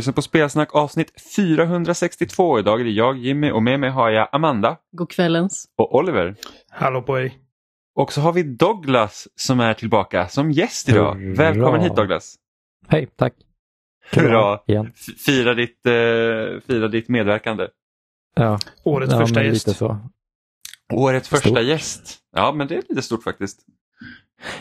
Du lyssnar på Spelsnack avsnitt 462. Idag är det jag Jimmy och med mig har jag Amanda God kvällens. och Oliver. Hallå på er. Och så har vi Douglas som är tillbaka som gäst idag. Hurra. Välkommen hit Douglas. Hej, tack. Hurra. Igen. Fira ditt, eh, fira ditt medverkande. Ja, Årets ja, första gäst. Lite så. Årets första Stort. gäst. Ja men det är lite stort faktiskt.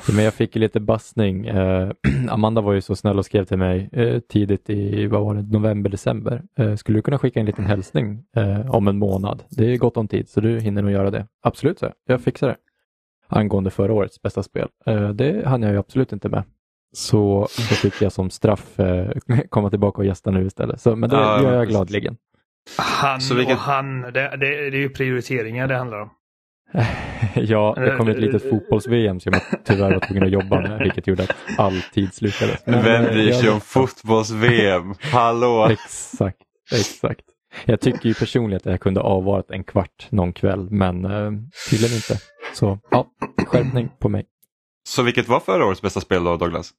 Ja, Men jag fick lite bassning. Eh, Amanda var ju så snäll och skrev till mig eh, tidigt i vad var det, november, december. Eh, skulle du kunna skicka en liten hälsning eh, om en månad? Det är gott om tid så du hinner nog göra det. Absolut, så jag. jag fixar det. Angående förra årets bästa spel. Eh, det hann jag ju absolut inte med. Så då fick jag som straff eh, komma tillbaka och gästa nu istället. Så, men det Ja, gör jag precis. gladeligen. Han och han, det, det, det är ju prioriteringar det handlar om. ja, det kom ett litet fotbolls-VM som jag tyvärr var tvungen att jobba med, vilket gjorde att all tid slukades. Men, Vem bryr sig om fotbolls-VM? Hallå! Exakt, exakt. Jag tycker ju personligen att jag kunde avvarat en kvart någon kväll, men eh, tydligen inte. Så ja, skärpning på mig. Så vilket var förra årets bästa spel då Douglas?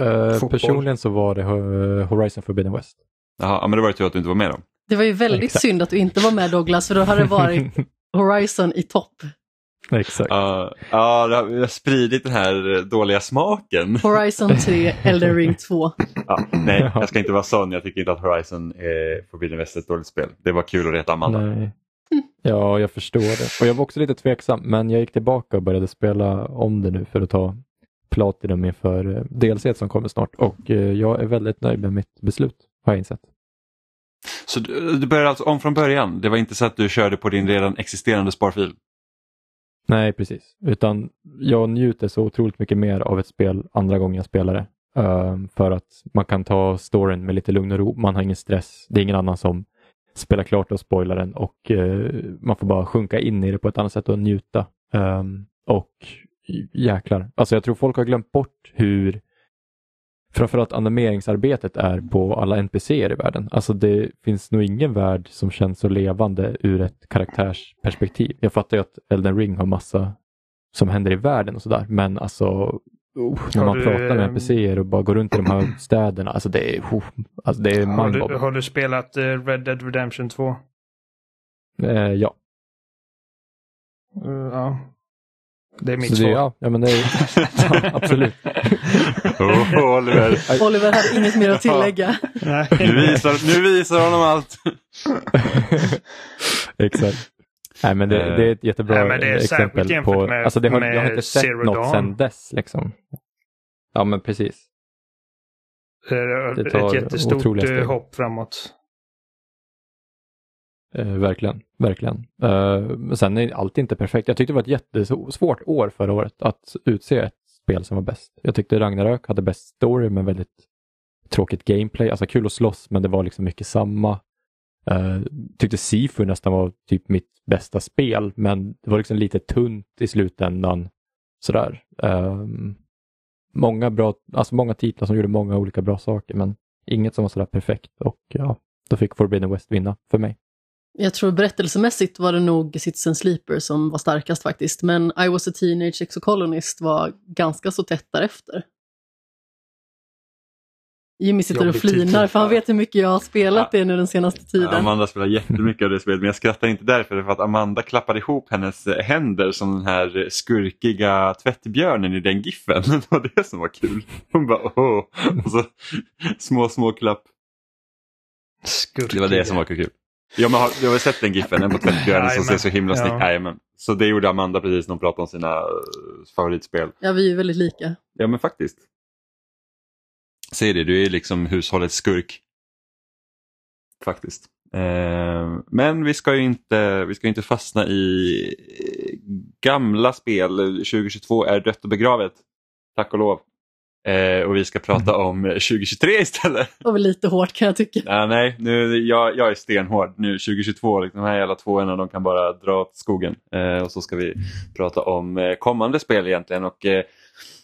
Eh, personligen så var det eh, Horizon Forbidden West. Jaha, ja, men det var ju tur att du inte var med då. Det var ju väldigt Exakt. synd att du inte var med Douglas för då hade det varit Horizon i topp. exakt. Ja, ja, det har, vi har spridit den här dåliga smaken. Horizon 3, Elden Ring 2. Ja, nej, Ja. jag ska inte vara sån. Jag tycker inte att Horizon är Forbidden West ett dåligt spel. Det var kul att reta Amanda. Nej. Ja, jag förstår det. Och jag var också lite tveksam, men jag gick tillbaka och började spela om det nu för att ta Platinum inför eh, DLC som kommer snart. Och eh, jag är väldigt nöjd med mitt beslut, har jag insett. Så du, du började alltså om från början? Det var inte så att du körde på din redan existerande sparfil? Nej, precis. Utan jag njuter så otroligt mycket mer av ett spel andra gången jag spelar det. Uh, för att man kan ta storyn med lite lugn och ro. Man har ingen stress. Det är ingen annan som spelar klart och spoilar den och uh, man får bara sjunka in i det på ett annat sätt och njuta. Um, och jäklar, alltså jag tror folk har glömt bort hur framförallt animeringsarbetet är på alla NPCer i världen. Alltså det finns nog ingen värld som känns så levande ur ett karaktärsperspektiv. Jag fattar ju att Elden Ring har massa som händer i världen och sådär, men alltså oh, när man du, pratar med ehm, NPCer och bara går runt i de här städerna, alltså det är, oh, alltså det är Har du, har du spelat eh, Red Dead Redemption 2? Eh, ja, Eh, ja. Det är mitt svar. ja, ja, men det är, ja, absolut. oh, Oliver, Oliver hade inget mer att tillägga. Nej. nu visar, nu visar honom allt. Exakt. Nej, men det, Eh, det är ett jättebra nej, men det är särskilt exempel på... med- alltså det har, jag har inte sett Zero något Dawn. sedan dess. Liksom. Ja, men precis. Det är Det tar ett jättestort eh, hopp framåt. Eh, verkligen, verkligen. Eh, men sen är allt inte perfekt. Jag tyckte det var ett jättesvårt år förra året att utse ett spel som var bäst. Jag tyckte Ragnarök hade bäst story men väldigt tråkigt gameplay. Alltså kul att slåss men det var liksom mycket samma. Eh, tyckte Sifu nästan var typ mitt bästa spel men det var liksom lite tunt i slutändan. Sådär. Eh, många, bra, alltså många titlar som gjorde många olika bra saker men inget som var sådär perfekt och ja, då fick Forbidden West vinna för mig. Jag tror berättelsemässigt var det nog Citizen Sleeper som var starkast faktiskt, men I was a teenage exocolonist var ganska så tätt därefter. Jimmy sitter och flinar för han vet hur mycket jag har spelat det nu den senaste tiden. Amanda spelar jättemycket av det spelet men jag skrattar inte därför. För att Amanda klappade ihop hennes händer som den här skurkiga tvättbjörnen i den giffen. Det var det som var kul. Hon bara åh. Och så små små klapp. Skurkig. Det var det som var kul. Ja, men har, du har väl sett den giffen, den på tvättbjörnen som ser så himla snygg Ja. Så det gjorde Amanda precis när hon pratade om sina eh, favoritspel. Ja, vi är ju väldigt lika. Ja men faktiskt. Säg det, du är liksom hushållets skurk. Faktiskt. Eh, men vi ska ju inte, vi ska inte fastna i eh, gamla spel. 2022 är dött och begravet. Tack och lov. Eh, och vi ska prata om 2023 istället. Det var väl lite hårt kan jag tycka. Ja, nej, nu, jag, jag är stenhård nu 2022. Liksom, de här jävla tvåorna de kan bara dra åt skogen. Eh, och så ska vi prata om eh, kommande spel egentligen. Och, eh,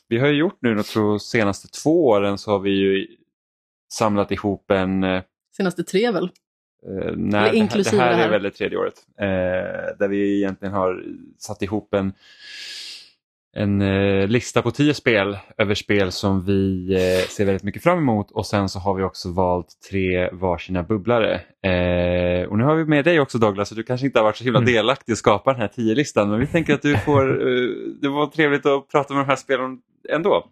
vi har ju gjort nu, jag tror senaste två åren så har vi ju samlat ihop en eh, Senaste tre väl? Eh, nej, det här, det här det här. är väl det tredje året. Där vi egentligen har satt ihop en en eh, lista på tio spel över spel som vi eh, ser väldigt mycket fram emot och sen så har vi också valt tre varsina bubblare. Eh, och nu har vi med dig också Douglas, så du kanske inte har varit så himla Mm. delaktig och skapa den här tio listan men vi tänker att du får, eh, det var trevligt att prata med de här spelen ändå.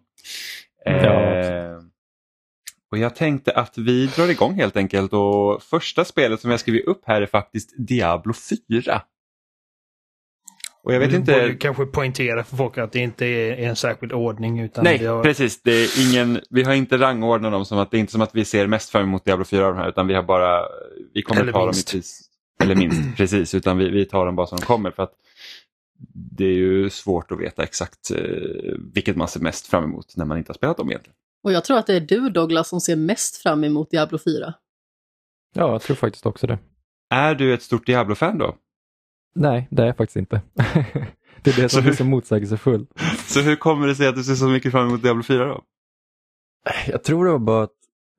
Eh, Ja, och jag tänkte att vi drar igång helt enkelt och första spelet som jag skrivit upp här är faktiskt Diablo 4. Och jag vet Vi inte... kanske poängtera för folk att det inte är en särskild ordning. Utan Nej, vi har... precis. Det är ingen, vi har inte rangordnat dem som att det är inte som att vi ser mest fram emot Diablo 4 av de här utan vi har bara, vi kommer Eller ta minst. dem i pris. Eller minst, precis. Utan vi, vi tar dem bara som de kommer för att det är ju svårt att veta exakt eh, vilket man ser mest fram emot när man inte har spelat dem egentligen. Och jag tror att det är du Douglas som ser mest fram emot Diablo 4. Ja, jag tror faktiskt också det. Är du ett stort Diablo-fan då? Nej, det är jag faktiskt inte. det är det Så som hur- är så motsägelsefullt. Så hur kommer det sig att du ser så mycket fram emot Diablo 4 då? Jag tror det var bara att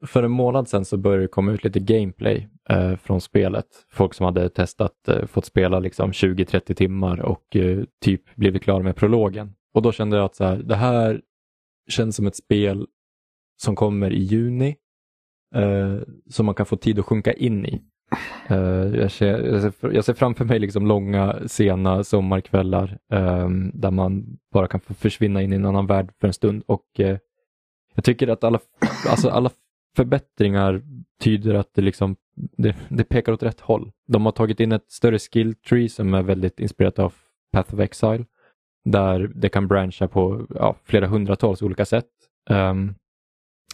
för en månad sedan så började det komma ut lite gameplay eh, från spelet. Folk som hade testat, eh, fått spela liksom 20-30 timmar och eh, typ blivit klara med prologen. Och då kände jag att så här, det här känns som ett spel som kommer i juni. Eh, som man kan få tid att sjunka in i. Eh, jag, ser, jag, ser, framför mig liksom långa sena sommarkvällar ehm, där man bara kan få försvinna in i en annan värld för en stund. Och eh, jag tycker att alla, alltså alla förbättringar tyder att det, liksom, det, det pekar åt rätt håll. De har tagit in ett större skill tree som är väldigt inspirerat av Path of Exile. Där det kan branscha på ja, flera hundratals olika sätt. Ehm,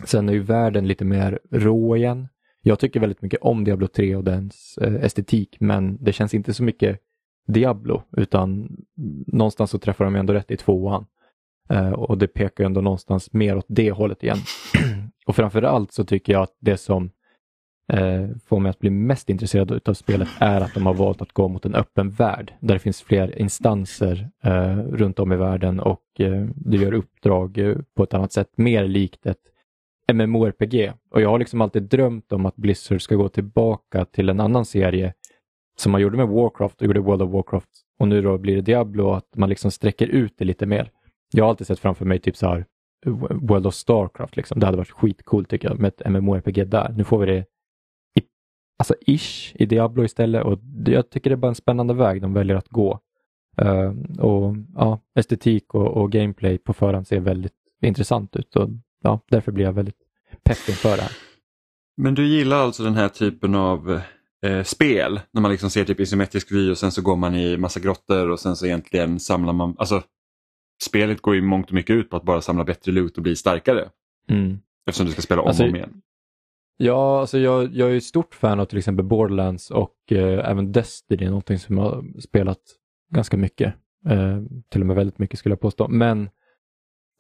sen är ju världen lite mer rå igen. Jag tycker väldigt mycket om Diablo 3 och dens eh, estetik men det känns inte så mycket Diablo utan någonstans så träffar de ändå rätt i tvåan. Eh, och det pekar ändå någonstans mer åt det hållet igen. och framför allt så tycker jag att det som eh, får mig att bli mest intresserad av spelet är att de har valt att gå mot en öppen värld där det finns fler instanser eh, runt om i världen och eh, du gör uppdrag eh, på ett annat sätt, mer likt ett MMORPG. Och jag har liksom alltid drömt om att Blizzard ska gå tillbaka till en annan serie som man gjorde med Warcraft och gjorde World of Warcraft och nu då blir det Diablo att man liksom sträcker ut det lite mer. Jag har alltid sett framför mig typ så här World of Starcraft liksom. Det hade varit skitcoolt tycker jag med ett MMORPG där. Nu får vi det i, alltså ish i Diablo istället och jag tycker det är bara en spännande väg de väljer att gå. Uh, och ja, estetik och, och gameplay på förhand ser väldigt intressant ut och ja, därför blir jag väldigt pepp inför det här. Men du gillar alltså den här typen av eh, spel när man liksom ser typ isometrisk vy och sen så går man i massa grottor och sen så egentligen samlar man, alltså spelet går ju mångt och mycket ut på att bara samla bättre loot och bli starkare Mm. eftersom du ska spela om Alltså, och om igen. Ja, alltså jag, jag är ju stort fan av till exempel Borderlands och eh, även Destiny, någonting som jag har spelat ganska mycket. Eh, till och med väldigt mycket skulle jag påstå. Men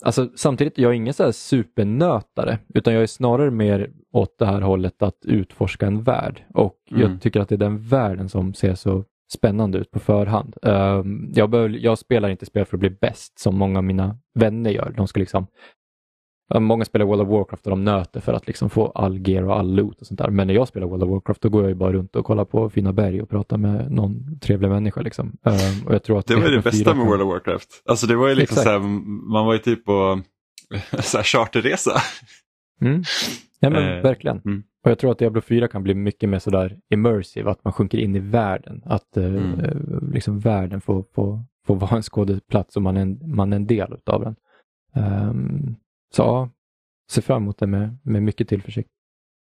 alltså, samtidigt, jag är ingen så supernötare, utan jag är snarare mer åt det här hållet att utforska en värld. Och Mm. jag tycker att det är den världen som ser så spännande ut på förhand. Eh, jag, behöver, jag spelar inte spel för att bli bäst som många av mina vänner gör. De ska liksom Många spelar World of Warcraft och de nöter för att liksom få all gear och all loot och sånt där. Men när jag spelar World of Warcraft då går jag ju bara runt och kollar på fina berg och pratar med någon trevlig människa. Liksom. Ehm, och jag tror att Det var det bästa 4 med World of Warcraft. Alltså det var ju liksom Exakt. så här, man var ju typ på så här charterresa. Mm. Ja, men Eh, verkligen. mm. Och jag tror att Diablo 4 kan bli mycket mer sådär immersive, att man sjunker in i världen. Att eh, Mm. liksom världen får, får, får vara en skådeplats och man är en, man är en del av den. Ehm, så ja, ser fram emot det med, med mycket tillförsikt.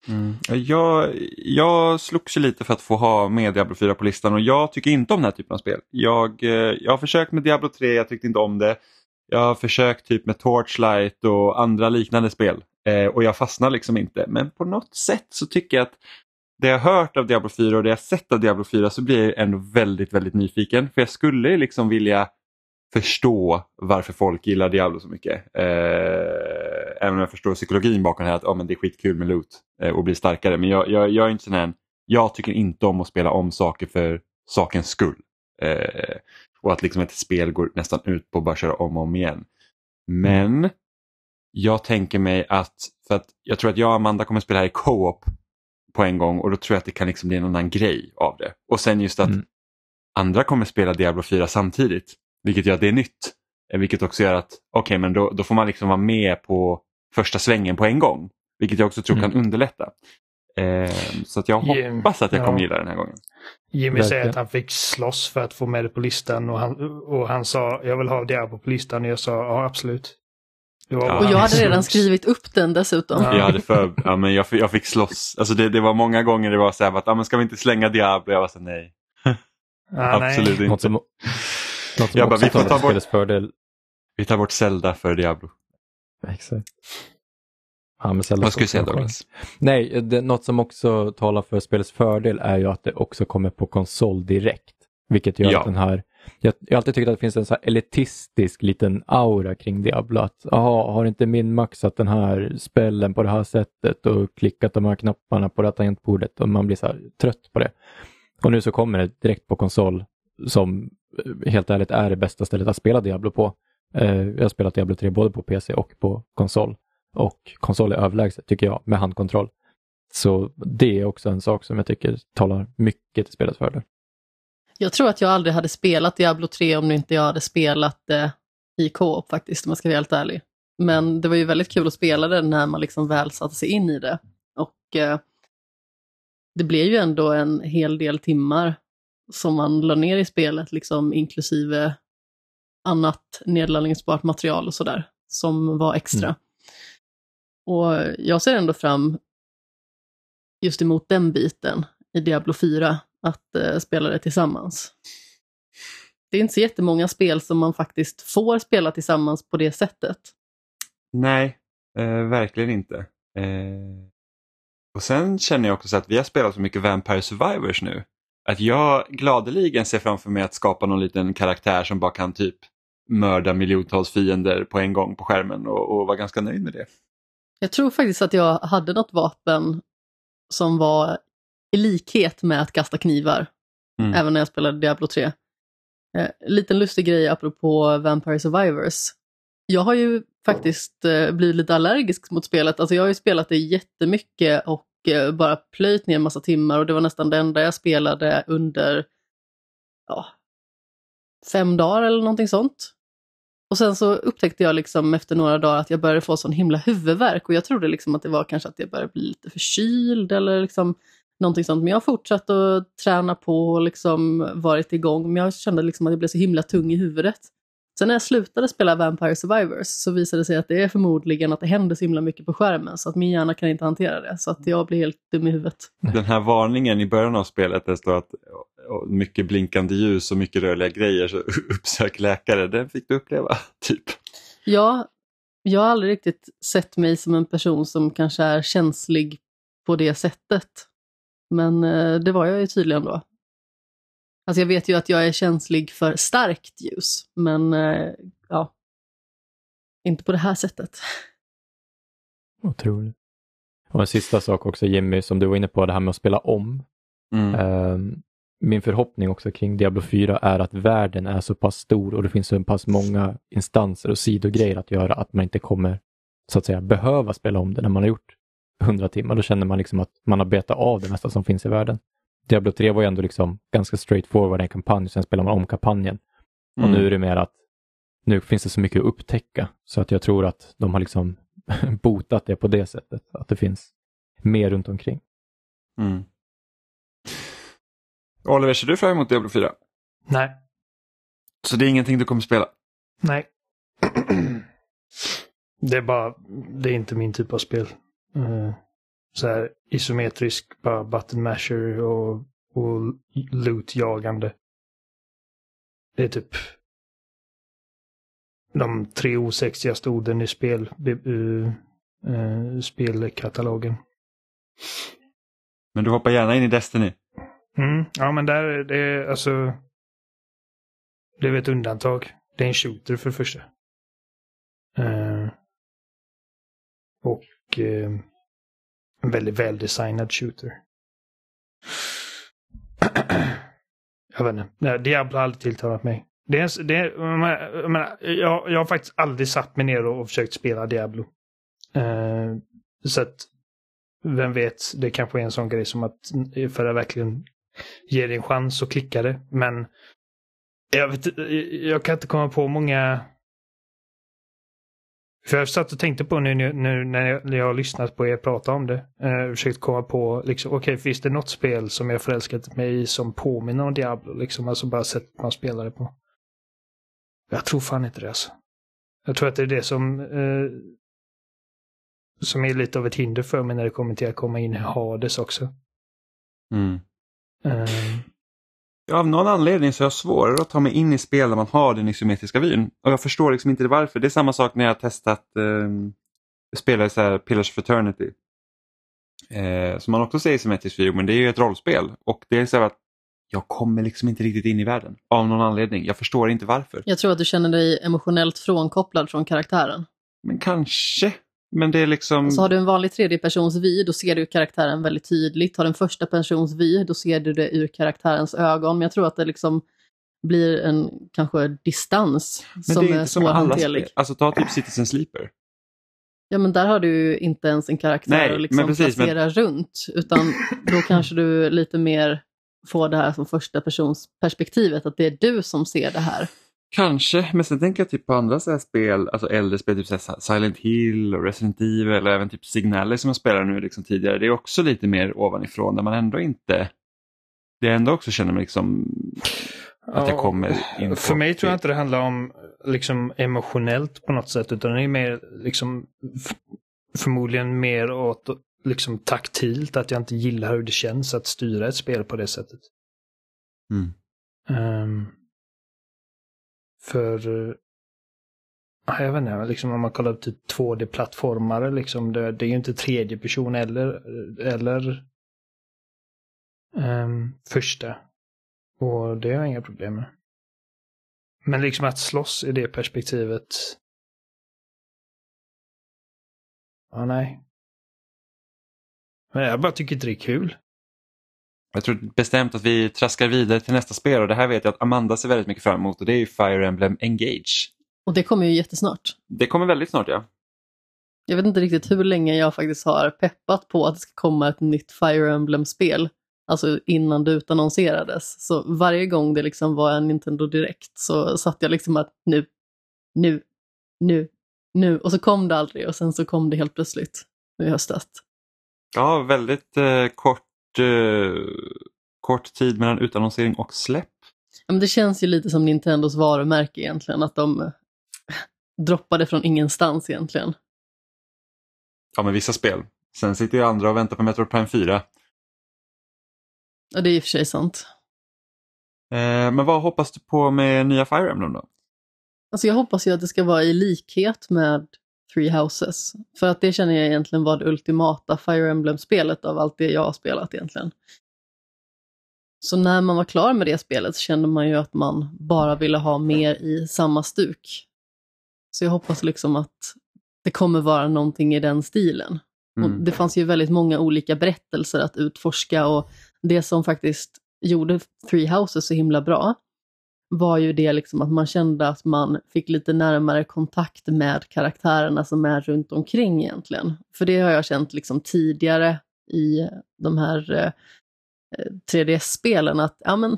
Mm. Jag, jag slogs ju lite för att få ha med Diablo 4 på listan och jag tycker inte om den här typen av spel. Jag, eh, jag har försökt med Diablo 3, jag tyckte inte om det. Jag har försökt typ med Torchlight och andra liknande spel eh, och jag fastnar liksom inte. Men på något sätt så tycker jag att det jag hört av Diablo 4 och det jag sett av Diablo 4 så blir jag ändå väldigt, väldigt nyfiken. För jag skulle liksom vilja förstå varför folk gillar Diablo så mycket. Eh, även om jag förstår psykologin bakom det här att oh, men det är skitkul med loot eh, och bli starkare. Men jag, jag, jag är inte sån här, jag tycker inte om att spela om saker för sakens skull. Eh, och att liksom ett spel går nästan ut på att bara köra om och om igen. Men jag tänker mig att, för att jag tror att jag och Amanda kommer spela här i co-op på en gång och då tror jag att det kan liksom bli en annan grej av det. Och sen just att Mm. andra kommer spela Diablo 4 samtidigt, vilket gör att det är nytt. Eh, vilket också gör att okej, okay, men då, då får man liksom vara med på första svängen på en gång. Vilket jag också tror mm. kan underlätta. Eh, så att jag hoppas att jag kommer gilla den här gången. Jimmy säger att han fick slåss för att få med det på listan och han, och han sa jag vill ha Diablo på listan och jag sa ja absolut. Ja, och jag hade redan skrivit upp den dessutom. Ja. Jag, hade för, ja, men jag, jag fick slåss. Alltså det, det var många gånger det var så här att ja, men ska vi inte slänga Diablo? Jag var så nej. Ah, Absolut nej. inte. Något som, jag bara, vi får ta bort, fördel. Vi tar bort Zelda för Diablo. Exakt. Ja, men Zelda Vad skulle du säga Douglas? Nej, det, något som också talar för spelets fördel är ju att det också kommer på konsol direkt. Vilket gör ja. att den här jag, har alltid tyckt att det finns en så elitistisk liten aura kring Diablo. Att, aha, har inte min maxat den här spellen på det här sättet och klickat de här knapparna på det här tangentbordet och man blir så trött på det. Och nu så kommer det direkt på konsol som eh, helt ärligt är det bästa stället att spela Diablo på. Eh, jag har spelat Diablo 3 både på PC och på konsol. Och konsol är överlägset tycker jag med handkontroll. Så det är också en sak som jag tycker talar mycket till spelets fördel. Jag tror att jag aldrig hade spelat Diablo 3 om inte jag hade spelat det i co-op faktiskt, om jag ska vara helt ärlig. Men det var ju väldigt kul att spela det när man liksom väl satte sig in i det. Och eh, det blev ju ändå en hel del timmar som man la ner i spelet, liksom inklusive annat nedladdningsbart material och sådär, som var extra. Mm. Och jag ser ändå fram just emot den biten i Diablo 4, att eh, spela det tillsammans. Det är inte så jättemånga spel som man faktiskt får spela tillsammans på det sättet. Nej, eh, verkligen inte. Eh, och sen känner jag också att vi har spelat så mycket Vampire Survivors nu. Att jag gladeligen ser framför mig att skapa någon liten karaktär som bara kan typ mörda miljontals fiender på en gång på skärmen och, och vara ganska nöjd med det. Jag tror faktiskt att jag hade något vapen som var i likhet med att kasta knivar, mm. även när jag spelade Diablo 3. Eh, liten lustig grej apropå Vampire Survivors. Jag har ju faktiskt eh, blivit lite allergisk mot spelet. Alltså jag har ju spelat det jättemycket och Eh, bara plöjt ner en massa timmar och det var nästan det enda jag spelade under ja, fem dagar eller någonting sånt. Och sen så upptäckte jag liksom efter några dagar att jag började få sån himla huvudvärk och jag trodde liksom att det var kanske att jag började bli lite förkyld eller liksom någonting sånt. Men jag har fortsatt att träna på och liksom varit igång. Men jag kände liksom att jag blev så himla tung i huvudet. Sen när jag slutade spela Vampire Survivors så visade det sig att det är förmodligen att det händer så himla mycket på skärmen så att min hjärna kan inte hantera det. Så att jag blir helt dum i huvudet. Den här varningen i början av spelet där det står att mycket blinkande ljus och mycket rörliga grejer så uppsök läkare. Den fick du uppleva, typ. Ja, jag har aldrig riktigt sett mig som en person som kanske är känslig på det sättet. Men eh, det var jag ju tydligen då. Alltså jag vet ju att jag är känslig för starkt ljus, men eh, ja, inte på det här sättet. Otroligt. Och en sista sak också Jimmy, som du var inne på, det här med att spela om. Mm. Um, min förhoppning också kring Diablo 4 är att världen är så pass stor och det finns så pass många instanser och sidogrejer att göra att man inte kommer så att säga behöva spela om det när man har gjort 100 timmar. Då känner man liksom att man har betat av det mesta som finns i världen. Diablo 3 var ju ändå liksom ganska straightforward en kampanj, sen spelar man om kampanjen. Och mm. nu är det mer att nu finns det så mycket att upptäcka så att jag tror att de har liksom botat det på det sättet, att det finns mer runt omkring. Mm. Oliver, ser du fram emot Diablo 4? Nej. Så det är ingenting du kommer spela? Nej. Det är bara, det är inte min typ av spel. Uh, så här isometrisk, bara button masher och, och loot-jagande. Det är typ de tre osexigaste orden i spel, uh, uh, spelkatalogen. Men du hoppar gärna in i Destiny? Mm, ja, men där det är alltså. Det är ett undantag. Det är en shooter för det första. Uh, och uh, en väldigt väldesignad shooter. jag vet inte. Nej, Diablo har aldrig tilltalat mig. Det är, det är, jag, menar, jag, jag har faktiskt aldrig satt mig ner och försökt spela Diablo. Uh, så att, vem vet, det kanske är en sån grej som att för att verkligen ge det en chans så klickar det. Men jag, vet, jag kan inte komma på många för jag satt och tänkte på nu, nu, nu när, jag, har lyssnat på er prata om det. Eh, försökt komma på, liksom, okej, okay, finns det något spel som jag förälskat mig i som påminner om Diablo? Liksom, alltså bara sättet man spelar det på. Jag tror fan inte det alltså. Jag tror att det är det som, eh, som är lite av ett hinder för mig när det kommer till att komma in i Hades också. Mm. Um, Ja, av någon anledning så är jag svårare att ta mig in i spel där man har den isometriska vyn. Och jag förstår liksom inte varför. Det är samma sak när jag har testat eh, spela så här Pillars of Eternity. Eh, som man också ser isometrisk vy, men det är ju ett rollspel. Och det är så att jag kommer liksom inte riktigt in i världen. Av någon anledning. Jag förstår inte varför. Jag tror att du känner dig emotionellt frånkopplad från karaktären. Men kanske. Men det är liksom... Alltså har du en vanlig tredjepersons vy, då ser du karaktären väldigt tydligt. Har du en första persons vy, då ser du det ur karaktärens ögon. Men jag tror att det liksom blir en kanske distans men som är, är svårhanterlig. Alltså ta typ Citizen Sleeper. Ja men där har du inte ens en karaktär Nej, att liksom precis, placera men... runt. Utan då kanske du lite mer får det här som första persons perspektivet, att det är du som ser det här. Kanske, men sen tänker jag typ på andra så spel, alltså äldre spel, typ så Silent Hill och Resident Evil och även typ Signale som jag spelar nu liksom tidigare. Det är också lite mer ovanifrån där man ändå inte, det är ändå också känner mig liksom att jag kommer in För mig tror jag inte det handlar om liksom emotionellt på något sätt utan det är mer liksom förmodligen mer åt liksom taktilt att jag inte gillar hur det känns att styra ett spel på det sättet. Mm. Um, för eh, jag vet inte, liksom om man kollar upp typ 2D-plattformare, liksom, det, det, är ju inte tredje person eller, eller um, första. Och det har jag inga problem med. Men liksom att slåss i det perspektivet. Ja, nej. Men jag bara tycker inte det är kul. Jag tror bestämt att vi traskar vidare till nästa spel och det här vet jag att Amanda ser väldigt mycket fram emot och det är ju Fire Emblem Engage. Och det kommer ju jättesnart. Det kommer väldigt snart ja. Jag vet inte riktigt hur länge jag faktiskt har peppat på att det ska komma ett nytt Fire Emblem-spel. Alltså innan det utannonserades. Så varje gång det liksom var en Nintendo Direkt så satt jag liksom att nu, nu, nu, nu. Och så kom det aldrig och sen så kom det helt plötsligt i höstas. Ja, väldigt eh, kort eh, kort tid mellan utannonsering och släpp. Ja, men det känns ju lite som Nintendos varumärke egentligen, att de eh, droppade från ingenstans egentligen. Ja, med vissa spel. Sen sitter ju andra och väntar på Metroid Prime 4. Ja, det är i och för sig sant. Eh, men vad hoppas du på med nya Fire Emblem då? Alltså jag hoppas ju att det ska vara i likhet med Three Houses. För att det känner jag egentligen var det ultimata Fire Emblem-spelet av allt det jag har spelat egentligen. Så när man var klar med det spelet så kände man ju att man bara ville ha mer i samma stuk. Så jag hoppas liksom att det kommer vara någonting i den stilen. Mm. Och det fanns ju väldigt många olika berättelser att utforska och det som faktiskt gjorde Three Houses så himla bra var ju det liksom att man kände att man fick lite närmare kontakt med karaktärerna som är runt omkring egentligen. För det har jag känt liksom tidigare i de här eh, 3DS-spelen att ja, men,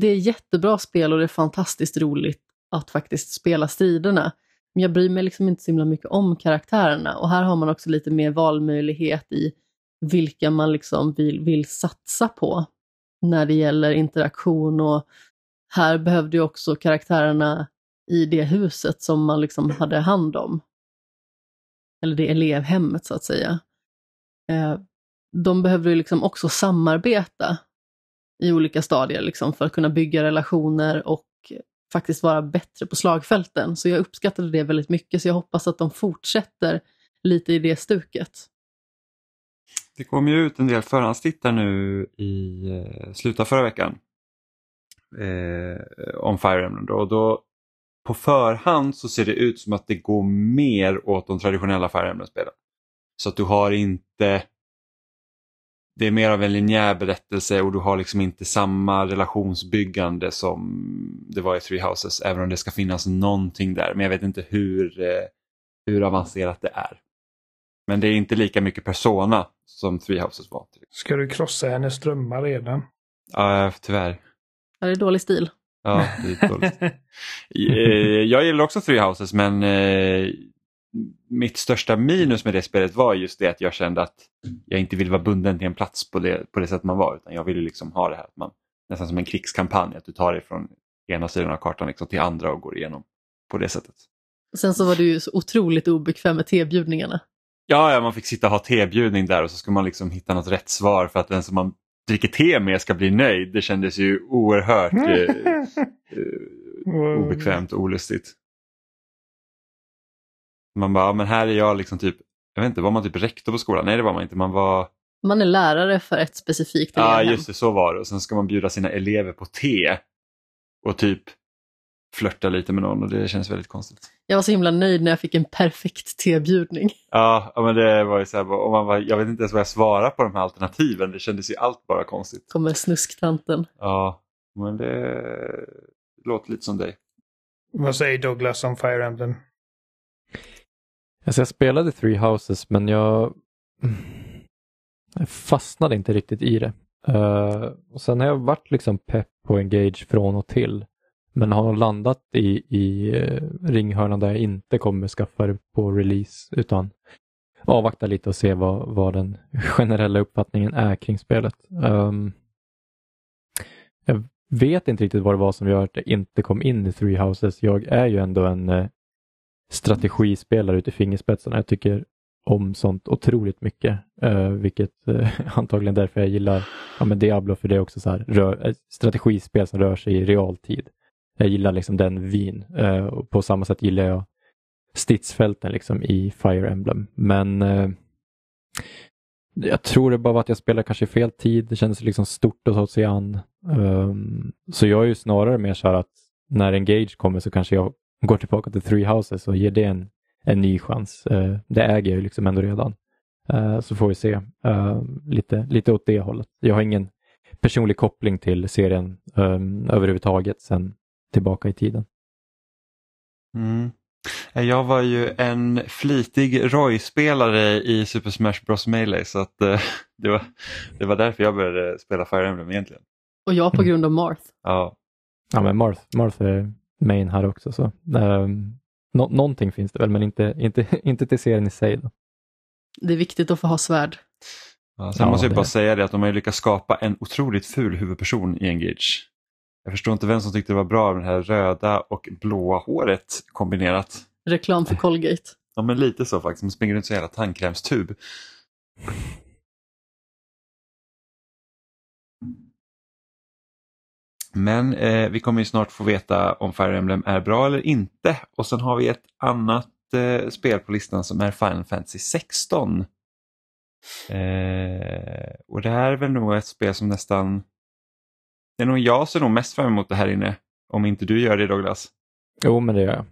det är jättebra spel och det är fantastiskt roligt att faktiskt spela striderna. Men jag bryr mig liksom inte så himla mycket om karaktärerna och här har man också lite mer valmöjlighet i vilka man liksom vill, vill satsa på när det gäller interaktion och här behövde ju också karaktärerna i det huset som man liksom hade hand om, eller det elevhemmet så att säga, eh, de behövde ju liksom också samarbeta i olika stadier liksom för att kunna bygga relationer och faktiskt vara bättre på slagfälten. Så jag uppskattade det väldigt mycket, så jag hoppas att de fortsätter lite i det stuket. Det kom ju ut en del förhandstittar nu i eh, slutet av förra veckan eh, om Fire Emblem. Då. Och då, på förhand så ser det ut som att det går mer åt de traditionella Fire Emblem-spelen. Så att du har inte det är mer av en linjär berättelse och du har liksom inte samma relationsbyggande som det var i Three Houses, även om det ska finnas någonting där. Men jag vet inte hur, eh, hur avancerat det är. Men det är inte lika mycket persona som Three Houses var. Ska du krossa hennes drömmar redan? Ja, tyvärr. Ja, det är dålig stil. Ja, det är dåligt. Eh, jag gillar också Three Houses men eh, mitt största minus med det spelet var just det att jag kände att jag inte ville vara bunden till en plats på det, på det sätt man var. Utan jag ville liksom ha det här, att man, nästan som en krigskampanj, att du tar dig från ena sidan av kartan liksom till andra och går igenom på det sättet. Sen så var du ju så otroligt obekväm med tebjudningarna. Ja, ja, man fick sitta och ha tebjudning där och så skulle man liksom hitta något rätt svar för att den som man dricker te med ska bli nöjd. Det kändes ju oerhört eh, obekvämt och olustigt. Man bara, men här är jag liksom typ, jag vet inte, var man typ rektor på skolan? Nej det var man inte, man var... Man är lärare för ett specifikt elevhem. Ja just det, så var det. Och sen ska man bjuda sina elever på te. Och typ flörta lite med någon och det känns väldigt konstigt. Jag var så himla nöjd när jag fick en perfekt tebjudning. Ja, men det var ju så här, och man var, jag vet inte ens vad jag svarar på de här alternativen. Det kändes ju allt bara konstigt. Kommer snusktanten. Ja, men det låter lite som dig. Vad säger Douglas om Fire Emblem? Alltså jag spelade Three Houses men jag, jag fastnade inte riktigt i det. Uh, och sen har jag varit liksom pepp på Engage från och till. Men har landat i, i eh, ringhörnan där jag inte kommer skaffa det på release utan avvakta lite och se vad, vad den generella uppfattningen är kring spelet. Um, jag vet inte riktigt vad det var som gör att jag inte kom in i Three Houses. Jag är ju ändå en uh, strategispelare ut i fingerspetsarna. Jag tycker om sånt otroligt mycket, uh, vilket uh, antagligen därför jag gillar ja, men Diablo, för det är också så här, rör, strategispel som rör sig i realtid. Jag gillar liksom den vin Eh, och på samma sätt gillar jag stridsfälten liksom i Fire Emblem. Men eh, jag tror det bara var att jag spelade kanske i fel tid. Det kändes liksom stort att ta sig an. Um, så jag är ju snarare mer så här att när Engage kommer så kanske jag går tillbaka till Three Houses och ger det en, en ny chans. Uh, det äger jag ju liksom ändå redan. Uh, så får vi se uh, lite, lite åt det hållet. Jag har ingen personlig koppling till serien um, överhuvudtaget sen tillbaka i tiden. Mm. Jag var ju en flitig Roy-spelare i Super Smash Bros Melee så att, uh, det, var, det var därför jag började spela Fire Emblem egentligen. Och jag på grund av Marth. Ja. Ja men Marth, Marth är main här också. Så, um, nå någonting finns det väl, men inte, inte, inte till serien i sig. Då. Det är viktigt att få ha svärd. Ja, sen ja, måste jag bara säga det att de har lyckats skapa en otroligt ful huvudperson i Engage. Jag förstår inte vem som tyckte det var bra med det här röda och blåa håret kombinerat. Reklam för Colgate. Ja men lite så faktiskt, man springer runt som en jävla tandkrämstub. Men eh, vi kommer ju snart få veta om Fire Emblem är bra eller inte. Och sen har vi ett annat eh, spel på listan som är Final Fantasy 16. Eh, och det här är väl nog ett spel som nästan... Det är nog jag som är nog mest fram emot det här inne. Om inte du gör det Douglas. Jo, men det gör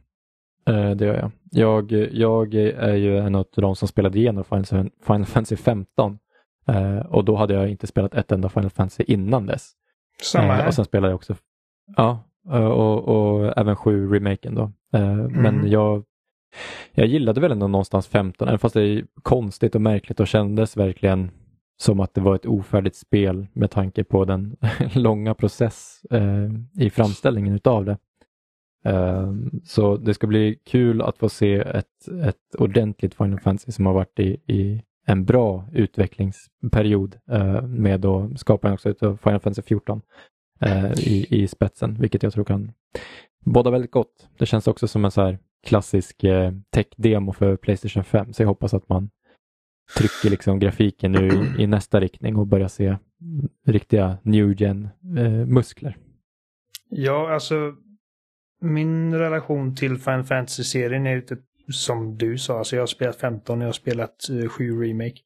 jag. Eh, det gör jag. jag. Jag är ju en av de som spelade igenom Final, Fantasy 15. Eh, och då hade jag inte spelat ett enda Final Fantasy innan dess. Samma här. och sen spelade jag också, ja, och, och även 7 remaken då. Mm. Men jag, jag gillade väl ändå någonstans 15, även fast det är konstigt och märkligt och kändes verkligen som att det var ett ofärdigt spel med tanke på den långa process eh, i framställningen utav det. Eh, så det ska bli kul att få se ett, ett ordentligt Final Fantasy som har varit i, i en bra utvecklingsperiod eh, med då skaparen också av Final Fantasy 14 eh, i, i spetsen, vilket jag tror kan båda väldigt gott. Det känns också som en så här klassisk eh, tech-demo för Playstation 5, så jag hoppas att man trycker liksom grafiken nu i, nästa riktning och börjar se riktiga new gen eh, muskler. Ja, alltså min relation till Final Fantasy-serien är ju som du sa, alltså jag har spelat 15 och jag har spelat eh, uh, 7 Remake.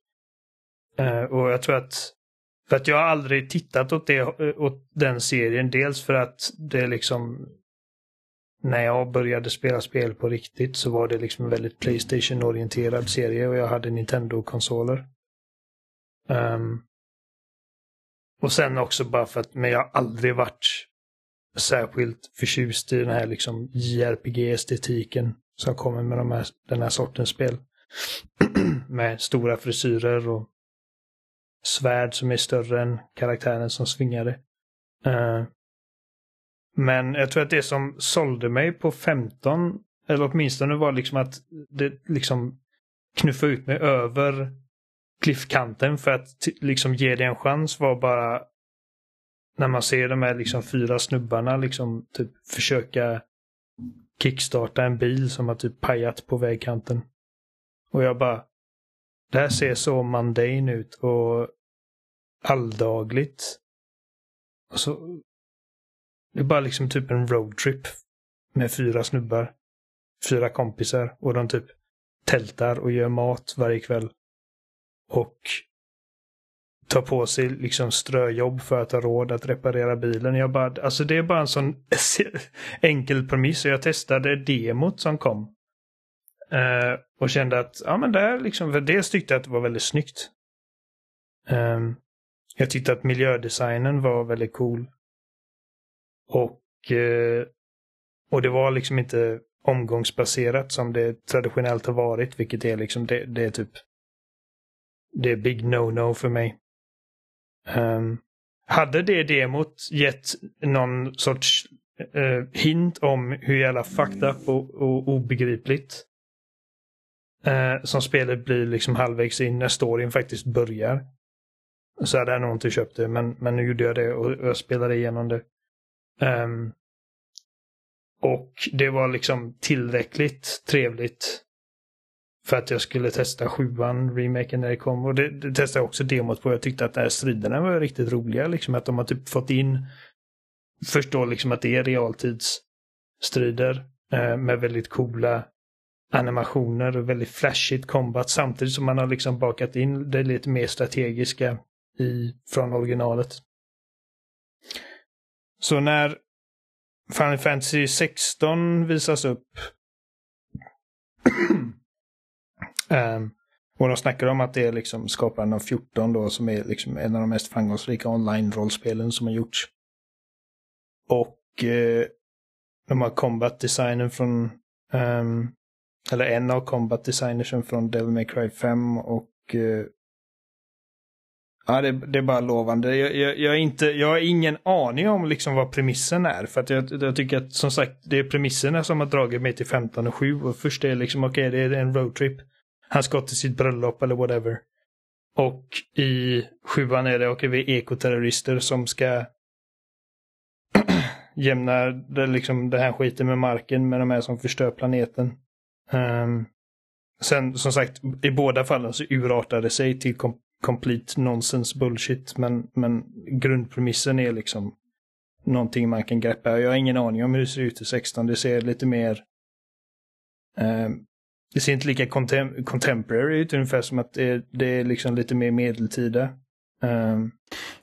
Eh, och jag tror att för att jag har aldrig tittat åt, det, eh, åt den serien. Dels för att det liksom när jag började spela spel på riktigt så var det liksom en väldigt Playstation-orienterad serie och jag hade Nintendo-konsoler. Um, och sen också bara för att, men jag har aldrig varit särskilt förtjust i den här liksom JRPG-estetiken som kommer med de här, den här sortens spel. med stora frisyrer och svärd som är större än karaktären som svingar det. Uh, men jag tror att det som sålde mig på 15 Eller åtminstone var liksom att det liksom knuffa ut mig över cliffkanten för att liksom ge det en chans var bara när man ser de här liksom fyra snubbarna liksom typ försöka kickstarta en bil som har typ pajat på vägkanten. Och jag bara, det här ser så mundane ut och alldagligt. Och så, det är bara liksom typ en roadtrip med fyra snubbar. Fyra kompisar och de typ tältar och gör mat varje kväll. Och tar på sig liksom ströjobb för att ha råd att reparera bilen. Jag bara, alltså det är bara en sån enkel premiss. Jag testade demot som kom. Uh, och kände att, ja men det liksom, för dels tyckte jag att det var väldigt snyggt. Um, jag tyckte att miljödesignen var väldigt cool. Och, eh, och det var liksom inte omgångsbaserat som det traditionellt har varit, vilket är liksom, det, det är typ det är big no-no för mig. Um, hade det demot gett någon sorts uh, hint om hur jävla fucked up och, och obegripligt uh, som spelet blir liksom halvvägs in när storyn faktiskt börjar. Så hade jag nog inte köpt det, men, men nu gjorde jag det och jag spelade igenom det. Um, och det var liksom tillräckligt trevligt för att jag skulle testa sjuan, remaken när det kom. Och det, det testade jag också demot på. Jag tyckte att de striderna var riktigt roliga. Liksom att de har typ fått in, förstå liksom att det är realtidsstrider eh, med väldigt coola animationer och väldigt flashigt combat samtidigt som man har liksom bakat in det lite mer strategiska i, från originalet. Så när Final Fantasy 16 visas upp Um, och de snackar om att det är liksom skaparen av 14 då som är liksom en av de mest framgångsrika online-rollspelen som har gjorts. Och eh, de har combat-designen från, um, eller en av combat-designersen från Devil May Cry 5 och eh, Ja, det, det, är bara lovande. Jag, jag, jag, inte, jag har ingen aning om liksom vad premissen är. För att jag, jag, tycker att som sagt, det är premisserna som har dragit mig till 15 och 7. Och först är det liksom, okej, okay, det är en roadtrip. Han ska till sitt bröllop eller whatever. Och i sjuan är det, okej, okay, vi är ekoterrorister som ska jämna det, liksom, det här skiten med marken med de här som förstör planeten. Um, sen som sagt, i båda fallen så urartar det sig till kom complete nonsense bullshit. Men, men grundpremissen är liksom någonting man kan greppa. Jag har ingen aning om hur det ser ut i 16. Det ser lite mer um, det ser inte lika contem contemporary ut, ungefär som att det, det är liksom lite mer medeltida. Um...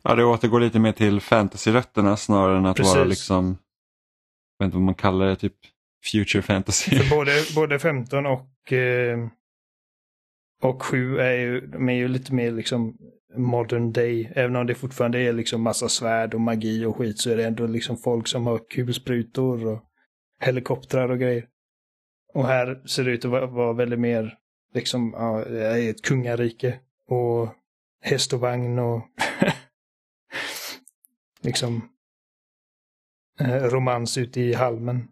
Ja, det återgår lite mer till fantasy-rötterna snarare än att Precis. vara liksom, jag vet inte vad man kallar det, typ future fantasy. För både, både 15 och, eh, och 7 är ju, de är ju lite mer liksom modern day. Även om det fortfarande är liksom massa svärd och magi och skit så är det ändå liksom folk som har kulsprutor och helikoptrar och grejer. Och här ser det ut att vara, vara väldigt mer, liksom, ja, ett kungarike. Och häst och vagn och liksom eh, romans ute i halmen.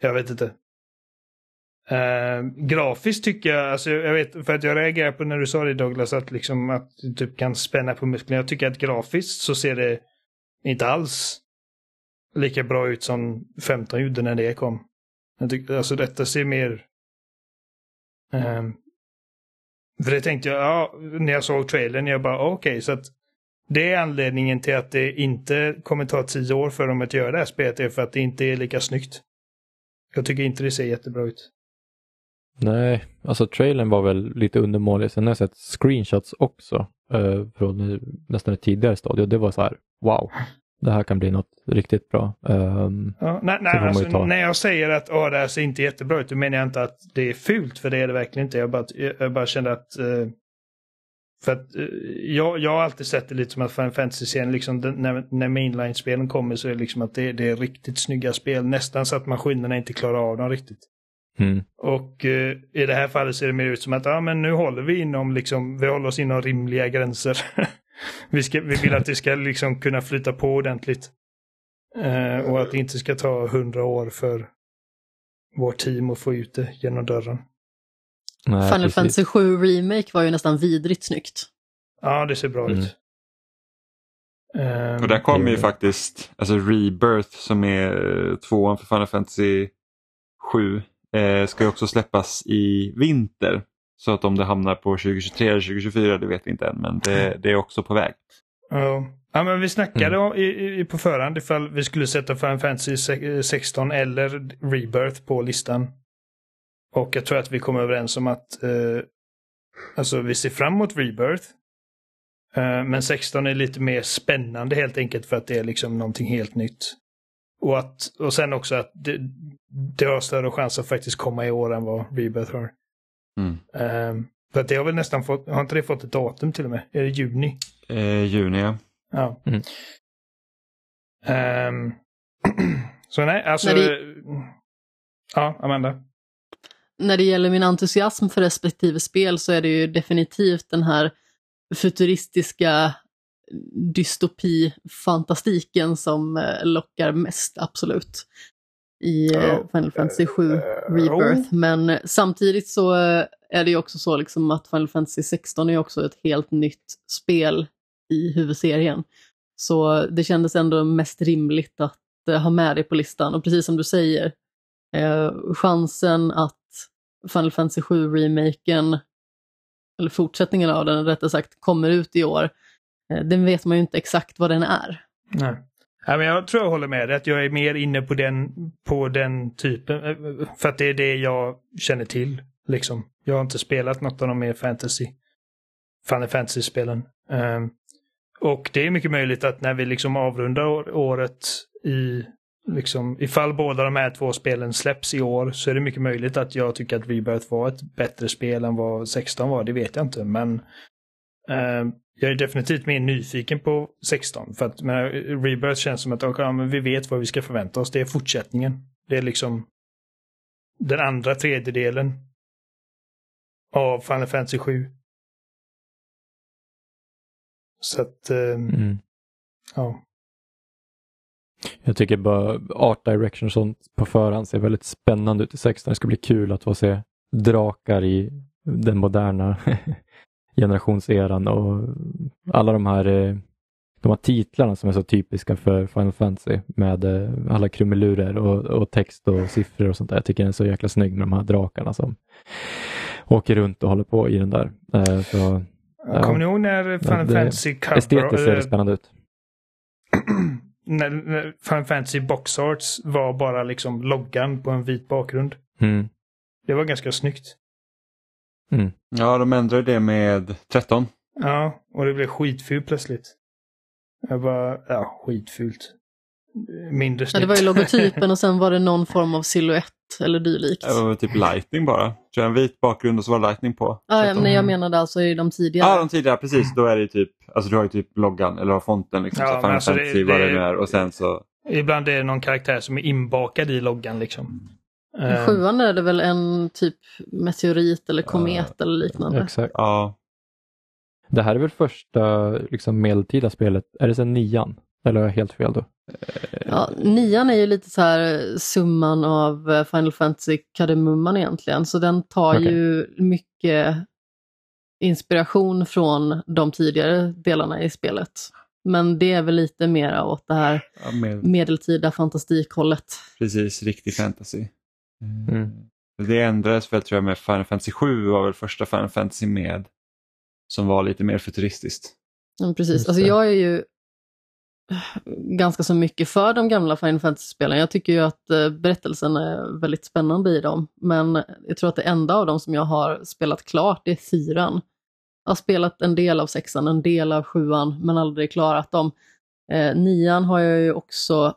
Jag vet inte. Uh, grafiskt tycker jag, alltså jag vet, för att jag reagerar på när du sa det Douglas, att liksom att du typ kan spänna på musklerna. Jag tycker att grafiskt så ser det inte alls lika bra ut som 15 gjorde när det kom. Jag tycker, alltså detta ser mer... Um, för det tänkte jag, ja, när jag såg trailern, jag bara ah, okej, okay, så att det är anledningen till att det inte kommer ta tio år för dem att göra det här spelet, är för att det inte är lika snyggt. Jag tycker inte det ser jättebra ut. Nej, alltså trailern var väl lite undermålig. Sen har jag sett screenshots också eh, från nästan ett tidigare stadie och det var så här, wow det här kan bli något riktigt bra. Um, ja, nej, nej, alltså, när jag säger att oh, det här ser inte jättebra ut, då menar jag inte att det är fult, för det är det verkligen inte. Jag bara, jag bara kände att... Uh, för att uh, jag, jag har alltid sett det lite som att Final Fantasy-serien, liksom, när, när mainline-spelen kommer så är det liksom att det, det, är riktigt snygga spel. Nästan så att maskinerna inte klarar av dem riktigt. Mm. Och uh, i det här fallet ser det mer ut som att ah, men nu håller vi inom, liksom, vi håller oss inom rimliga gränser. vi, ska, vi vill att det ska liksom kunna flyta på ordentligt. Eh, och att det inte ska ta hundra år för vårt team att få ut det genom dörren. Nej, Final precis. Fantasy 7 Remake var ju nästan vidrigt snyggt. Ja, det ser bra Mm. ut. Och där kommer ju det- faktiskt alltså Rebirth som är eh, tvåan för Final Fantasy 7 eh, ska ju också släppas i vinter. Så att om det hamnar på 2023 eller 2024 det vet vi inte än men det, det är också på väg. Ja. ja, men vi snackade Mm. i, i, på förhand ifall vi skulle sätta Final Fantasy se- 16 eller Rebirth på listan. Och jag tror att vi kom överens om att eh, alltså vi ser fram emot Rebirth. Eh, men 16 är lite mer spännande helt enkelt för att det är liksom någonting helt nytt. Och, att, och sen också att det, det har större chans att faktiskt komma i år än vad Rebirth har. Mm. Eh, för att det har väl nästan fått, har inte det fått ett datum till och med? Är det juni? Eh, juni ja. Ja. Mm. Ehm, så nej, alltså... När det- Ja, Amanda. När det gäller min entusiasm för respektive spel så är det ju definitivt den här futuristiska dystopi-fantastiken som eh, lockar mest, absolut. I Ja. Final Fantasy 7 Eh, Rebirth. jo. Men samtidigt så är det ju också så liksom att Final Fantasy 16 är också ett helt nytt spel i huvudserien. Så det kändes ändå mest rimligt att ha med det på listan. Och precis som du säger, eh, chansen att Final Fantasy 7-remaken, eller fortsättningen av den rättare sagt, kommer ut i år, Eh, den vet man ju inte exakt vad den är. Nej. Ja, men jag tror jag håller med dig, att jag är mer inne på den, på den typen. Eh, för att det är det jag känner till. Liksom. Jag har inte spelat något av de mer fantasy. Final Fantasy-spelen. Um, och det är mycket möjligt att när vi liksom avrundar året i liksom, ifall båda de här två spelen släpps i år så är det mycket möjligt att jag tycker att Rebirth var ett bättre spel än vad 16 var. Det vet jag inte, men ehm, jag är definitivt mer nyfiken på 16. För att men, Rebirth känns som att okay, ja, vi vet vad vi ska förvänta oss. Det är fortsättningen. Det är liksom den andra tredjedelen av Final Fantasy 7. Så att, ehm, Mm. ja. Jag tycker bara art direction och sånt på förhand ser väldigt spännande ut i 16. Det ska bli kul att få se drakar i den moderna generationseran och alla de här, eh, de här titlarna som är så typiska för Final Fantasy med eh, alla krumelurer och, och text och siffror och sånt där. Jag tycker den är så jäkla snygg med de här drakarna som åker runt och håller på i den där. Eh, Så, Ja. Kommer ni ihåg när Final det- Fantasy cover, estetiskt ser det spännande ut. när, när Final Fantasy Box Arts var bara liksom loggan på en vit bakgrund. Mm. Det var ganska snyggt. Ja, de ändrade det med 13. Ja, och det blev skitfult plötsligt. Jag bara, ja, skitfult. Mindre Ja, snyggt. det var ju logotypen och sen var det någon form av silhuett eller dylikt. Det var typ lightning bara. Tror jag en vit bakgrund och så var det lightning på. Ja, ja, 13. men jag menade alltså i de tidigare. Ja, de tidigare, precis. Då är det typ, alltså du har ju typ loggan eller har fonten liksom. Ja, så men alltså det- Fantasy, vad det- det nu är och sen så. Ibland är det någon karaktär som är inbakad i loggan liksom. I Eh, sjuan är det väl en typ meteorit eller komet eller liknande. Exakt. Ja, Det här är väl första liksom, medeltida spelet, är det sen nian? Eller har jag helt fel då? Ja, nian är ju lite så här summan av eh, Final Fantasy kardemumman egentligen, så den tar Okej. ju mycket inspiration från de tidigare delarna i spelet. Men det är väl lite mer åt det här ja med, medeltida fantastikhållet. precis riktig fantasy. Mm. Det ändrades väl tror jag med Final Fantasy 7 var väl första Final Fantasy med. Som var lite mer futuristiskt. Ja, precis. Alltså jag är ju ganska så mycket för de gamla Final Fantasy-spelen. Jag tycker ju att eh, berättelsen är väldigt spännande i dem. Men jag tror att det enda av dem som jag har spelat klart är fyran. Jag har spelat en del av sexan, en del av sjuan, men aldrig klarat dem. Eh, nian har jag ju också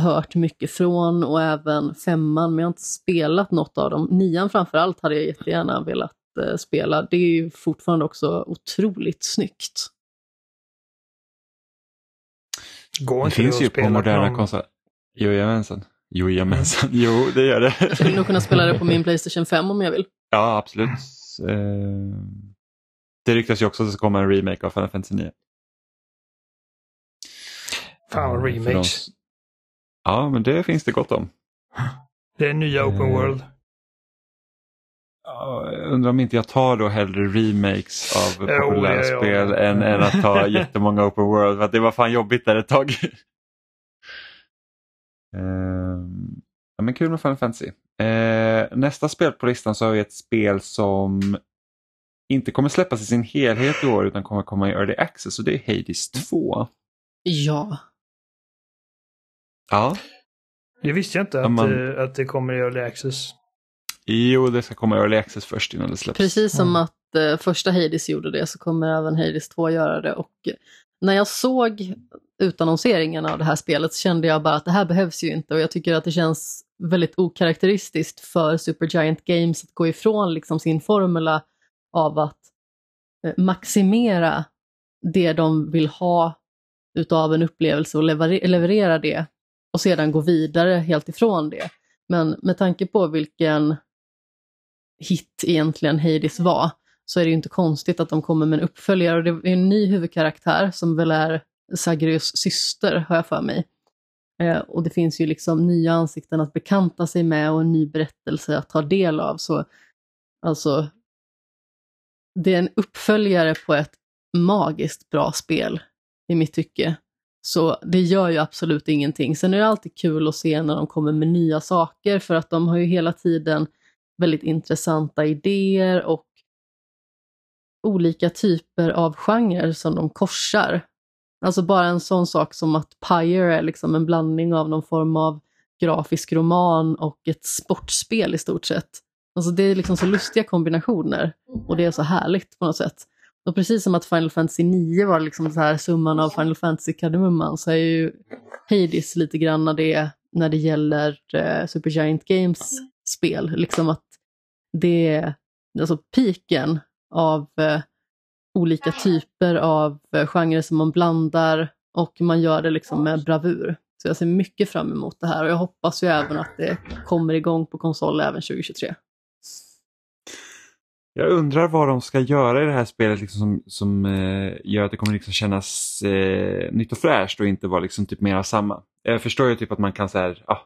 hört mycket från och även femman, men jag har inte spelat något av dem. Nian framförallt hade jag jättegärna velat eh, spela. Det är ju fortfarande också otroligt snyggt. Går Det finns ju på moderna någon- konsoler. Jo, jajamensan. Jo, det gör det. Jag skulle nog kunna spela det på min Playstation 5 om jag vill. Ja, absolut. Eh, Det ryktas ju också att det ska komma en remake av Final Fantasy 9. Fan vad remakes. Ja, men det finns det gott om. Det är nya Open Eh, World. Ja, jag undrar om inte jag tar då hellre remakes av Jo, populära ja, ja. spel än, än att ta jättemånga open world. För att det var fan jobbigt där ett tag. Ehm, ja, men kul med Final Fantasy. Eh, nästa spel på listan så har vi ett spel som inte kommer släppas i sin helhet i år utan kommer komma i Early Access och det är Hades 2. Ja. Ja, Det visste jag inte att, man- eh, att det kommer i Early Access. jo det ska komma i Early Access först innan det släpps. Precis som Mm. att eh, första Hades gjorde det så kommer även Hades 2 göra det. Och eh, när jag såg utannonseringen av det här spelet så kände jag bara att det här behövs ju inte och jag tycker att det känns väldigt okaraktäristiskt för Supergiant Games att gå ifrån liksom sin formula av att eh, maximera det de vill ha utav en upplevelse och lever- leverera det och sedan gå vidare helt ifrån det. Men med tanke på vilken hit egentligen Hades var så är det ju inte konstigt att de kommer med en uppföljare och det är en ny huvudkaraktär som väl är Zagreus syster har jag för mig. Eh, och det finns ju liksom nya ansikten att bekanta sig med och en ny berättelse att ta del av. Så alltså, det är en uppföljare på ett magiskt bra spel i mitt tycke. Så det gör ju absolut ingenting. Sen är det alltid kul att se när de kommer med nya saker för att de har ju hela tiden väldigt intressanta idéer och olika typer av genrer som de korsar. Alltså bara en sån sak som att Pyre är liksom en blandning av någon form av grafisk roman och ett sportspel i stort sett. Alltså det är liksom så lustiga kombinationer och det är så härligt på något sätt. Och precis som att Final Fantasy 9 var liksom så här summan av Final Fantasy-kardemumman så är ju Hades lite grann det när det gäller eh, Supergiant Games spel. Liksom att det är alltså piken av eh, olika typer av eh, genrer som man blandar och man gör det liksom med bravur. Så jag ser mycket fram emot det här och jag hoppas ju även att det kommer igång på konsol även 2023. Jag undrar vad de ska göra i det här spelet liksom som, som eh, gör att det kommer liksom kännas eh, nytt och fräscht och inte vara liksom typ mer av samma. Jag förstår ju typ att man kan så här, ah,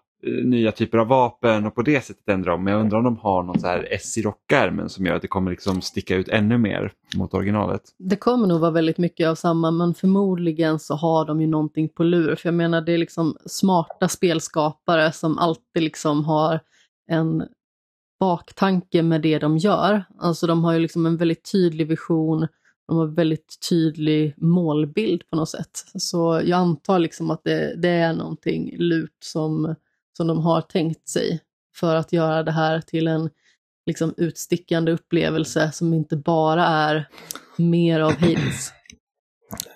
nya typer av vapen och på det sättet ändra om. Men jag undrar om de har något så här S i rockärmen som gör att det kommer liksom sticka ut ännu mer mot originalet. Det kommer nog vara väldigt mycket av samma men förmodligen så har de ju någonting på lur. För jag menar det är liksom smarta spelskapare som alltid liksom har en baktanke med det de gör. Alltså de har ju liksom en väldigt tydlig vision, de har väldigt tydlig målbild på något sätt. Så jag antar liksom att det, det är någonting lurt som, som de har tänkt sig för att göra det här till en liksom utstickande upplevelse som inte bara är mer av Hades.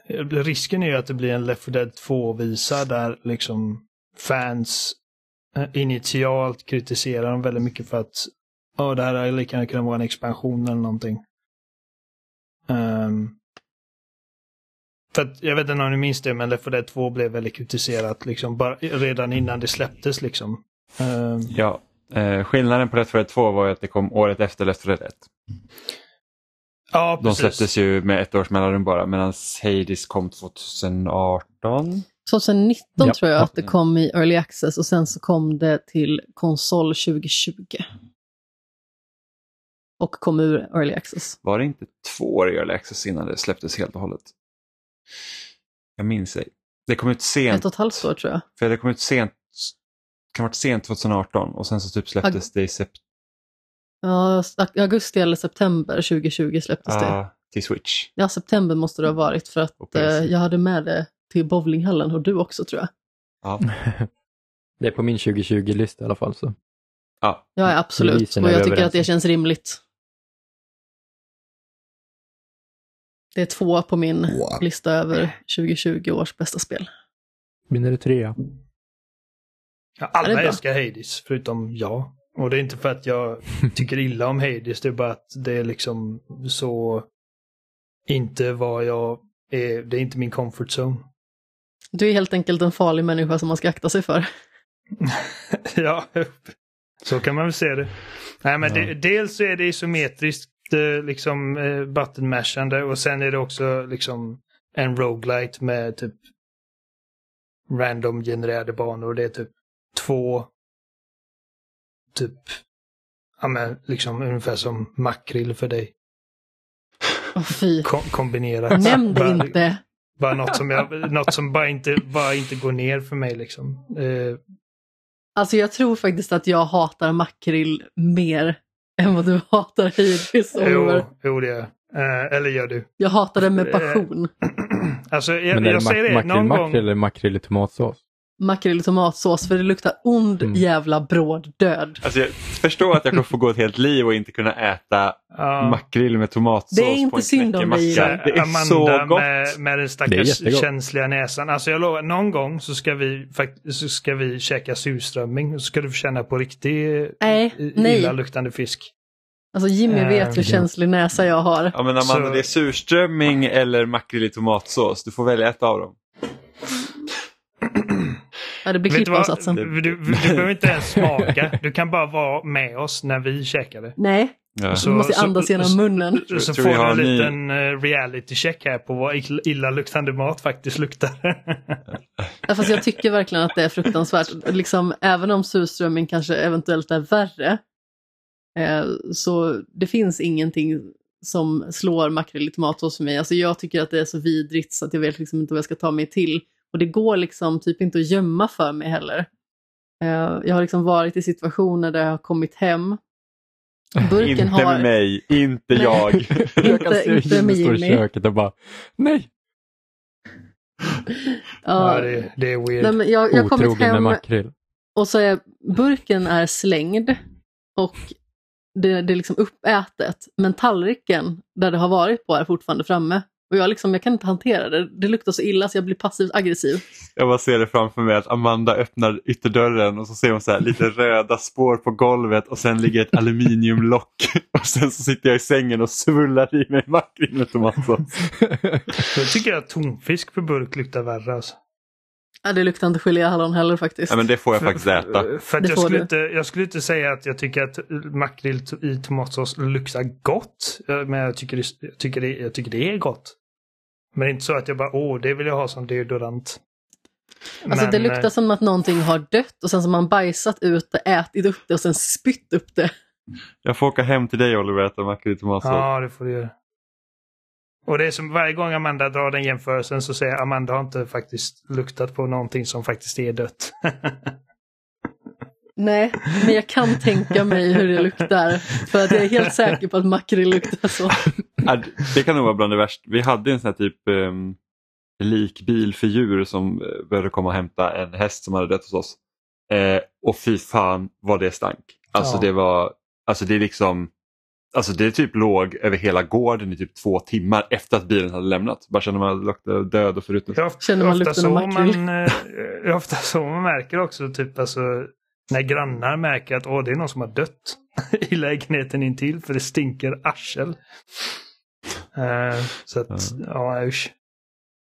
Eh, risken är ju att det blir en Left 4 Dead 2-visa där liksom fans initialt kritiserar dem väldigt mycket för att oh, det här hade lika gärna kunnat vara en expansion eller någonting. Ehm, för att, jag vet inte om ni minns det, men Left 4 Dead 2 blev väldigt kritiserat liksom, bara, redan innan det släpptes. Liksom. Ehm, Ja, eh, skillnaden på Left 4 Dead 2 var ju att det kom året efter Left 4 Dead 1. ja, De precis. släpptes ju med ett års mellanrum bara medan Hades kom 2018. 2019 Ja. tror jag att det kom i Early Access och sen så kom det till konsol 2020. Och kom ur Early Access. Var det inte två år i Early Access innan det släpptes helt och hållet? Jag minns ej. Det kom ut sent. Ett och ett halvt år tror jag. För det kom ut sent. Kan ha varit sent 2018 och sen så typ släpptes det i sept- Ja, augusti eller september 2020 släpptes det. ah, till Switch. Ja, september måste det ha varit för att eh, jag hade med det till bowlinghallen och du också tror jag. Ja. Det är på min 2020-lista i alla fall. Så. ja. Ja, absolut. Och jag tycker att det känns rimligt. Det är två på min lista över 2020 års bästa spel. Min är det trea. Ja, alla älskar Hades, förutom jag. Och det är inte för att jag tycker illa om Hades, det är bara att det är liksom så inte vad jag är, det är inte min comfort zone. Du är helt enkelt en farlig människa som man ska akta sig för. ja, så kan man väl se det. Nej, men det, dels så är det isometriskt eh, liksom eh, button mashande och sen är det också liksom en roguelite med typ random genererade banor. Det är typ två typ, ja men liksom ungefär som makrill för dig. Åh fy. Kom kombinerat. Nämn det inte. Bara något som, jag, något som bara, inte, bara inte går ner för mig liksom. Eh, Alltså jag tror faktiskt att jag hatar makrill mer än vad du hatar Hades, jo, jo, det gör jag. Eh, eller gör du? Jag hatar det med Eh, passion. Alltså jag, Men är jag det säger det mak- makrill någon makrill gång. eller makrill i tomatsås? Makrill i tomatsås för det luktar ond Mm. jävla bråd död. Alltså, jag förstår att jag kommer få gå ett helt liv och inte kunna äta Ja. makrill med tomatsås Det är inte på en synd om dig. Det är Amanda så gott. med, med den stackars känsliga näsan. Alltså jag lovar, någon gång så ska vi, så ska vi käka surströmming. Så ska du få känna på riktig Nej, illaluktande fisk. Alltså Jimmy Eh, vet hur känslig näsa jag har. Ja, men Amanda, Så- det är surströmming eller makrill i tomatsås. Du får välja ett av dem. Ja, det blir Vet du. Du, du, behöver inte ens smaka. Du kan bara vara med oss när vi käkar det. Nej, Ja. Så- du måste så- andas genom så- munnen. Så, tror får du en liten eh, reality check här på vad ill- illaluktande mat faktiskt luktar. Ja, fast jag tycker verkligen att det är fruktansvärt. Liksom, även om surströmming kanske eventuellt är värre, eh, så det finns ingenting som slår makrill i tomatsås för mig. Alltså jag tycker att det är så vidrigt så att jag vet liksom inte vad jag ska ta mig till. Och det går liksom typ inte att gömma för mig heller. Eh, jag har liksom varit i situationer där jag har kommit hem. Burken Inte har... med mig, inte Nej. jag. jag kan Inte- se inte Jimmy med stå i Jimmy. köket och bara nej, ja, det, det är weird. nej, men jag, jag har kommit otrogen med hem makrill. och så är burken är slängd och det, det är liksom uppätet. Men tallriken där det har varit på är fortfarande framme. Och jag, liksom, jag kan inte hantera det. Det luktar så illa så jag blir passivt aggressiv. Jag bara ser det framför mig att Amanda öppnar ytterdörren och så ser hon så här lite röda spår på golvet och sen ligger ett aluminiumlock. Och sen så sitter jag i sängen och svullar i mig makrill med tomatsås. Jag tycker att tonfisk på burk luktar värre. Alltså. Ja, det luktar inte geléhallon heller faktiskt. Ja, men det får jag faktiskt äta. För jag, skulle du. inte, jag skulle inte säga att jag tycker att makrill i tomatsås luktar gott. Men jag tycker, det, jag, tycker det, jag tycker det är gott. Men det är inte så att jag bara, åh, det vill jag ha som deodorant. Alltså det Men, luktar eh, som att någonting har dött och sen så har man bajsat ut det, ätit upp det och sen spytt upp det. Jag får åka hem till dig Oliver och äta makrill i tomatsås. Ja, det får du göra. Och det är som varje gång Amanda drar den jämförelsen så säger jag Amanda har inte faktiskt luktat på någonting som faktiskt är dött. Nej, men jag kan tänka mig hur det luktar. För att jag är helt säker på att makrill luktar så. Det- kan nog vara bland det värsta. Vi hade en sån här typ um, likbil för djur som eh, behövde komma och hämta en häst som hade dött hos oss. Eh, och fy fan vad det stank. Alltså Ja. det var, alltså det är liksom, alltså det typ låg över hela gården i typ två timmar efter att bilen hade lämnat. Bara kände man luktade död och ofta, Känner man lukten av makrill? man, eh, det är ofta så man märker också, typ alltså när grannar märker att åh, det är någon som har dött i lägenheten intill för det stinker arsel. Eh, så att, ja, usch.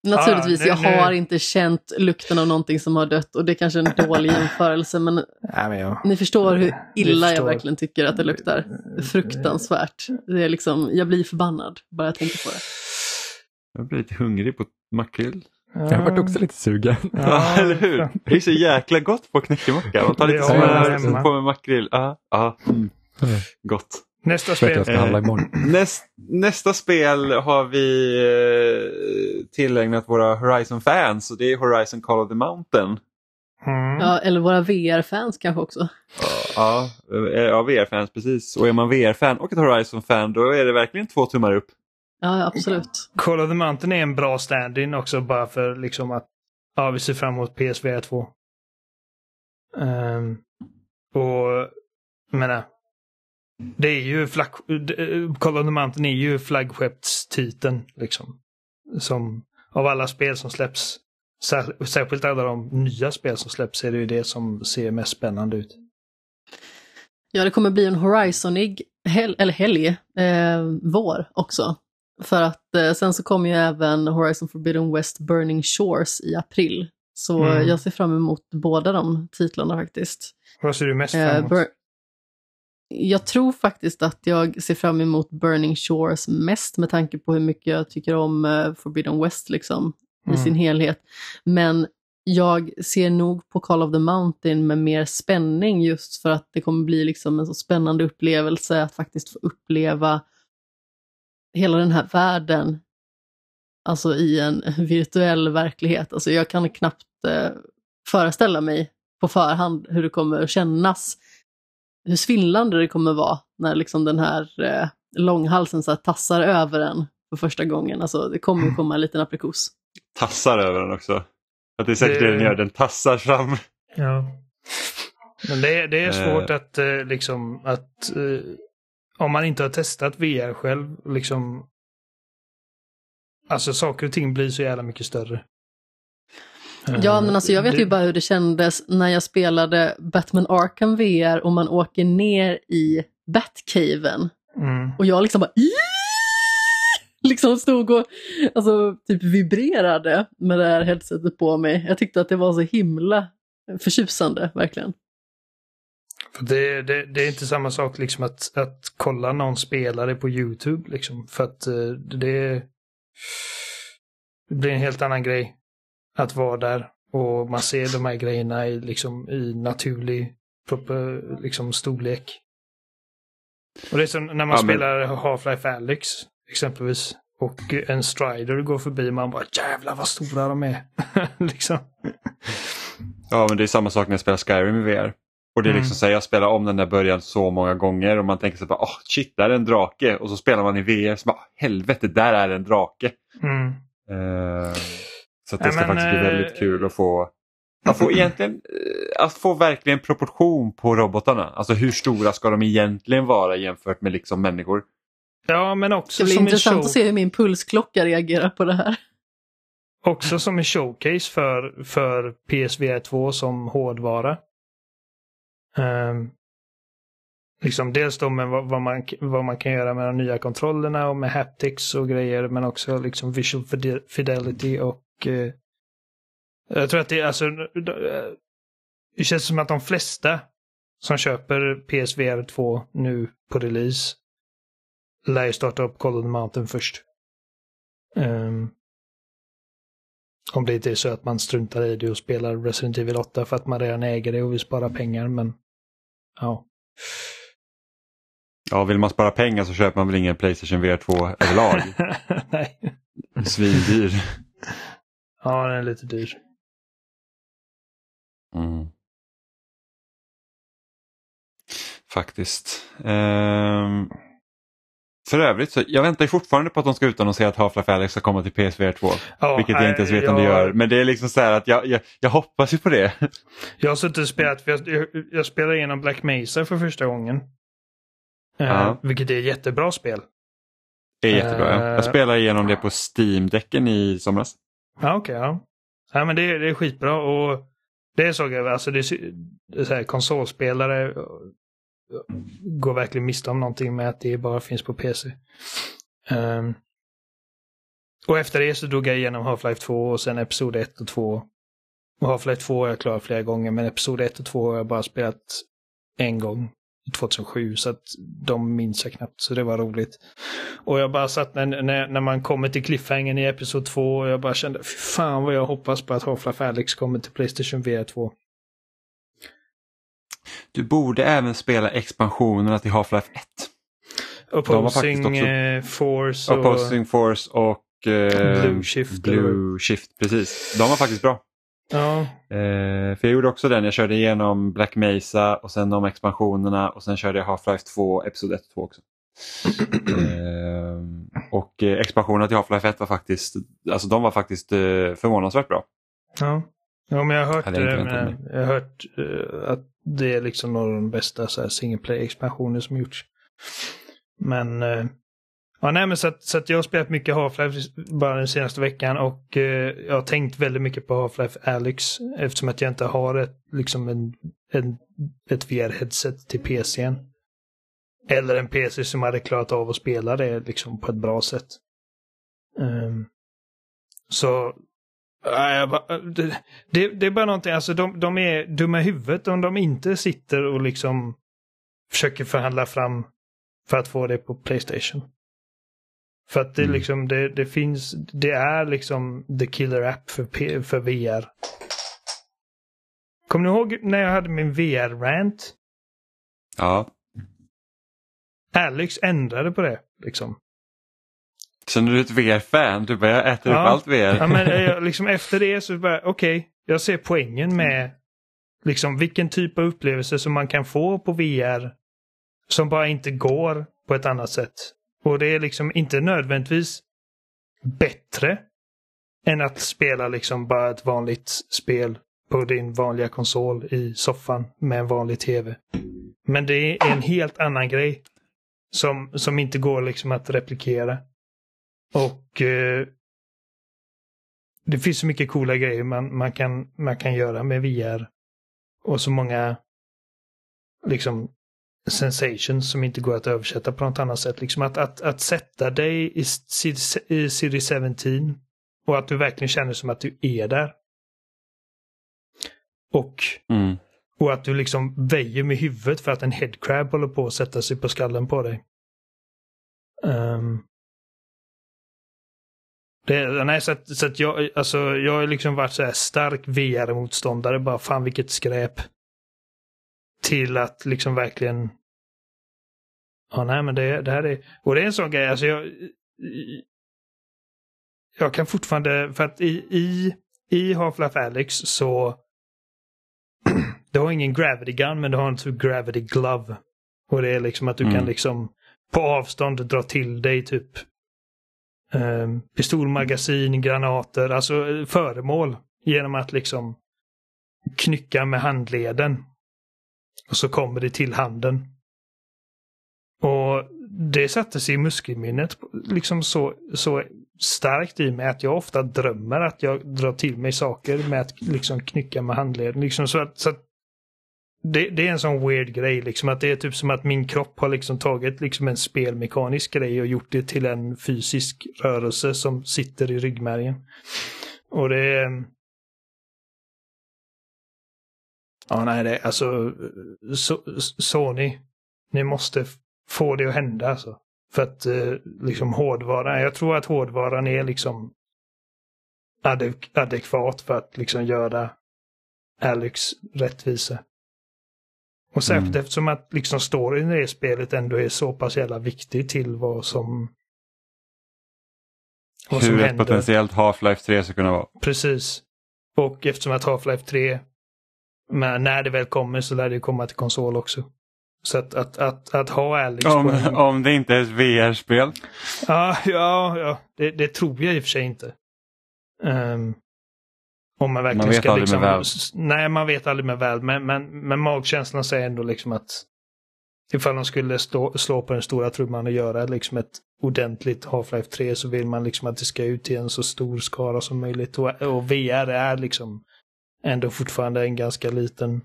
Naturligtvis, nu- jag nu- har inte känt lukten av någonting som har dött och det är kanske är en dålig jämförelse men Nej, men jag... ni förstår hur illa jag förstår. verkligen tycker att det luktar. Fruktansvärt. Det är liksom, jag blir förbannad bara jag tänker på det. Jag blir lite hungrig på makrill. Jag har varit också lite sugen. Ja, eller hur? Det är så jäkla gott på knäckemacka. Man tar lite smör, hemma. på med makrill. Ja, ja, mm, gott. Nästa spel. jag ska handla imorgon. Näst, nästa spel har vi eh, tillägnat våra Horizon-fans och det är Horizon Call of the Mountain. Mm. Ja, eller våra VR-fans kanske också. Ja, eh, ja VR-fans precis. Och är man VR-fan och ett Horizon-fan då är det verkligen två tummar upp. Ja, absolut. Call of the Mountain är en bra stand-in också bara för liksom att ja, vi ser fram emot PSVR 2. Ehm, och jag menar, det är ju flagg, Call of the Mountain är ju flaggskeppstiteln liksom. Som av alla spel som släpps, sär, särskilt alla de nya spel som släpps, är det ju det som ser mest spännande ut. Ja, det kommer bli en Horizonig hel eller helg, eh, vår också. För att eh, sen så kommer ju även Horizon Forbidden West Burning Shores i april. Så Mm. jag ser fram emot båda de titlarna faktiskt. Vad ser du mest fram Eh, emot? Bur- jag tror faktiskt att jag ser fram emot Burning Shores mest med tanke på hur mycket jag tycker om eh, Forbidden West liksom i Mm. sin helhet. Men jag ser nog på Call of the Mountain med mer spänning just för att det kommer bli liksom en så spännande upplevelse att faktiskt få uppleva hela den här världen alltså i en virtuell verklighet. Alltså jag kan knappt eh, föreställa mig på förhand hur det kommer att kännas. Hur svindlande det kommer att vara när liksom den här eh, långhalsen så här tassar över en för första gången. Alltså det kommer att komma en liten aprikos. Tassar över den också. Att det är säkert det, det den gör, den tassar fram. Ja. Men det, det är svårt eh. att eh, liksom att eh, om man inte har testat VR själv, liksom Alltså saker och ting blir så jävla mycket större. Ja, men alltså jag vet ju bara hur det kändes när jag spelade Batman Arkham VR och man åker ner i Batcaven. Mm. Och jag liksom bara liksom stod och alltså, typ vibrerade med det här headsetet på mig. Jag tyckte att det var så himla förtjusande, verkligen. Det, det, det, är inte samma sak liksom att, att kolla någon spelare på YouTube. Liksom, för att eh, det, det blir en helt annan grej att vara där och man ser de här grejerna i, liksom, i naturlig proper, liksom, storlek. Och det är som när man ja, spelar men... Half-Life Alyx exempelvis. Och en strider går förbi man bara jävlar vad stora de är. liksom. Ja men det är samma sak när jag spelar Skyrim i VR. Och det är liksom mm. så här, jag spelar om den där början så många gånger och man tänker sig bara oh, shit, där är en drake. Och så spelar man i VR så bara helvete, där är en drake. Mm. Uh, så det ska men, faktiskt bli väldigt uh... kul att få att få, egentligen, eh, att få verkligen proportion på robotarna. Alltså hur stora ska de egentligen vara jämfört med liksom människor? Ja, men också Det blir intressant show... att se hur min pulsklocka reagerar på det här. Också som en showcase för, för PSVR 2 som hårdvara. Um, liksom dels då med vad, vad, man, vad man kan göra med de nya kontrollerna och med haptics och grejer men också liksom visual fidelity och uh, jag tror att det är alltså eh, det känns som att de flesta som köper PSVR 2 nu på release lär ju starta upp Call of the Mountain först. Um, om det inte är så att man struntar i det och spelar Resident Evil 8 för att man redan äger det och vill spara pengar, men ja. Ja, vill man spara pengar så köper man väl ingen Playstation VR 2 överlag. Nej. Svindyr. Ja, den är lite dyr. Mm. Faktiskt. Um... För övrigt, så jag väntar fortfarande på att de ska utannonsera att Half-Life Alyx ska komma till PSVR 2. Ja, vilket jag inte ens vet jag, om det gör. Men det är liksom så här att jag, jag, jag hoppas ju på det. Jag har suttit och spelat, jag, jag, spelade igenom Black Mesa för första gången. Uh, vilket är ett jättebra spel. Det är jättebra, uh, ja. Jag eh, spelade igenom det på Steam-däcken i somras. Ja, okej. Okay, ja. ja, men det, det är skitbra och det såg jag, alltså det är, det är så här, konsolspelare går verkligen miste om någonting med att det bara finns på PC. Um, ehm, och efter det så drog jag igenom Half-Life 2 och sen Episod 1 och 2. Och Half-Life 2 har jag klarat flera gånger men Episod 1 och 2 har jag bara spelat en gång. 2007 så att de minns jag knappt så det var roligt. Och jag bara satt när, när, när man kommer till cliffhangern i Episod 2 och jag bara kände fy fan vad jag hoppas på att Half-Life Alyx kommer till Playstation VR 2. Du borde även spela expansionerna till Half-Life 1. Opposing också... Eh, Force och... Opposing Force och eh, Blue Shift. Blue Shift, precis. De var faktiskt bra. Ja. Eh, för jag gjorde också den, jag körde igenom Black Mesa och sen de expansionerna och sen körde jag Half-Life 2, Episod 1 och 2 också. eh, och eh, expansionerna till Half-Life 1 var faktiskt, alltså de var faktiskt eh, förvånansvärt bra. Ja. Ja, men jag har hört, jag, men, jag har hört uh, att det är liksom några av de bästa så här, single play-expansioner som gjorts. Men, uh, ja nej men så att, så att jag har spelat mycket Half-Life bara den senaste veckan och uh, jag har tänkt väldigt mycket på Half-Life Alyx eftersom att jag inte har ett, liksom en, en, ett VR-headset till PCn. Eller en PC som hade klarat av att spela det liksom på ett bra sätt. Um, så det, det, det, är bara någonting, alltså de, de är dumma i huvudet om de inte sitter och liksom försöker förhandla fram för att få det på Playstation. För att det mm. liksom, det, det finns, det är liksom the killer app för, för VR. Kommer ni ihåg när jag hade min VR-rant? Ja. Alex ändrade på det. Liksom. Känner du ett VR-fan? Du börjar äta upp Ja. allt VR. Ja, men jag, liksom efter det så bara, okej, jag ser poängen med liksom vilken typ av upplevelse som man kan få på VR som bara inte går på ett annat sätt. Och det är liksom inte nödvändigtvis bättre än att spela liksom bara ett vanligt spel på din vanliga konsol i soffan med en vanlig tv. Men det är en helt annan grej som, som inte går liksom att replikera. Och eh, det finns så mycket coola grejer man, man, kan, man kan göra med VR. Och så många liksom sensations som inte går att översätta på något annat sätt. Liksom att, att, att sätta dig i, i City 17 och att du verkligen känner som att du är där. Och, Mm. och att du liksom väjer med huvudet för att en headcrab håller på att sätta sig på skallen på dig. Ehm. Det, nej, så att, så att jag, alltså, jag har liksom varit så här stark VR-motståndare. Bara fan vilket skräp. Till att liksom verkligen... Ja, nej men det, det här är... Och det är en sån grej, alltså jag... Jag kan fortfarande, för att i, i, i Half-Life Alyx så... du har ingen gravity gun men du har en typ gravity glove. Och det är liksom att du Mm. kan liksom på avstånd dra till dig typ Ehm, pistolmagasin, granater, alltså eh, föremål. Genom att liksom knycka med handleden. Och så kommer det till handen. Och det satte sig i muskelminnet liksom så, så starkt i mig att jag ofta drömmer att jag drar till mig saker med att liksom knycka med handleden. Liksom så att, så att det, det är en sån weird grej liksom att det är typ som att min kropp har liksom tagit liksom en spelmekanisk grej och gjort det till en fysisk rörelse som sitter i ryggmärgen. Och det är... Ja, nej, det är alltså so, Sony, ni måste få det att hända alltså. För att eh, liksom hårdvaran, jag tror att hårdvaran är liksom adek adekvat för att liksom göra Alex rättvisa. Och särskilt Mm. eftersom att liksom storyn i det spelet ändå är så pass jävla viktig till vad som vad som Hur ett händer. potentiellt Half-Life 3 ska kunna vara. Precis. Och eftersom att Half-Life 3, men när det väl kommer så lär det komma till konsol också. Så att, att, att, att ha Alex Om, en... om det inte är ett VR-spel. Ja, ja, ja. Det, det tror jag i och för sig inte. Ehm, om man verkligen Man vet ska aldrig liksom... med s- Nej, man vet aldrig med väl. Men, men, men magkänslan säger ändå liksom att ifall de skulle stå, slå på den stora trumman och göra liksom ett ordentligt Half-Life 3 så vill man liksom att det ska ut till en så stor skara som möjligt. Och, och VR är liksom ändå fortfarande en ganska liten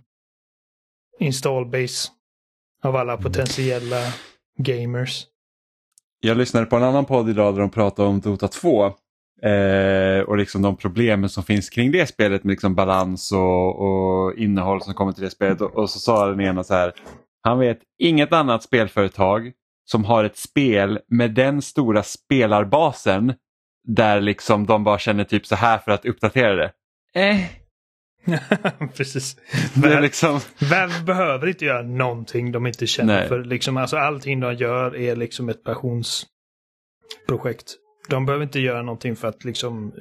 installbase av alla potentiella gamers. Jag lyssnade på en annan podd idag där de pratade om Dota 2. Eh, och liksom de problemen som finns kring det spelet med liksom balans och, och innehåll som kommer till det spelet. Och, och så sa den ena så här. Han vet inget annat spelföretag som har ett spel med den stora spelarbasen där liksom de bara känner typ så här för att uppdatera det. Eh, Precis. det är Valve, liksom, Valve behöver inte göra någonting de inte känner Nej. för. Liksom, alltså, allting de gör är liksom ett passionsprojekt. De behöver inte göra någonting för att liksom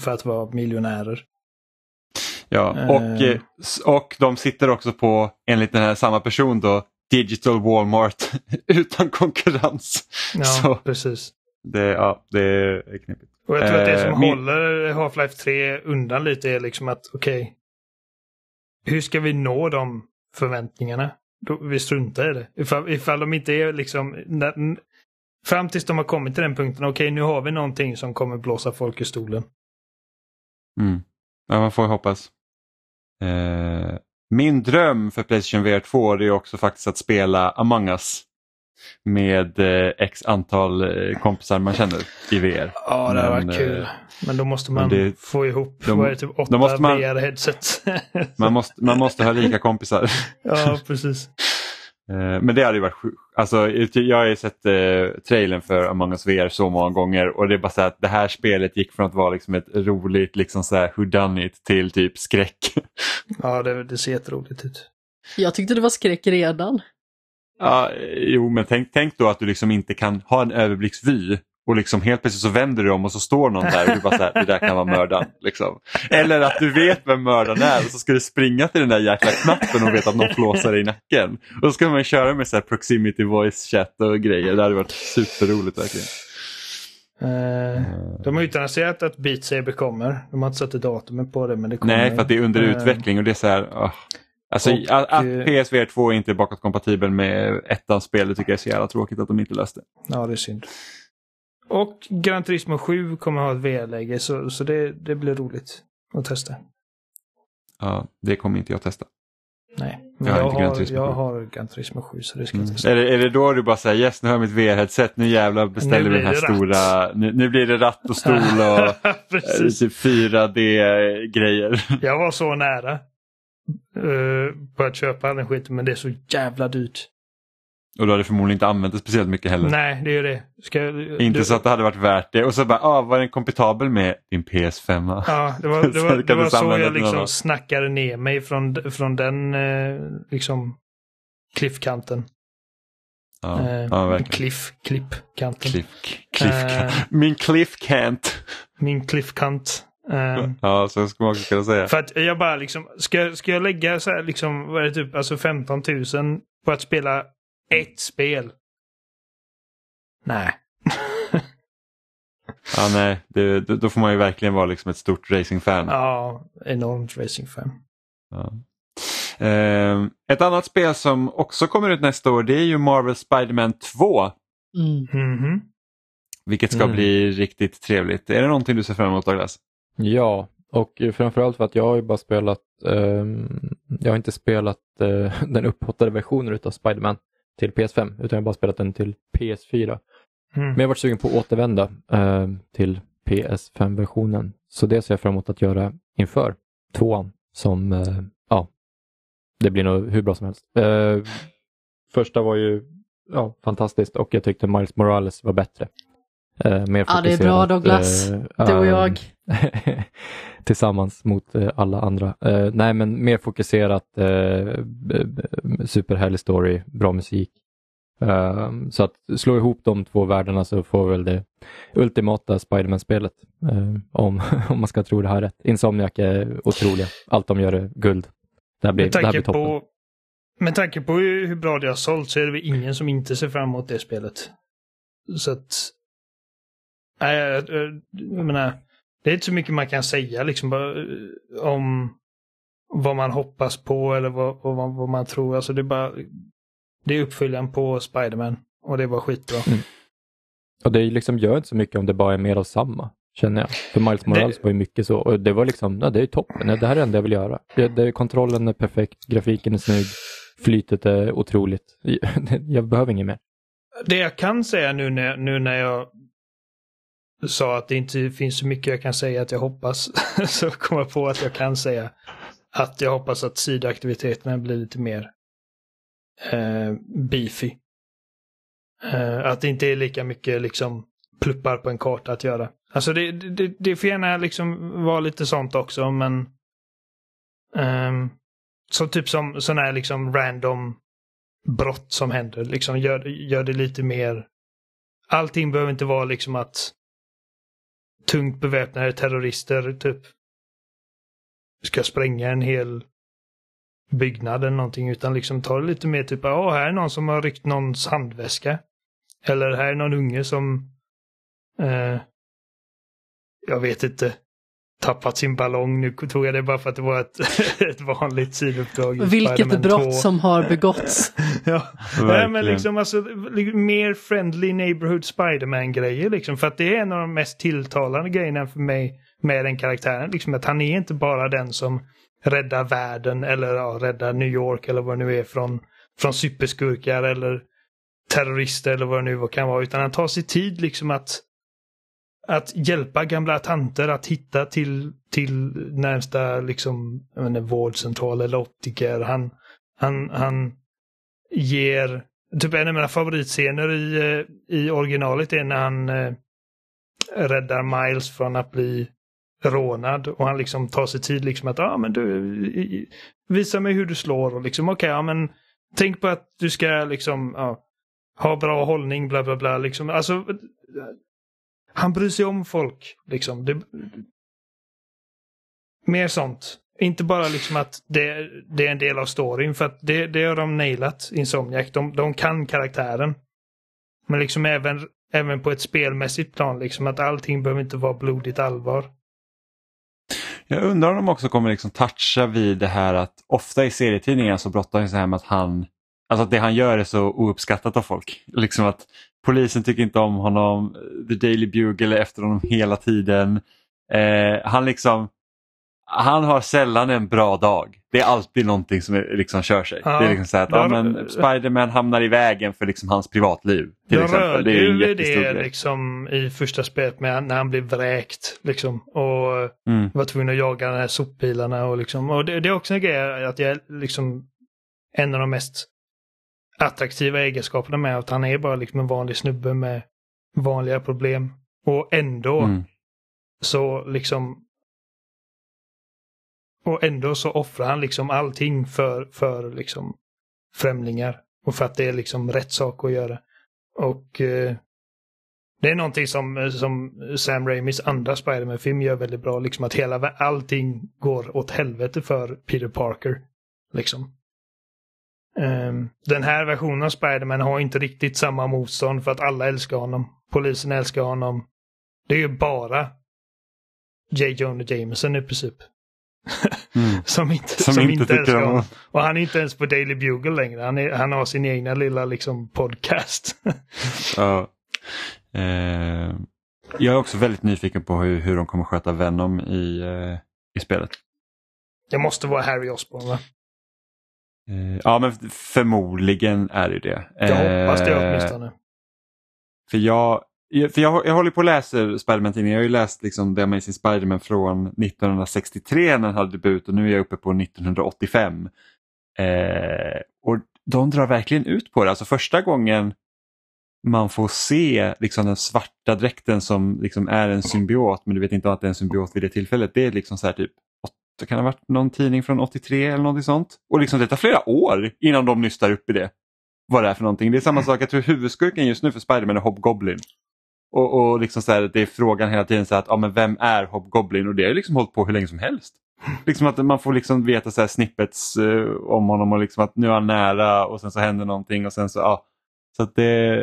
för att vara miljonärer. ja. Eh. och, eh, och de sitter också på, enligt den här samma person då, Digital Walmart utan konkurrens. Ja, Så. precis. Det, ja, det är knepigt. Och jag tror att det Eh, som min- håller Half-Life 3 undan lite är liksom att okej, hur ska vi nå de förväntningarna? Då, vi struntar i det. Ifall, ifall de inte är liksom, när, fram tills de har kommit till den punkten, okej nu har vi någonting som kommer blåsa folk i stolen. Mm. Ja, man får hoppas. Eh, min dröm för Playstation VR 2 det är också faktiskt att spela Among Us med eh, x antal eh, kompisar man känner i VR. Ja, det hade varit kul. eh, Men då måste man det- få ihop, de- vad är det, typ åtta VR-headset. Man måste, man måste ha lika kompisar. ja, precis. Eh, men det hade ju varit sjukt. Alltså, jag har ju sett eh, trailern för Among us VR så många gånger och det är bara så att det här spelet gick från att vara liksom ett roligt liksom så här whodunit till typ skräck. Ja, det, det ser jätteroligt ut. Jag tyckte det var skräck redan. Ja, jo, men tänk, tänk då att du liksom inte kan ha en överblicksvy och liksom helt plötsligt så vänder du om och så står någon där och du bara så här, det där kan vara mördaren. Liksom. Eller att du vet vem mördaren är och så ska du springa till den där jäkla knappen och veta att någon flåsar i nacken. Och så ska man köra med så här proximity voice chat och grejer. Det hade varit superroligt verkligen. Uh, de har utannonserat att Beat Saber kommer. De har inte satt datumet på det men det kommer. Nej, för att det är under uh, utveckling och det är så här... Oh. Alltså och, att, eh, PSVR 2 är inte bakåtkompatibel med ettans spel, det tycker jag är så jävla tråkigt att de inte löste. Ja, det är synd. Och Gran Turismo 7 kommer ha ett VR-läge så, så det, det blir roligt att testa. Ja, det kommer inte jag testa. Nej, men jag, jag, har, jag har Gran Turismo 7 så det ska jag mm. testa. Är det, är det då du bara säger yes nu har jag mitt VR-headset, nu jävlar beställer vi den här stora, nu, nu, blir det ratt och stol och eh, typ 4D-grejer. jag var så nära uh, på att köpa den skiten men det är så jävla dyrt. Och du hade förmodligen inte använt det speciellt mycket heller. Nej, det är ju det. Ska, inte du, så att det hade varit värt det. Och så bara, ah, var den kompatibel med din PS5? Ja, det var, det var, det var så jag liksom snackade ner mig från, från den eh, liksom cliffkanten. Ja, eh, ja verkligen. Cliff, klippkanten. Cliff, cliff, eh, min cliffkant. Min cliffkant. Um, ja, så ska man också kunna säga. För att jag bara liksom, ska, ska jag lägga så här liksom, vad är det typ, alltså 15 000 på att spela ett spel. Nej. ja, nej. Det, då får man ju verkligen vara liksom ett stort racingfan. Ja, enormt racingfan. Ja. Eh, ett annat spel som också kommer ut nästa år det är ju Marvel Spiderman 2. Mm. Mm -hmm. Vilket ska mm. bli riktigt trevligt. Är det någonting du ser fram emot Douglas? Ja, och framförallt för att jag har ju bara spelat, eh, jag har inte spelat eh, den upphottade versionen av Spiderman till PS5 utan jag har bara spelat den till PS4. Mm. Men jag har varit sugen på att återvända eh, till PS5-versionen. Så det ser jag fram emot att göra inför tvåan som, eh, ja, det blir nog hur bra som helst. Eh, första var ju ja, fantastiskt och jag tyckte Miles Morales var bättre. Eh, mer ja, det är bra Douglas. Eh, du och jag. tillsammans mot eh, alla andra. Eh, nej, men mer fokuserat, eh, superhärlig story, bra musik. Uh, så att slå ihop de två världarna så får väl det ultimata Spiderman-spelet. Uh, om, om man ska tro det här rätt. Insomniac är otroliga. Allt de gör är guld. Det här blir, det här blir toppen. På, med tanke på hur bra det har sålt så är det väl ingen som inte ser fram emot det spelet. Så att... Nej, jag, jag menar, det är inte så mycket man kan säga liksom eh, om vad man hoppas på eller vad, vad, vad man tror. Alltså det är bara det är uppföljaren på Spiderman och det var skitbra. Mm. Och det liksom gör inte så mycket om det bara är mer av samma, känner jag. För Miles Morales det... var ju mycket så. Och det var liksom, ja, det är toppen. Det här är det enda jag vill göra. Det, det, kontrollen är perfekt, grafiken är snygg, flytet är otroligt. Jag behöver inget mer. Det jag kan säga nu när, nu när jag sa att det inte finns så mycket jag kan säga att jag hoppas. så kom jag på att jag kan säga att jag hoppas att sidoaktiviteterna blir lite mer eh, beefy. Eh, att det inte är lika mycket liksom pluppar på en karta att göra. Alltså det, det, det får gärna liksom vara lite sånt också men eh, så typ som sådana här liksom random brott som händer. Liksom gör, gör det lite mer Allting behöver inte vara liksom att tungt beväpnade terrorister typ ska spränga en hel byggnad eller någonting utan liksom ta det lite mer typ, ja här är någon som har ryckt någons handväska. Eller här är någon unge som eh, jag vet inte, tappat sin ballong. Nu tog jag det bara för att det var ett, ett vanligt sidouppdrag. Vilket brott 2. som har begåtts. ja, Nej, men liksom alltså mer friendly neighborhood Spiderman-grejer liksom. För att det är en av de mest tilltalande grejerna för mig med den karaktären. Liksom att han är inte bara den som räddar världen eller ja, räddar New York eller vad det nu är från, från superskurkar eller terrorister eller vad det nu kan vara. Utan han tar sig tid liksom att att hjälpa gamla tanter att hitta till, till närmsta liksom, menar, vårdcentral eller optiker. Han, han, han ger, typ en av mina favoritscener i, eh, i originalet är när han eh, räddar Miles från att bli rånad och han liksom tar sig tid liksom att, ja ah, men du, visa mig hur du slår och liksom okej, okay, ja men tänk på att du ska liksom, ja, ha bra hållning, bla bla bla liksom. Alltså, han bryr sig om folk liksom. Det, mer sånt. Inte bara liksom att det, det, är en del av storyn, för att det, det har de nailat, Insomniac. De, de kan karaktären. Men liksom även, även på ett spelmässigt plan, liksom att allting behöver inte vara blodigt allvar. Jag undrar om de också kommer liksom toucha vid det här att ofta i serietidningar så brottas det här med att han, alltså att det han gör är så ouppskattat av folk. Liksom att polisen tycker inte om honom, The Daily Bugle är efter honom hela tiden. Eh, han liksom han har sällan en bra dag. Det är alltid någonting som liksom kör sig. Ja, det är liksom så att ja, men Spiderman hamnar i vägen för liksom hans privatliv. Till jag exempel. Det är ju det liksom i första spelet med när han blir vräkt. Liksom, och mm. var tvungen att jaga de här sopbilarna. Och, liksom, och det, det, är också en grej att jag liksom en av de mest attraktiva egenskaperna med att han är bara liksom en vanlig snubbe med vanliga problem. Och ändå mm. så liksom och ändå så offrar han liksom allting för, för liksom främlingar. Och för att det är liksom rätt sak att göra. Och eh, det är någonting som, som Sam Raimis andra Spiderman-film gör väldigt bra. Liksom att hela, allting går åt helvete för Peter Parker. Liksom. Um, den här versionen av Spiderman har inte riktigt samma motstånd för att alla älskar honom. Polisen älskar honom. Det är ju bara J. Jonah Jameson i princip. Mm. som inte, som, som inte, inte älskar honom. Och han är inte ens på Daily Bugle längre. Han, är, han har sin egna lilla liksom, podcast. ja. Eh, jag är också väldigt nyfiken på hur, hur de kommer sköta Venom i, eh, i spelet. Det måste vara Harry Osborn va? Eh, ja men förmodligen är det det. Jag hoppas det eh, åtminstone. För jag, för jag, jag håller på att läsa Spiderman-tidningen. Jag har ju läst liksom The Amazing Spiderman från 1963 när den hade debut och nu är jag uppe på 1985. Eh, och de drar verkligen ut på det. Alltså första gången man får se liksom den svarta dräkten som liksom är en symbiot men du vet inte att det är en symbiot vid det tillfället. Det är liksom så här typ det kan ha varit någon tidning från 83 eller något sånt. Och liksom det tar flera år innan de nystar upp i det. Vad det är för någonting. Det är samma sak, jag tror huvudskurken just nu för Spiderman är Hobgoblin. Och, och liksom så här, det är frågan hela tiden så att, ja, men vem är Hobgoblin? Och det har liksom hållit på hur länge som helst. Liksom att man får liksom veta så här snippets uh, om honom och liksom att nu är han nära och sen så händer någonting och sen så, ja. Så att det...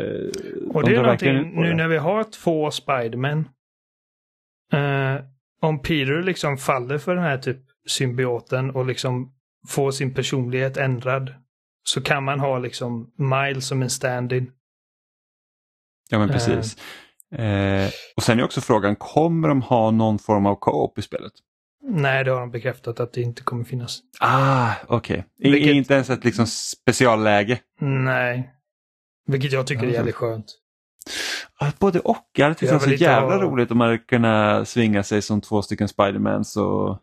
Och det är någonting, nu när vi har två Spiderman. Uh, om Peter liksom faller för den här typ symbioten och liksom får sin personlighet ändrad. Så kan man ha liksom Miles som en stand-in. Ja men precis. Uh, Eh, och sen är också frågan, kommer de ha någon form av co-op i spelet? Nej, det har de bekräftat att det inte kommer finnas. Ah, okej. Okay. Vilket... Inte ens ett liksom specialläge? Nej. Vilket jag tycker är jävligt skönt. Både och. Jag hade tyckt det var så jävla ha... roligt om man kunnat svinga sig som två stycken Spidermans. Och...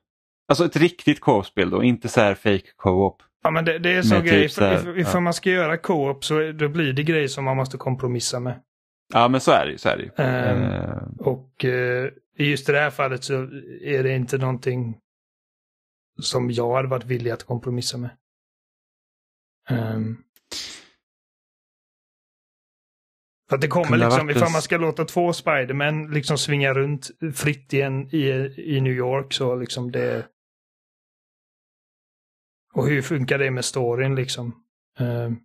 Alltså ett riktigt co-op-spel då, inte så här fake co-op. Ja men det, det är så grej, typ ifall ja. man ska göra co-op så då blir det grejer som man måste kompromissa med. Ja men så är det, så är det. Um, uh... Och uh, i just det här fallet så är det inte någonting som jag hade varit villig att kompromissa med. Um, för att det kommer liksom, ifall man ska låta två Spiderman liksom svinga runt fritt igen i, i New York så liksom det... Och hur funkar det med storyn liksom? Um,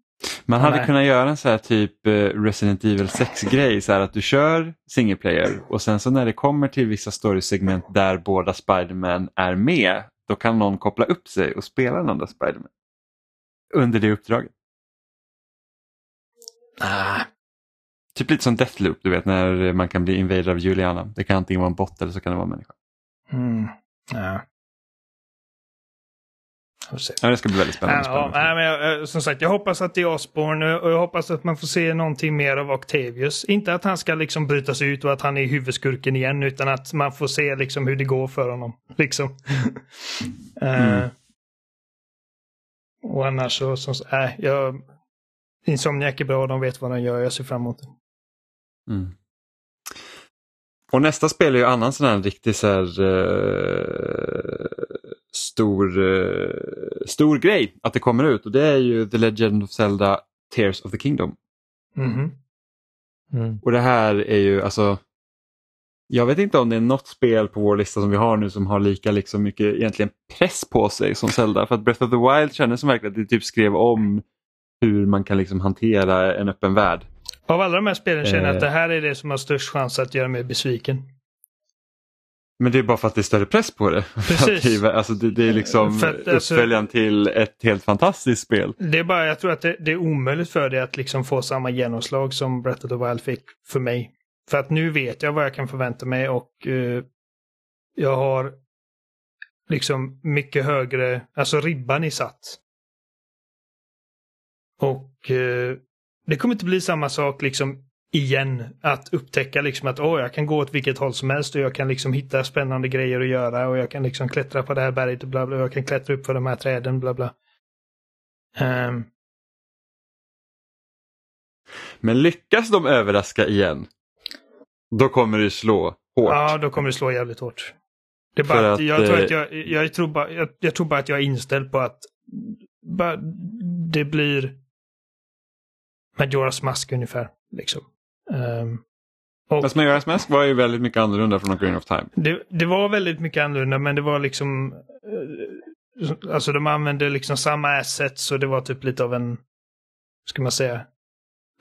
man hade Nej. kunnat göra en så här typ eh, Resident Evil 6-grej, så här att du kör single player och sen så när det kommer till vissa story-segment där båda Spiderman är med, då kan någon koppla upp sig och spela den andra Spiderman. Under det uppdraget. Ah. Typ lite som Deathloop, du vet när man kan bli invaderad av Juliana. Det kan antingen vara en bot eller så kan det vara en människa. Mm. Ja. Ja, det ska bli väldigt spännande. Ja, ja, men jag, eh, som sagt, jag hoppas att det är Osborn och jag hoppas att man får se någonting mer av Octavius. Inte att han ska liksom brytas ut och att han är huvudskurken igen utan att man får se liksom hur det går för honom. Liksom. mm. uh, och annars så, som, äh, jag, Insomniac är bra, de vet vad de gör, jag ser fram emot det. Mm. Och nästa spel är ju annan sån här riktigt så här, uh, stor, uh, stor grej att det kommer ut och det är ju The Legend of Zelda Tears of the Kingdom. Mhm. Mm. Och det här är ju alltså jag vet inte om det är något spel på vår lista som vi har nu som har lika liksom mycket egentligen press på sig som Zelda. För att Breath of the Wild kändes som verkligen att det typ skrev om hur man kan liksom hantera en öppen värld. Av alla de här spelen känner jag att Eh. det här är det som har störst chans att göra mig besviken. Men det är bara för att det är större press på det. Precis. det, alltså det, det är liksom För att, alltså- uppföljaren till ett helt fantastiskt spel. Det är bara, jag tror att det, det är omöjligt för det att liksom få samma genomslag som Breath of the Wild fick för mig. För att nu vet jag vad jag kan förvänta mig och eh, jag har liksom mycket högre, alltså ribban är satt. Och eh, det kommer inte bli samma sak liksom igen. Att upptäcka liksom att åh, jag kan gå åt vilket håll som helst och jag kan liksom hitta spännande grejer att göra och jag kan liksom klättra på det här berget och bla bla. Och jag kan klättra upp för de här träden bla bla. Ehm, Men lyckas de överraska igen, då kommer det slå hårt. Ja, då kommer det slå jävligt hårt. Det bara att, att, jag, tror eh, att jag, jag, tror bara, jag, jag tror bara att jag är inställd på att bara, det blir Majora's Mask ungefär. Liksom. Ehm, och Fast Majora's Mask var ju väldigt mycket annorlunda från Ocarina of Time. det, det var väldigt mycket annorlunda men det var liksom eh, Alltså de använde liksom samma assets så det var typ lite av en Ska man säga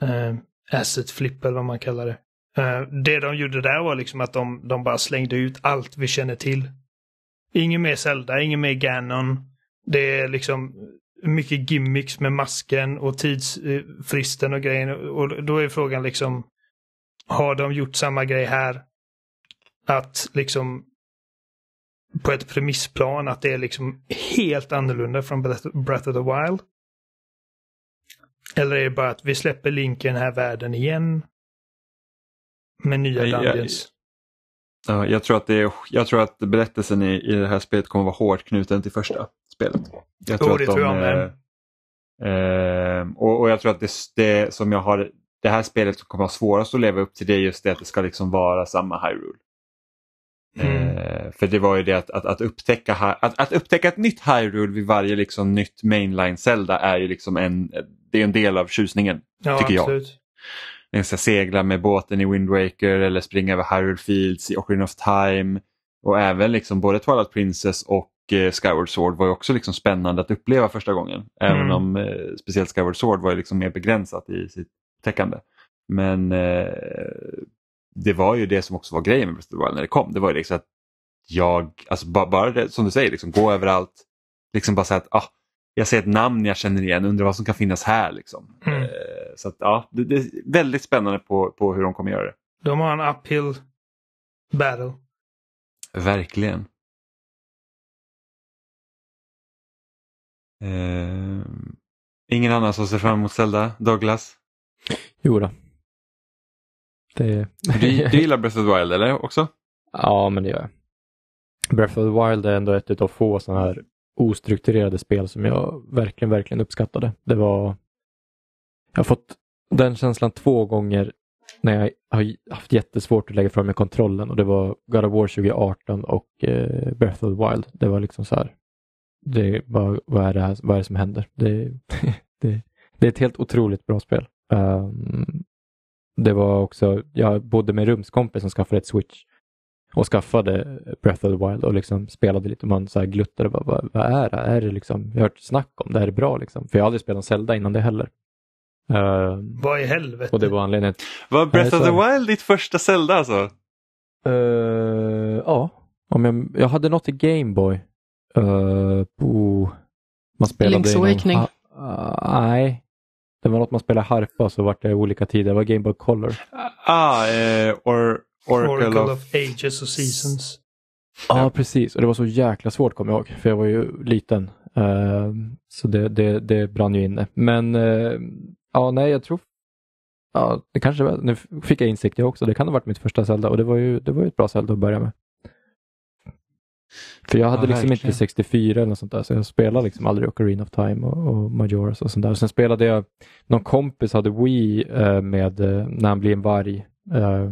eh, Asset flip eller vad man kallar det. Eh, det de gjorde där var liksom att de, de bara slängde ut allt vi känner till. Ingen mer Zelda, ingen mer Ganon. Det är liksom mycket gimmicks med masken och tidsfristen och grejen. Och då är frågan liksom Har de gjort samma grej här? Att liksom på ett premissplan att det är liksom helt annorlunda från Breath of the Wild? Eller är det bara att vi släpper Link i den här världen igen? Med nya jag- dungeons? Ja, jag, tror att det är, jag tror att berättelsen i, i det här spelet kommer vara hårt knuten till första spelet. Jag Jo, det tror jag med. eh, eh, och, och jag tror att det, det som jag har, det här spelet som kommer vara svårast att leva upp till det är just det att det ska liksom vara samma Hyrule. Mm. Eh, för det var ju det att, att, att, upptäcka, att, att upptäcka ett nytt Hyrule vid varje liksom nytt mainline Zelda är ju liksom en, det är en del av tjusningen. Ja, tycker jag. absolut. Jag ska segla med båten i Wind Waker eller springa över Hyrule Fields i Ocarina of Time. Och även liksom både Twilight Princess och eh, Skyward Sword var ju också liksom spännande att uppleva första gången. Även Mm. om eh, speciellt Skyward Sword var ju liksom mer begränsat i sitt täckande. Men eh, det var ju det som också var grejen med Breath of the Wild när det kom. Det var ju liksom att jag, alltså bara, bara det, som du säger, liksom, gå överallt. Liksom bara säga att ah, jag ser ett namn jag känner igen, undrar vad som kan finnas här. Liksom. Mm. Eh, så att, ja, det, det är väldigt spännande på, på hur de kommer göra det. De har en uphill battle. Verkligen. Eh, ingen annan som ser fram emot Zelda? Douglas? Jo då. Det... Du, du gillar Breath of the Wild eller också? ja, men det gör jag. Breath of the Wild är ändå ett av få sådana här ostrukturerade spel som jag verkligen, verkligen uppskattade. Det var... Jag har fått den känslan två gånger när jag har haft jättesvårt att lägga fram mig kontrollen och det var God of War 2018 och eh, Breath of the Wild. Det var liksom så här. Det, vad, vad, är det här, vad är det som händer? Det, det, det är ett helt otroligt bra spel. Ehm, det var också, jag bodde med en rumskompis som skaffade ett Switch och skaffade Breath of the Wild och liksom spelade lite och man så här gluttade. Vad, vad, vad är det? Är det liksom, jag har hört snack om det är bra liksom. För jag har aldrig spelat Zelda innan det heller. Ehm, Vad i helvete? och det var anledningen. Var Breath of the Wild ditt första Zelda alltså? Uh, ja, om jag, jag hade något i Gameboy. Uh, oh, man spelade Link's i någon Awakening. ha- ah, nej, det var något man spelade harpa så vart det olika tider. Det var Gameboy Color. Ah, eh, or, Oracle, Oracle of... of Ages och Seasons. Ja, precis. Och det var så jäkla svårt kommer jag ihåg. För jag var ju liten. Eh, så det, det, det brann ju inne. Men eh, ja, nej, jag tror... Ja, det kanske var, nu fick jag insikt jag också. Det kan ha varit mitt första Zelda och det var ju, det var ju ett bra Zelda att börja med. För jag hade Ja, liksom verkligen. inte 64 eller något sånt där, så jag spelade liksom aldrig Ocarina of Time och, och Majoras och sånt där. Sen spelade jag, någon kompis hade Wii eh, med eh, när han blir en varg, eh,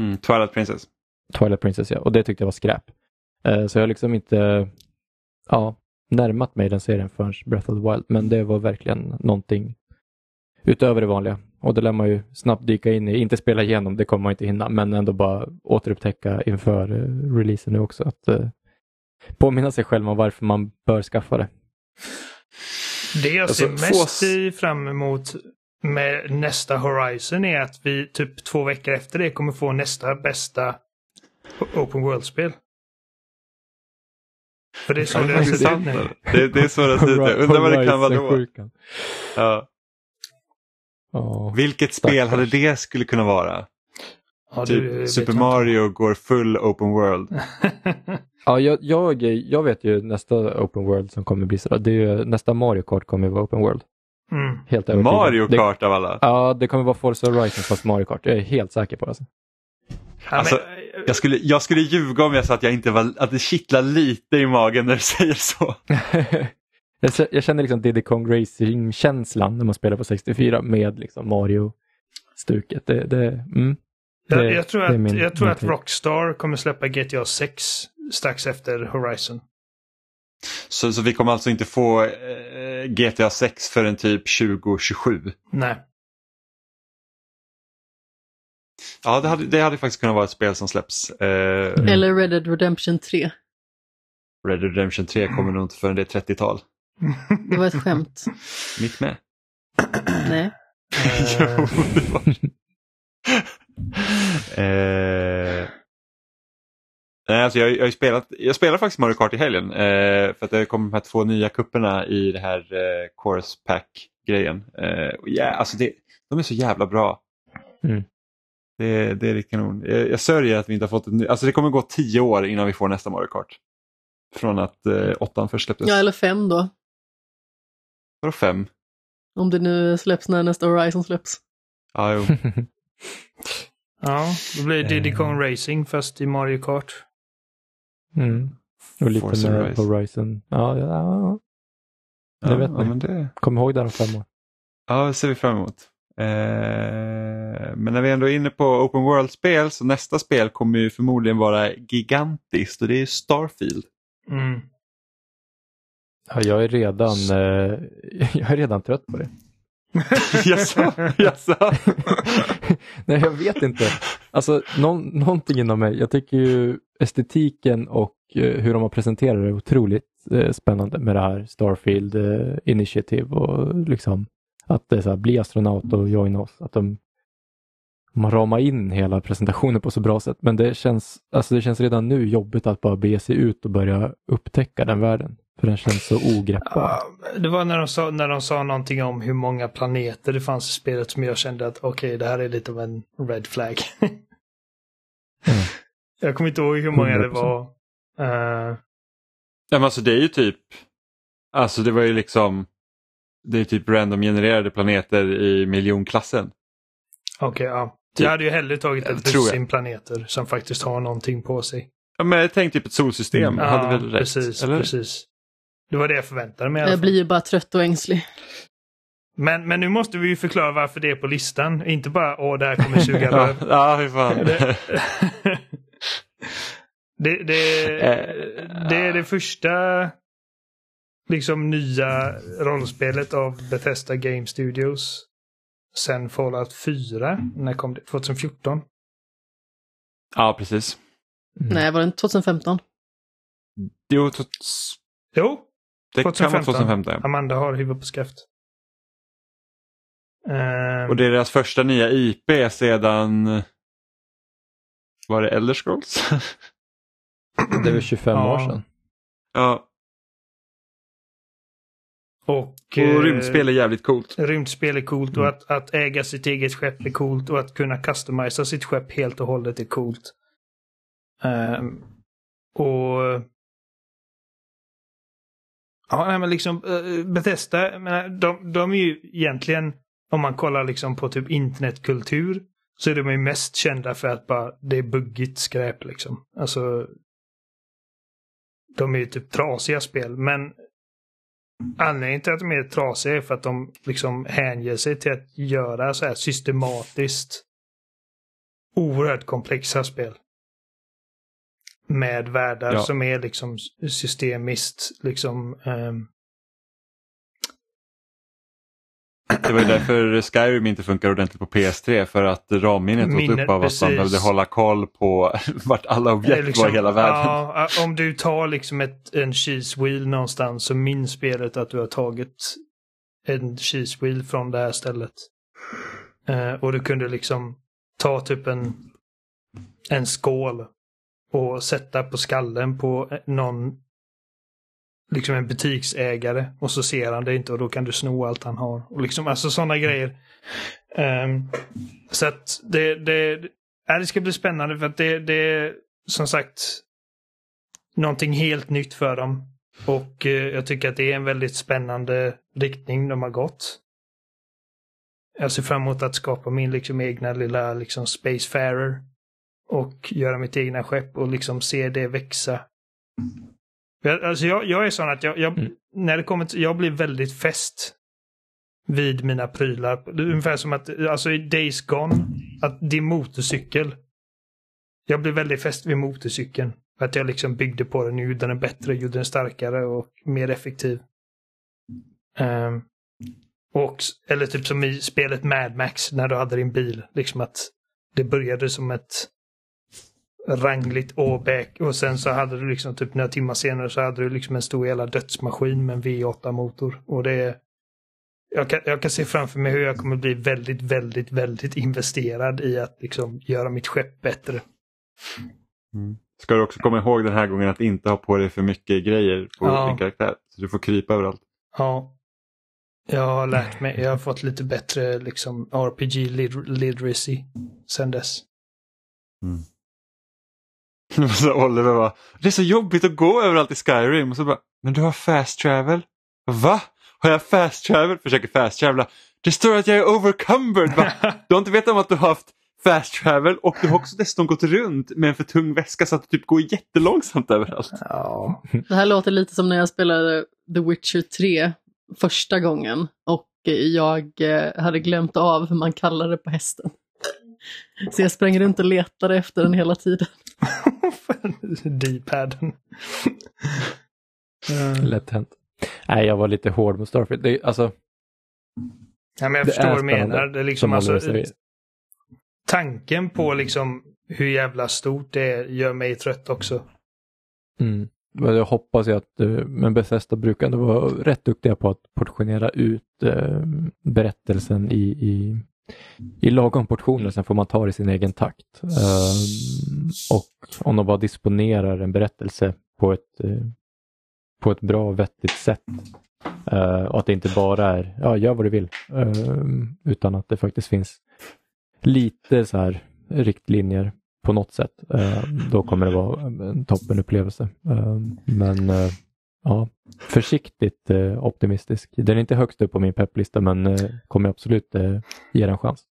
Mm, Twilight Princess. Twilight Princess ja, och det tyckte jag var skräp. Eh, så jag har liksom inte ja, närmat mig den serien förrän Breath of the Wild, men det var verkligen någonting utöver det vanliga. Och det lär man ju snabbt dyka in i, inte spela igenom, det kommer man inte hinna, men ändå bara återupptäcka inför eh, releasen nu också. Att eh, påminna sig själv om varför man bör skaffa det. Det jag Alltså, ser mest få- i- fram emot med nästa Horizon är att vi typ två veckor efter det kommer få nästa bästa Open World-spel. För det är så Ja, det har är sett ut nu. det, det är så det ser ut. Undrar vad det kan vara då. Ja. Ja. Vilket spel hade det skulle kunna vara? Ja, Typ Super Mario går full open world. Ja, jag, jag, jag vet ju nästa Open World som kommer bli så. Det är ju, nästa Mario Kart kommer ju vara Open World. mm. Helt övertygad. Mario Det, Kart av alla. ja, det kommer vara Forza Horizon fast Mario Kart. Jag är helt säker på det. Alltså. Alltså, men, Jag skulle, jag skulle ljuga om jag sa att, jag inte var, att det kittlar lite i magen när du säger så. jag, jag känner liksom Diddy Kong Racing-känslan när man spelar på 64 med liksom Mario-stuket. Det, det, mm, jag, det- jag tror, det är att, min- jag tror att. Rockstar kommer släppa GTA 6 strax efter Horizon. så. Så vi kommer alltså inte få eh, GTA 6 förrän typ 2027. Nej. Ja, det hade, det hade faktiskt kunnat vara ett spel som släpps. Eh. Eller Red Dead Redemption 3. Red Dead Redemption 3 kommer nog inte förrän det är 30-tal. Det var ett skämt. Mitt med. Nej. jo, det var eh, Nej, alltså jag, jag, har spelat, jag spelar faktiskt Mario Kart i helgen eh, för att det kommer de här två nya kupperna i det här eh, Course Pack-grejen. Eh, ja, alltså det, de är så jävla bra. Mm. Det, det är riktigt kanon. Jag, jag sörjer att vi inte har fått ett alltså det kommer gå tio år innan vi får nästa Mario Kart. Från att eh, åttan först släpptes. Ja, eller fem då. Vadå fem? Om det nu släpps när nästa Horizon släpps. Ja, jo. ja, då blir det Diddy Eh. Kong Racing fast i Mario Kart. Mm. Och lite Forza med Horizon. Horizon. Ja, ja, ja. Ja, Det vet ja, ni. det... Kom ihåg det om fem år. Ja, det ser vi fram emot. Eh, men när vi ändå är inne på Open World-spel så nästa spel kommer ju förmodligen vara gigantiskt och det är Starfield. Mm. Ja, jag är redan, eh, jag är redan trött på det. Jaså? Jaså? Nej, jag vet inte. Alltså, nå någonting inom mig. Jag tycker ju estetiken och eh, hur de har presenterat det är otroligt eh, spännande med det här Starfield eh, Initiative och liksom att det är så här, bli astronaut och joina oss. Att de, de har ramat in hela presentationen på så bra sätt. Men det känns, alltså det känns redan nu jobbigt att bara bege sig ut och börja upptäcka den världen. För den känns så ogreppbar. Ja, det var när de, sa, när de sa någonting om hur många planeter det fanns i spelet som jag kände att okej, det här är lite av en red flag. Mm. Jag kommer inte ihåg hur många det 100%. var. Eh, Ja, men alltså det är ju typ, alltså det var ju liksom, det är typ random genererade planeter i miljonklassen. okej, ja. Typ. Jag hade ju hellre tagit ett dussin planeter som faktiskt har någonting på sig. Ja, men jag tänkte typ ett solsystem, Mm. jag hade väl rätt? precis, eller? precis. Det var det jag förväntade mig Jag blir ju bara trött och ängslig. Men, men nu måste vi ju förklara varför det är på listan. Inte bara åh, det här kommer suga röv. ja hur fan. Det, det, det, Eh, det är det första liksom nya rollspelet av Bethesda Game Studios. Sen Fallout 4. När kom det? 2014? ja, precis. Mm. Nej, var det inte 2015? Jo, to- Jo, det kan vara 2015. 2015. ja. Amanda har huvudet på skaft. Ehm, Och det är deras första nya IP sedan, var det Elder Scrolls? Det är väl 25 Ja. år sedan. ja, och, eh, och rymdspel är jävligt coolt. Rymdspel är coolt och Mm. att, att äga sitt eget skepp är coolt och att kunna customisa sitt skepp helt och hållet är coolt. Ehm, och... Ja, nej, men liksom uh, Bethesda, menar, de, de är ju egentligen, om man kollar liksom på typ internetkultur, så är de ju mest kända för att bara det är buggigt skräp liksom. Alltså de är ju typ trasiga spel. Men anledningen till att de är trasiga är för att de liksom hänger sig till att göra så här systematiskt oerhört komplexa spel. Med världar Ja. som är liksom systemiskt liksom ehm, Det var ju därför Skyrim inte funkar ordentligt på PS3 för att ramminnet åt Minnet, upp av att man behövde hålla koll på vart alla objekt liksom, var i hela världen. Ja, om du tar liksom ett, en cheese wheel någonstans så minns spelet att du har tagit en cheese wheel från det här stället. Eh, och du kunde liksom ta typ en, en skål och sätta på skallen på någon liksom en butiksägare och så ser han det inte och då kan du sno allt han har. Och liksom alltså sådana grejer. Um, så att det, det, äh, det ska bli spännande för att det, det är som sagt någonting helt nytt för dem. Och eh, jag tycker att det är en väldigt spännande riktning de har gått. Jag ser fram emot att skapa min liksom egna lilla liksom Spacefarer. Och göra mitt egna skepp och liksom se det växa. Jag, alltså jag, jag är sån att jag, jag Mm. när det kommer till, jag blir väldigt fäst vid mina prylar. Ungefär som att, alltså i Days Gone, att din motorcykel. Jag blev väldigt fäst vid motorcykeln. För att jag liksom byggde på den, gjorde den bättre, gjorde den starkare och mer effektiv. Ehm, och, eller typ som i spelet Mad Max, när du hade din bil. Liksom att det började som ett rangligt åbäk och sen så hade du liksom typ några timmar senare så hade du liksom en stor jävla dödsmaskin med en V8-motor. Och det är... Jag kan, jag kan se framför mig hur jag kommer bli väldigt, väldigt, väldigt investerad i att liksom göra mitt skepp bättre. Mm. Ska du också komma ihåg den här gången att inte ha på dig för mycket grejer på Ja. din karaktär. Så du får krypa överallt. Ja. Jag har lärt mig, jag har fått lite bättre liksom RPG lit- literacy sen dess. Så Oliver bara, det är så jobbigt att gå överallt i Skyrim. Och så bara, men du har fast travel. Va? Har jag fast travel? Försöker fast travela. Det står att jag är overcumbered. Va? Du har inte vetat om att du har haft fast travel och du har också dessutom gått runt med en för tung väska så att du typ går jättelångsamt överallt. Ja. Det här låter lite som när jag spelade The Witcher 3 första gången och jag eh, hade glömt av hur man kallar det på hästen. Så jag sprang runt och letade efter den hela tiden. D-paden. Eh, Lätt hänt. Nej, jag var lite hård mot Starfield. Det, är- alltså, Ja, men jag Det förstår är vad du spännande, menar. Det är liksom som alltså, tanken på liksom hur jävla stort det är gör mig trött också. Mm. Men jag hoppas ju att, eh, men Bethesda brukar ändå vara rätt duktiga på att portionera ut eh, berättelsen i, i, i lagom portioner, sen får man ta det i sin egen takt. Ehm, och om de bara disponerar en berättelse på ett, eh, på ett bra och vettigt sätt. Eh, och att det inte bara är, ja, gör vad du vill, ehm, utan att det faktiskt finns lite så här riktlinjer på något sätt. Eh, då kommer det vara en toppenupplevelse. Ehm, men ja, försiktigt eh, optimistisk. Den är inte högst upp på min pepplista men eh, kommer absolut eh, ge den en chans.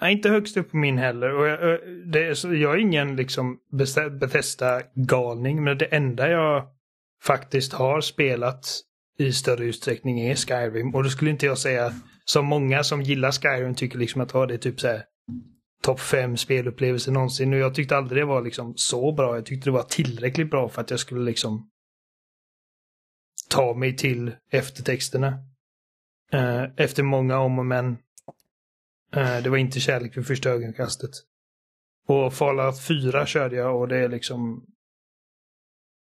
Nej, inte högst upp på min heller. Och jag, eh, det är jag är ingen liksom Bethesda-galning, men det enda jag faktiskt har spelat i större utsträckning är Skyrim. Och då skulle inte jag säga, som många som gillar Skyrim tycker liksom att ha det är typ så här topp fem spelupplevelser någonsin. Och jag tyckte aldrig det var liksom så bra. Jag tyckte det var tillräckligt bra för att jag skulle liksom ta mig till eftertexterna. Eh, efter många om och men. Eh, det var inte kärlek vid första ögonkastet. Och Fallout 4 körde jag och det är liksom...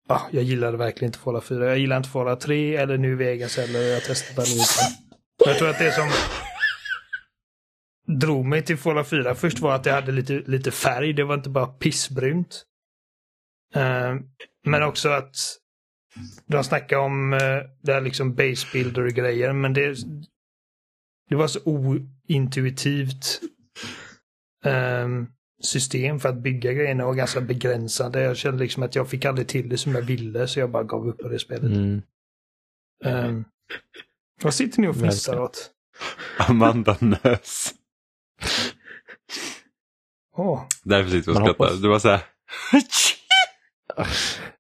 Ah, jag gillade verkligen inte Fallout 4. Jag gillar inte Fallout 3 eller nu Vegas eller jag testade allihopa. Jag tror att det som drog mig till Fallout 4 först var att det hade lite, lite färg. Det var inte bara pissbrunt. Eh, men också att de snackade om eh, det här liksom base builder grejer men det, det var så ointuitivt ehm, system för att bygga grejerna och ganska begränsade. Jag kände liksom att jag fick aldrig till det som jag ville så jag bara gav upp på det spelet. Mm. Ehm, vad sitter ni och fnissar åt? Amanda nös. Åh, Därför sitter vi och Man skrattar. Det var så här.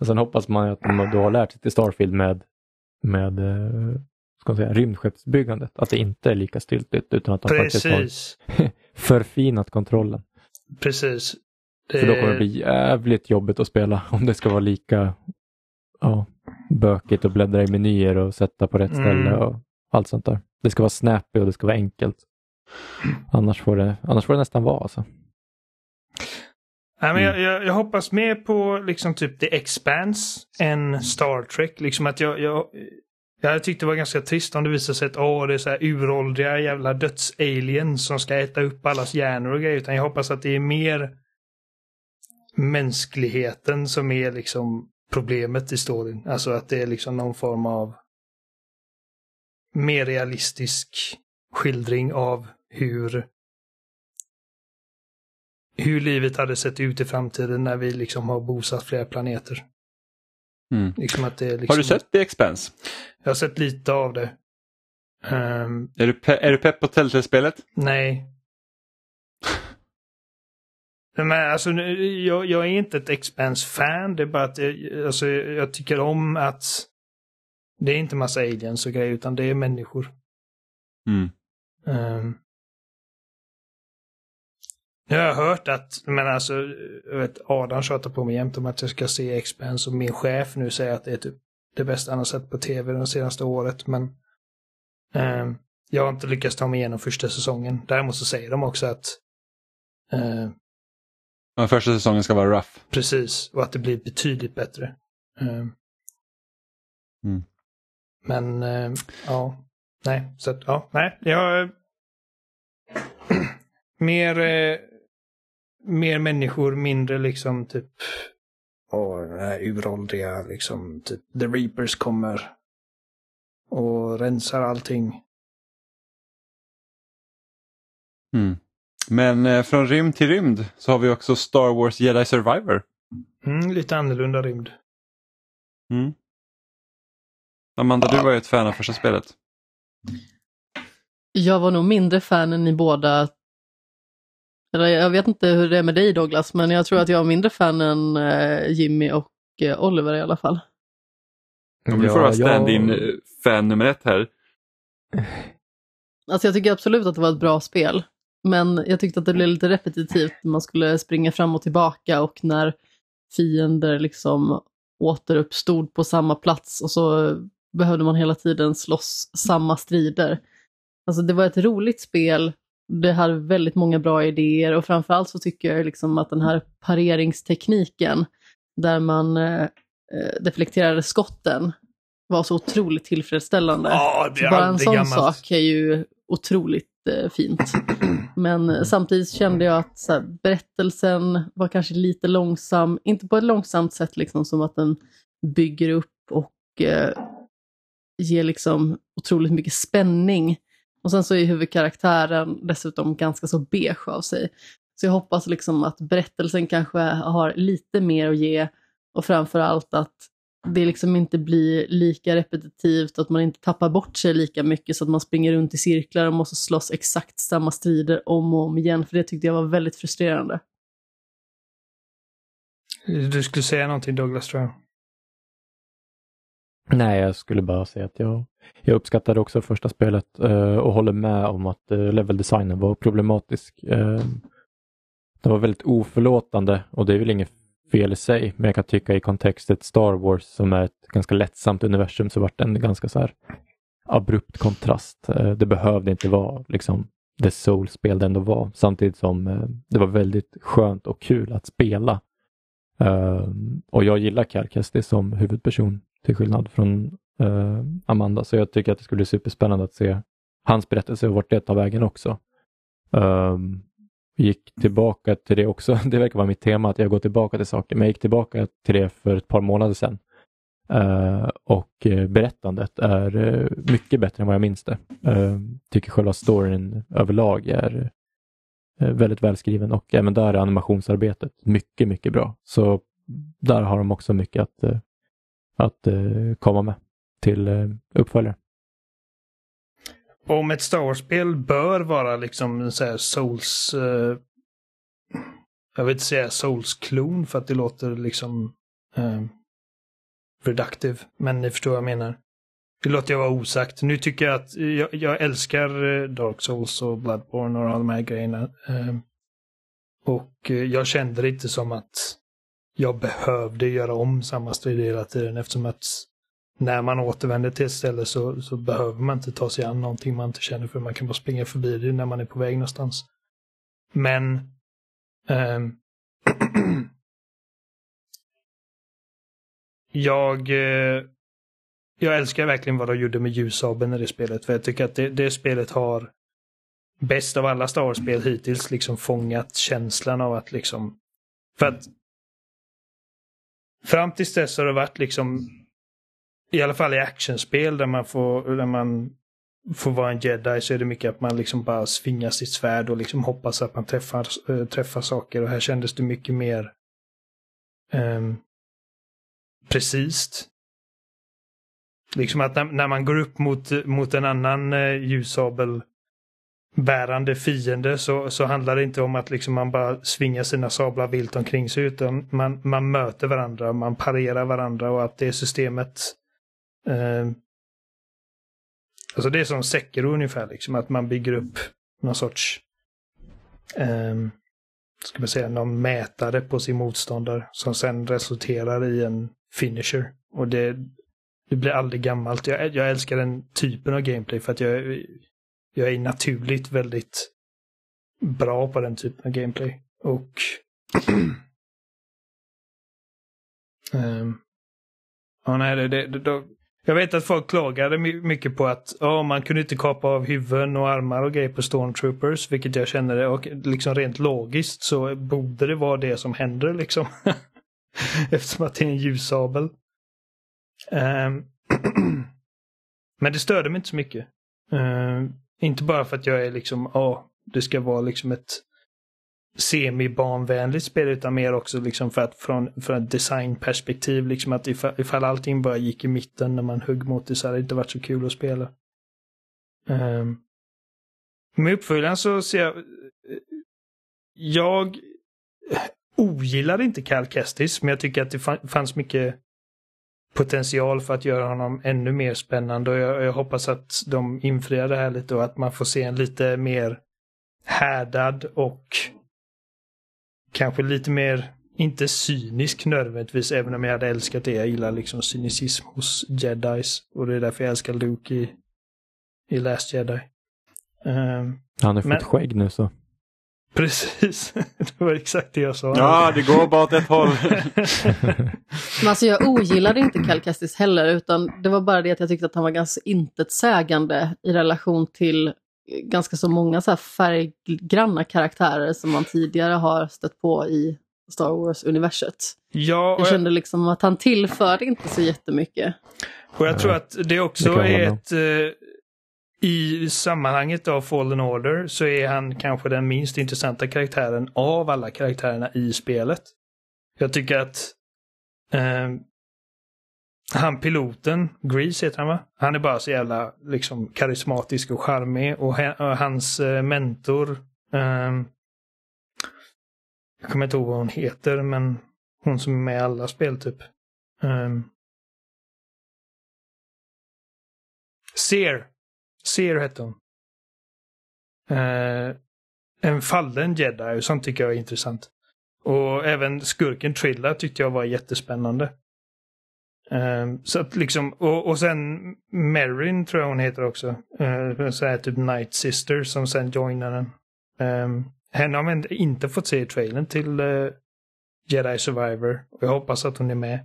Och sen hoppas man att de då har lärt sig till Starfield med, med eh, ska man säga, rymdskeppsbyggandet. Att det inte är lika styltigt utan att de Precis. faktiskt har förfinat kontrollen. Precis. Det... För då kommer det bli jävligt jobbigt att spela om det ska vara lika ja, bökigt att bläddra i menyer och sätta på rätt Mm. ställe och allt sånt där. Det ska vara snappy och det ska vara enkelt. Annars får det, annars får det nästan vara alltså. Nej, men Mm. jag, jag, jag hoppas mer på liksom typ The Expanse än Star Trek. Liksom att jag, jag, jag tyckte det var ganska trist om det visade sig att åh, det är så här uråldriga jävla döds-aliens som ska äta upp allas hjärnor och grejer. Utan jag hoppas att det är mer mänskligheten som är liksom problemet i storyn. Alltså att det är liksom någon form av mer realistisk skildring av hur hur livet hade sett ut i framtiden när vi liksom har bosatt flera planeter. Mm. Liksom att det liksom, Har du sett The Expanse? Jag har sett lite av det. Ehm, Är du, pe- är du pepp på Telltale-spelet? nej. Men alltså, jag, jag är inte ett Expanse-fan. Det är bara att jag, alltså, jag tycker om att det är inte massa aliens och grejer utan det är människor. Mm. Um, nu har jag hört att, men alltså, jag vet, Adam tjatar på mig jämt om att jag ska se Expanse och min chef nu säger att det är typ det bästa han har sett på tv det senaste året. Men ehm, jag har inte lyckats ta mig igenom första säsongen. Däremot så säger de också att eh, Ja, första säsongen ska vara rough. Precis, och att det blir betydligt bättre. Ehm. Mm. Men, ehm, ja. Nej, så att, ja, nej. Jag... mer, eh, mer människor, mindre liksom typ... Och den här uråldriga liksom, typ The Reapers kommer och rensar allting. Mm. Men eh, från rymd till rymd så har vi också Star Wars Jedi Survivor. Mm, lite annorlunda rymd. Mm. Amanda, du var ju ett fan av första spelet. Jag var nog mindre fan än ni båda. Eller jag vet inte hur det är med dig Douglas, men jag tror att jag var mindre fan än eh, Jimmy och eh, Oliver i alla fall. Om du får vara stand-in eh, fan nummer ett här. Alltså jag tycker absolut att det var ett bra spel. Men jag tyckte att det blev lite repetitivt när man skulle springa fram och tillbaka och när fiender liksom återuppstod på samma plats och så behövde man hela tiden slåss samma strider. Alltså det var ett roligt spel, det hade väldigt många bra idéer och framförallt så tycker jag liksom att den här pareringstekniken där man eh, eh, deflekterade skotten var så otroligt tillfredsställande. Ja, det Så är bara en sån gammalt. sak är ju otroligt eh, fint. Men eh, samtidigt kände jag att här, berättelsen var kanske lite långsam, inte på ett långsamt sätt liksom som att den bygger upp och eh, ger liksom otroligt mycket spänning. Och sen så är huvudkaraktären dessutom ganska så beige av sig. Så jag hoppas liksom att berättelsen kanske har lite mer att ge och framförallt att det liksom inte blir lika repetitivt, att man inte tappar bort sig lika mycket så att man springer runt i cirklar och måste slåss exakt samma strider om och om igen, för det tyckte jag var väldigt frustrerande. Du skulle säga någonting Douglas tror jag. Nej, jag skulle bara säga att jag, jag uppskattade också första spelet eh, och håller med om att eh, leveldesignen var problematisk. Eh, den var väldigt oförlåtande och det är väl inget fel i sig, men jag kan tycka i kontextet Star Wars som är ett ganska lättsamt universum så vart en ganska så här abrupt kontrast. Eh, det behövde inte vara liksom det soul-spel det ändå var, samtidigt som eh, det var väldigt skönt och kul att spela. Eh, och jag gillar Cal som huvudperson till skillnad från eh, Amanda, så jag tycker att det skulle bli superspännande att se hans berättelse och vart det tar vägen också. Um, gick tillbaka till det också. Det verkar vara mitt tema att jag går tillbaka till saker, men jag gick tillbaka till det för ett par månader sedan. Uh, och eh, berättandet är uh, mycket bättre än vad jag minns det. Uh, tycker själva storyn överlag är väldigt välskriven och även där är animationsarbetet mycket, mycket bra. Så där har de också mycket att, att eh, komma med till eh, uppföljare. Om ett Star Wars-spel bör vara liksom så här Souls... eh, jag vill inte säga Souls-klon för att det låter liksom... eh, reductive. Men ni förstår vad jag menar. Det låter jag vara osagt. Nu tycker jag att jag, jag älskar eh, Dark Souls och Bloodborne och alla de här grejerna. Eh, och jag kände det inte som att jag behövde göra om samma strid hela tiden eftersom att när man återvänder till ett ställe så, så behöver man inte ta sig an någonting man inte känner för. Man kan bara springa förbi det när man är på väg någonstans. Men um, jag, eh, jag älskar verkligen vad de gjorde med ljussabeln i det spelet. För jag tycker att det, det spelet har bäst av alla Star Wars-spel hittills liksom fångat känslan av att liksom... För att fram tills dess har det varit liksom i alla fall i actionspel där man får, där man får vara en jedi så är det mycket att man liksom bara svingar sitt svärd och liksom hoppas att man träffar, äh, träffar saker. Och här kändes det mycket mer um, precis. Liksom att när, när, man går upp mot, mot en annan äh, ljussabel bärande fiende så, så handlar det inte om att liksom man bara svingar sina sablar vilt omkring sig utan man, man möter varandra, man parerar varandra och att det systemet eh, Alltså det är som Sekiro ungefär, liksom att man bygger upp någon sorts eh, ska man säga, någon mätare på sin motståndare som sen resulterar i en finisher. Och det, det blir aldrig gammalt. Jag, jag älskar den typen av gameplay för att jag, jag är naturligt väldigt bra på den typen av gameplay. Och um, ja, nej, det, det, det, jag vet att folk klagade mycket på att oh, man kunde inte kapa av huvuden och armar och grejer på Stormtroopers, vilket jag känner och liksom rent logiskt så borde det vara det som händer liksom. Eftersom att det är en ljussabel. Um, men det störde mig inte så mycket. Uh, inte bara för att jag är liksom, ja, oh, det ska vara liksom ett semi-barnvänligt spel utan mer också liksom för att från, från ett designperspektiv liksom att ifall, ifall allting bara gick i mitten när man högg mot det så hade det inte varit så kul att spela. Um, med uppföljaren så ser jag eh, jag ogillade inte Cal Kestis men jag tycker att det fanns mycket potential för att göra honom ännu mer spännande och jag, jag hoppas att de infriar det här lite och att man får se en lite mer härdad och kanske lite mer, inte cynisk nödvändigtvis, även om jag hade älskat det. Jag gillar liksom cynicism hos jedis. Och det är därför jag älskar Luke i, i Last Jedi. Um, Han har fått skägg nu så. Precis, det var exakt det jag sa. Ja, det går bara åt ett håll. Men alltså jag ogillade inte Cal Kestis heller, utan det var bara det att jag tyckte att han var ganska intetsägande i relation till ganska så många så här färggranna karaktärer som man tidigare har stött på i Star Wars-universet. Ja, jag kände liksom att han tillförde inte så jättemycket. Och jag tror att det också det är ett... I sammanhanget av Fallen Order så är han kanske den minst intressanta karaktären av alla karaktärerna i spelet. Jag tycker att eh, han piloten, Grease heter han va? Han är bara så jävla liksom karismatisk och charmig och, och hans eh, mentor eh, Jag kommer inte ihåg vad hon heter men hon som är med i alla spel typ. Eh, Seer. Seer hette hon. Eh, en fallen jedi sånt tycker jag är intressant. Och även skurken Trilla tyckte jag var jättespännande. Um, så att liksom, och, och sen Merrin tror jag hon heter också. Uh, så här typ Night Sister som sen joinar den. Um, henne har man inte fått se i trailern till uh, Jedi Survivor. Och jag hoppas att hon är med.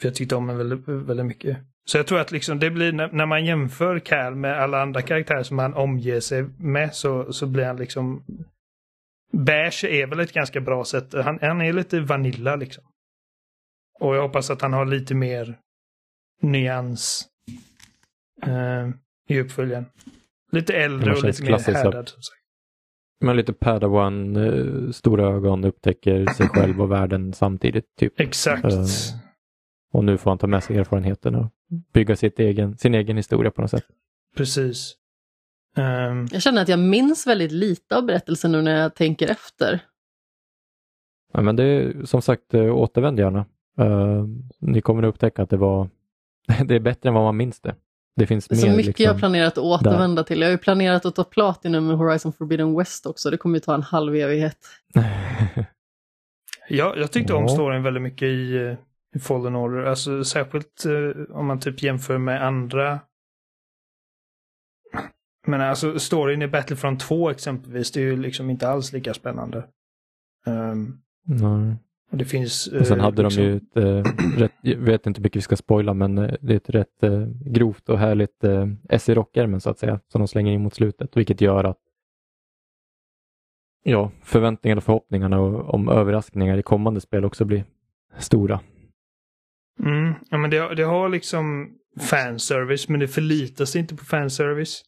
För jag tyckte om henne väldigt, väldigt mycket. Så jag tror att liksom det blir när, när man jämför Cal med alla andra karaktärer som han omger sig med så, så blir han liksom Bash är väl ett ganska bra sätt. Han, han är lite vanilla liksom. Och jag hoppas att han har lite mer nyans eh, i uppföljaren. Lite äldre och lite mer härdad. Men lite Padawan, eh, stora ögon, upptäcker sig själv och världen samtidigt. Typ. Exakt. Uh, och nu får han ta med sig erfarenheten och bygga sitt egen, sin egen historia på något sätt. Precis. Um... Jag känner att jag minns väldigt lite av berättelsen nu när jag tänker efter. Ja, men det är som sagt, eh, återvänd gärna. Uh, ni kommer att upptäcka att det var det är bättre än vad man minns det. Det finns det är så mer, mycket liksom, jag har planerat att återvända där. till. Jag har ju planerat att ta Platinum med Horizon Forbidden West också. Det kommer ju ta en halv evighet. ja, jag tyckte ja. om storyn väldigt mycket i, eh, i Fallen Order. Alltså särskilt uh, om man typ jämför med andra men alltså storyn i Battlefront 2 exempelvis, det är ju liksom inte alls lika spännande. Um, Nej. Och det finns... Och sen hade liksom... de ju ett, äh, rätt, jag vet inte hur mycket vi ska spoila, men äh, det är ett rätt äh, grovt och härligt äh, S i rockärmen så att säga, som de slänger in mot slutet, vilket gör att ja, förväntningarna och förhoppningarna om överraskningar i kommande spel också blir stora. Mm, ja, men det, det har liksom fanservice, men det förlitar sig inte på fanservice.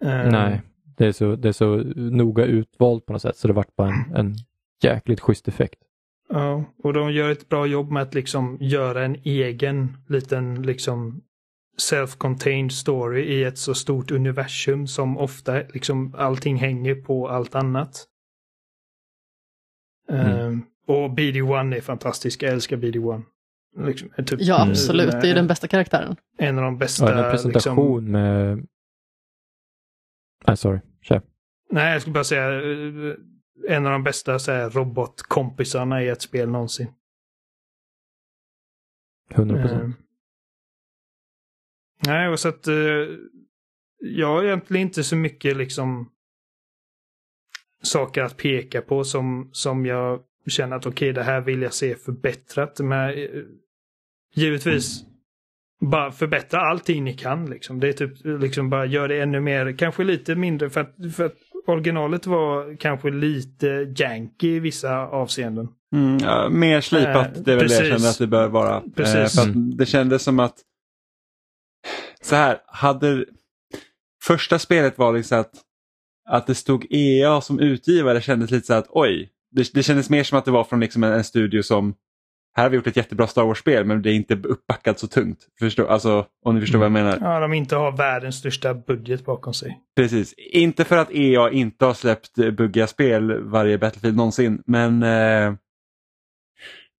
Um... Nej, det är, så, det är så noga utvalt på något sätt så det vart bara en, en jäkligt schysst effekt. Ja, och de gör ett bra jobb med att liksom göra en egen liten liksom self-contained story i ett så stort universum som ofta liksom allting hänger på allt annat. Mm. Um, och BD-1 är fantastisk, jag älskar BD-1. Liksom, typ, ja, absolut. det är ju den bästa karaktären. En av de bästa. Ja, en presentation liksom... med... Nej, sorry. Kör. Nej, jag skulle bara säga en av de bästa så här, robotkompisarna i ett spel någonsin. 100 procent. Uh, nej, och så att uh, jag har egentligen inte så mycket liksom saker att peka på som, som jag känner att okej, okay, det här vill jag se förbättrat. Men givetvis mm. bara förbättra allting ni kan. Liksom. Det är typ liksom bara gör det ännu mer, kanske lite mindre för att, för att originalet var kanske lite janky i vissa avseenden. Mm, ja, mer slipat, äh, det är väl precis. det jag känner att det bör vara. Precis. Eh, för mm. det kändes som att så här, hade första spelet var liksom att, att det stod EA som utgivare kändes lite så att oj, det, det kändes mer som att det var från liksom en, en studio som här har vi gjort ett jättebra Star Wars-spel men det är inte uppbackat så tungt. Förstå, alltså, om ni förstår mm. vad jag menar. Ja, de inte har världens största budget bakom sig. Precis, inte för att EA inte har släppt eh, buggiga spel varje Battlefield någonsin men, eh,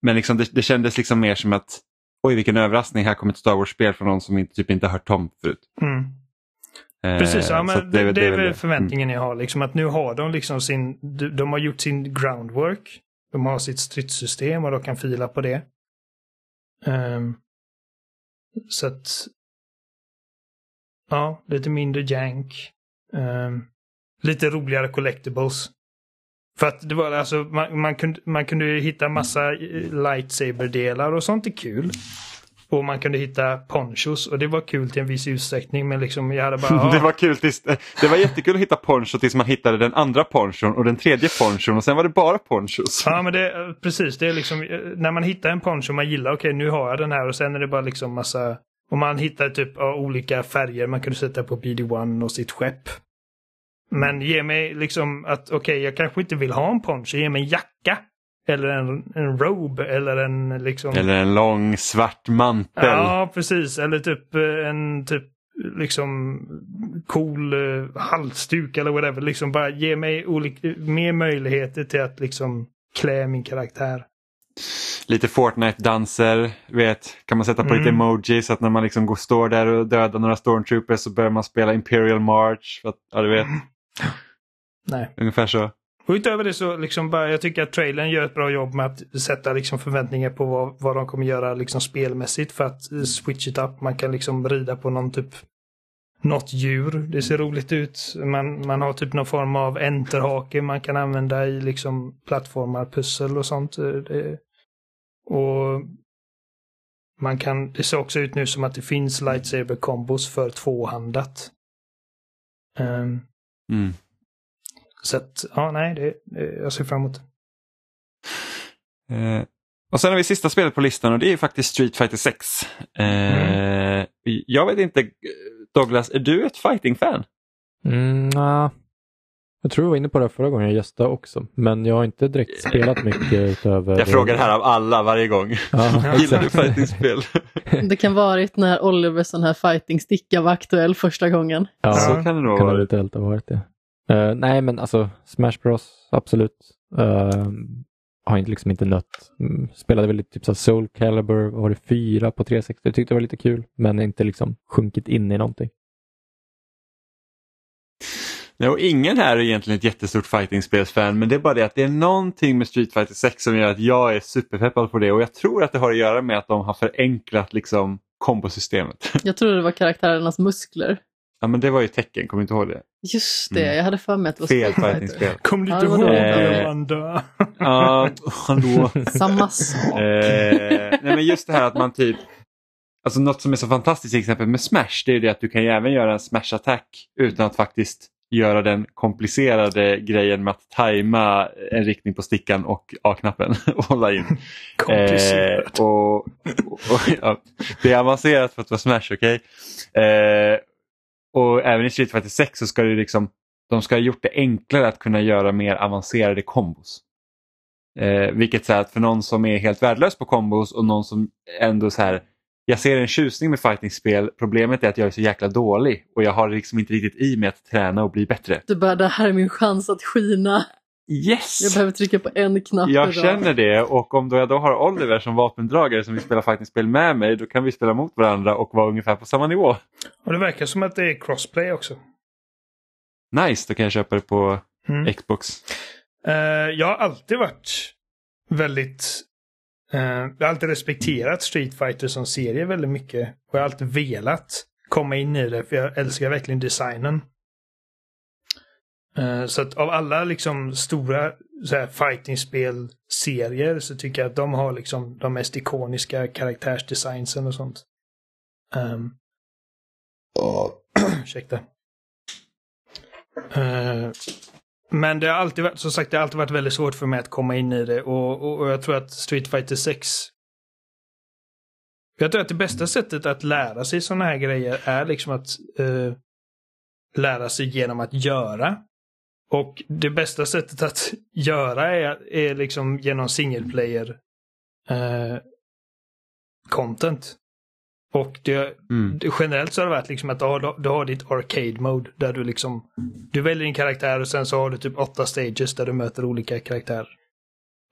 men liksom det, det kändes liksom mer som att oj vilken överraskning, här kommer ett Star Wars-spel från någon som inte, typ inte har hört om förut. Mm. Eh, Precis, ja, men det, det, det, är väl förväntningen mm. jag har. Liksom, att nu har de liksom sin, de har gjort sin groundwork. De har sitt stridssystem och de kan fila på det. Um, så att... Ja, lite mindre jank. Um, lite roligare collectibles. För att det var alltså, man, man, kunde, man kunde hitta massa eh, lightsaber-delar och sånt är kul. Och man kunde hitta ponchos och det var kul till en viss utsträckning men liksom jag hade bara... det var kul tills, det var jättekul att hitta poncho tills man hittade den andra ponchon och den tredje ponchon och sen var det bara ponchos. Ja men det precis, det är liksom när man hittar en poncho man gillar, okej okay, nu har jag den här och sen är det bara liksom massa... Och man hittar typ av olika färger man kunde sätta på BD1 och sitt skepp. Men ge mig liksom att okej, okay, jag kanske inte vill ha en poncho, ge mig en jacka. Eller en, en robe eller en liksom... Eller en lång svart mantel. Ja, precis. Eller typ eh, en typ liksom cool uh, halsduk eller whatever. Liksom bara ge mig mer möjligheter till att liksom klä min karaktär. Lite Fortnite-danser, vet, kan man sätta på mm. lite emoji så att när man liksom går, står där och dödar några stormtroopers så börjar man spela Imperial March. För att, ja, du vet. Nej. Ungefär så. Och utöver det så liksom bara, jag tycker att trailern gör ett bra jobb med att sätta liksom förväntningar på vad, vad de kommer göra liksom spelmässigt för att eh, switch it up. Man kan liksom rida på någon typ något djur. Det ser roligt ut. Man, man har typ någon form av enterhake man kan använda i liksom plattformar, pussel och sånt. Eh, det, och man kan, det ser också ut nu som att det finns lightsaber kombos för tvåhandat. Um, mm. Så att, ja, nej, det, det, jag ser fram emot eh, Och sen har vi sista spelet på listan och det är faktiskt Street Fighter 6. Eh, mm. Jag vet inte, Douglas, är du ett fighting-fan? Mm, nah. Jag tror jag var inne på det förra gången jag gästade också, men jag har inte direkt spelat mycket utöver... Jag frågar här av alla varje gång. Ja, Gillar du fightingspel? det kan varit när Olivers sån här fighting-sticka var aktuell första gången. Ja, så kan det nog kan ha varit. ha varit det. Uh, nej, men alltså Smash Bros, absolut. Uh, har inte, liksom inte nött. Mm, spelade väl typ så Soul Calibur, var det fyra på 360? Jag tyckte det var lite kul, men inte liksom sjunkit in i någonting. Nej, och ingen här är egentligen ett jättestort fightingspelsfan men det är bara det att det är någonting med Street Fighter 6 som gör att jag är superpeppad på det och jag tror att det har att göra med att de har förenklat liksom kombosystemet. Jag trodde det var karaktärernas muskler. Ja men det var ju tecken, kommer du inte ihåg det? Just det, mm. jag hade för mig att det var Fel fightingspel. Kommer du inte ihåg det, Amanda? Ja, hallå. Samma sak. Eh, nej men just det här att man typ Alltså något som är så fantastiskt till exempel med Smash det är det att du kan ju även göra en Smash-attack utan att faktiskt göra den komplicerade grejen med att tajma en riktning på stickan och A-knappen och hålla in. Komplicerat. Eh, och, och, och ja, det är avancerat för att vara Smash, okej? Okay? Eh, och även i Street Fighter 6 så ska det liksom, de ska ha gjort det enklare att kunna göra mer avancerade kombos. Eh, vilket så att för någon som är helt värdelös på kombos och någon som ändå så här jag ser en tjusning med fightingspel. Problemet är att jag är så jäkla dålig och jag har liksom inte riktigt i mig att träna och bli bättre. Du bara, det här är min chans att skina. Yes! Jag behöver trycka på en knapp Jag idag. känner det och om då jag då har Oliver som vapendragare som vill spela fightingspel med mig då kan vi spela mot varandra och vara ungefär på samma nivå. Och det verkar som att det är crossplay också. Nice, då kan jag köpa det på Mm. Xbox. Uh, jag har alltid varit väldigt... Uh, jag har alltid respekterat Street Fighter som serie väldigt mycket. Och jag har alltid velat komma in i det för jag älskar verkligen designen. Uh, så att av alla liksom stora fightingspel-serier så tycker jag att de har liksom de mest ikoniska karaktärsdesignsen och sånt. Um, ursäkta. Uh, men det har alltid varit, som sagt, det har alltid varit väldigt svårt för mig att komma in i det och, och, och jag tror att Street Fighter 6 jag tror att det bästa sättet att lära sig sådana här grejer är liksom att uh, lära sig genom att göra. Och det bästa sättet att göra är, är liksom genom single player uh, content. Och det, Mm. generellt så har det varit liksom att du har, du har ditt arcade mode där du liksom du väljer din karaktär och sen så har du typ åtta stages där du möter olika karaktärer.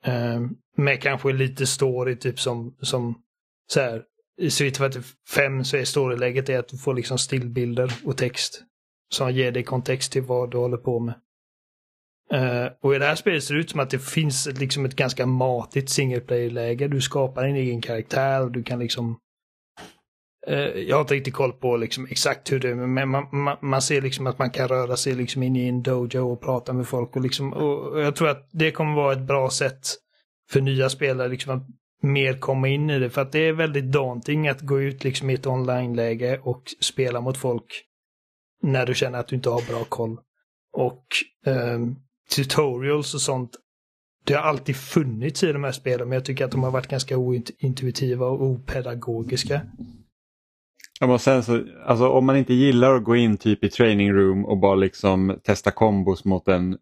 Ehm, med kanske lite story typ som, som så här, i Street Fighter 5 så är storyläget är att du får liksom stillbilder och text som ger dig kontext till vad du håller på med. Uh, och i det här spelet ser det ut som att det finns ett, liksom ett ganska matigt single player-läge. Du skapar din egen karaktär och du kan liksom Uh, jag har inte riktigt koll på liksom exakt hur det är, men man, man, man ser liksom att man kan röra sig liksom in i en dojo och prata med folk. Och, liksom, och jag tror att det kommer vara ett bra sätt för nya spelare liksom att mer komma in i det. För att det är väldigt daunting att gå ut liksom i ett online-läge och spela mot folk när du känner att du inte har bra koll. Och um, tutorials och sånt det har alltid funnits i de här spelen, men jag tycker att de har varit ganska ointuitiva och opedagogiska. Ja, men sen så, alltså, om man inte gillar att gå in typ i training room och bara liksom testa kombos mot en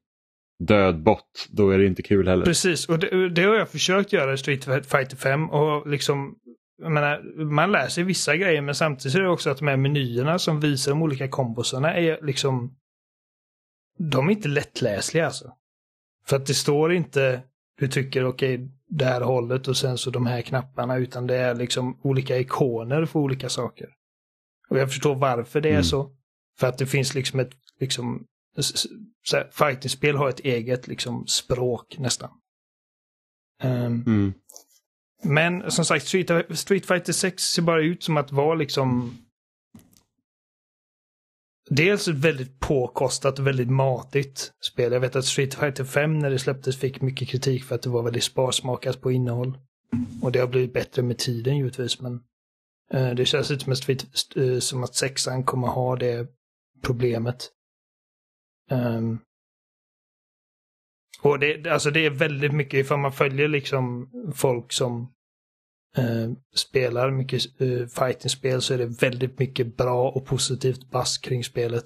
död bot, då är det inte kul heller. Precis, och det, det har jag försökt göra i Street Fighter 5 och liksom jag menar, man lär sig vissa grejer men samtidigt är det också att de här menyerna som visar de olika kombosarna är liksom de är inte lättläsliga alltså. För att det står inte du tycker okej okay, det här hållet och sen så de här knapparna utan det är liksom olika ikoner för olika saker. Och jag förstår varför det är Mm. så. För att det finns liksom ett, liksom, fightingspel har ett eget liksom språk nästan. Ehm, Mm. men som sagt, Street, Street Fighter 6 ser bara ut som att vara liksom Dels ett väldigt påkostat och väldigt matigt spel. Jag vet att Street Fighter 5 när det släpptes fick mycket kritik för att det var väldigt sparsmakat på innehåll. Och det har blivit bättre med tiden givetvis men eh, det känns inte som att, Street- eh, som att sexan kommer ha det problemet. Um, och det, alltså det är väldigt mycket, ifall man följer liksom folk som spelar mycket eh, fightingspel så är det väldigt mycket bra och positivt bass kring spelet.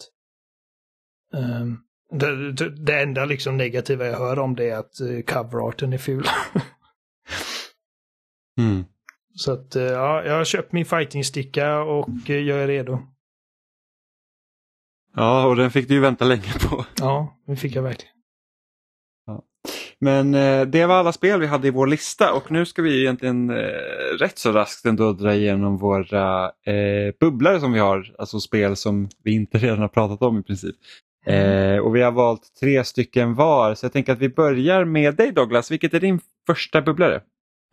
Ehm, det, det, enda liksom negativa jag hör om det är att eh, coverarten är ful. Mm. så att eh, ja, jag har köpt min fightingsticka och eh, jag är redo. Ja, och den fick du ju vänta länge på. Ja, det fick jag verkligen. Men eh, det var alla spel vi hade i vår lista och nu ska vi egentligen eh, rätt så raskt ändå dra igenom våra eh, bubblare som vi har, alltså spel som vi inte redan har pratat om i princip. Eh, och vi har valt tre stycken var så jag tänker att vi börjar med dig Douglas. Vilket är din första bubblare?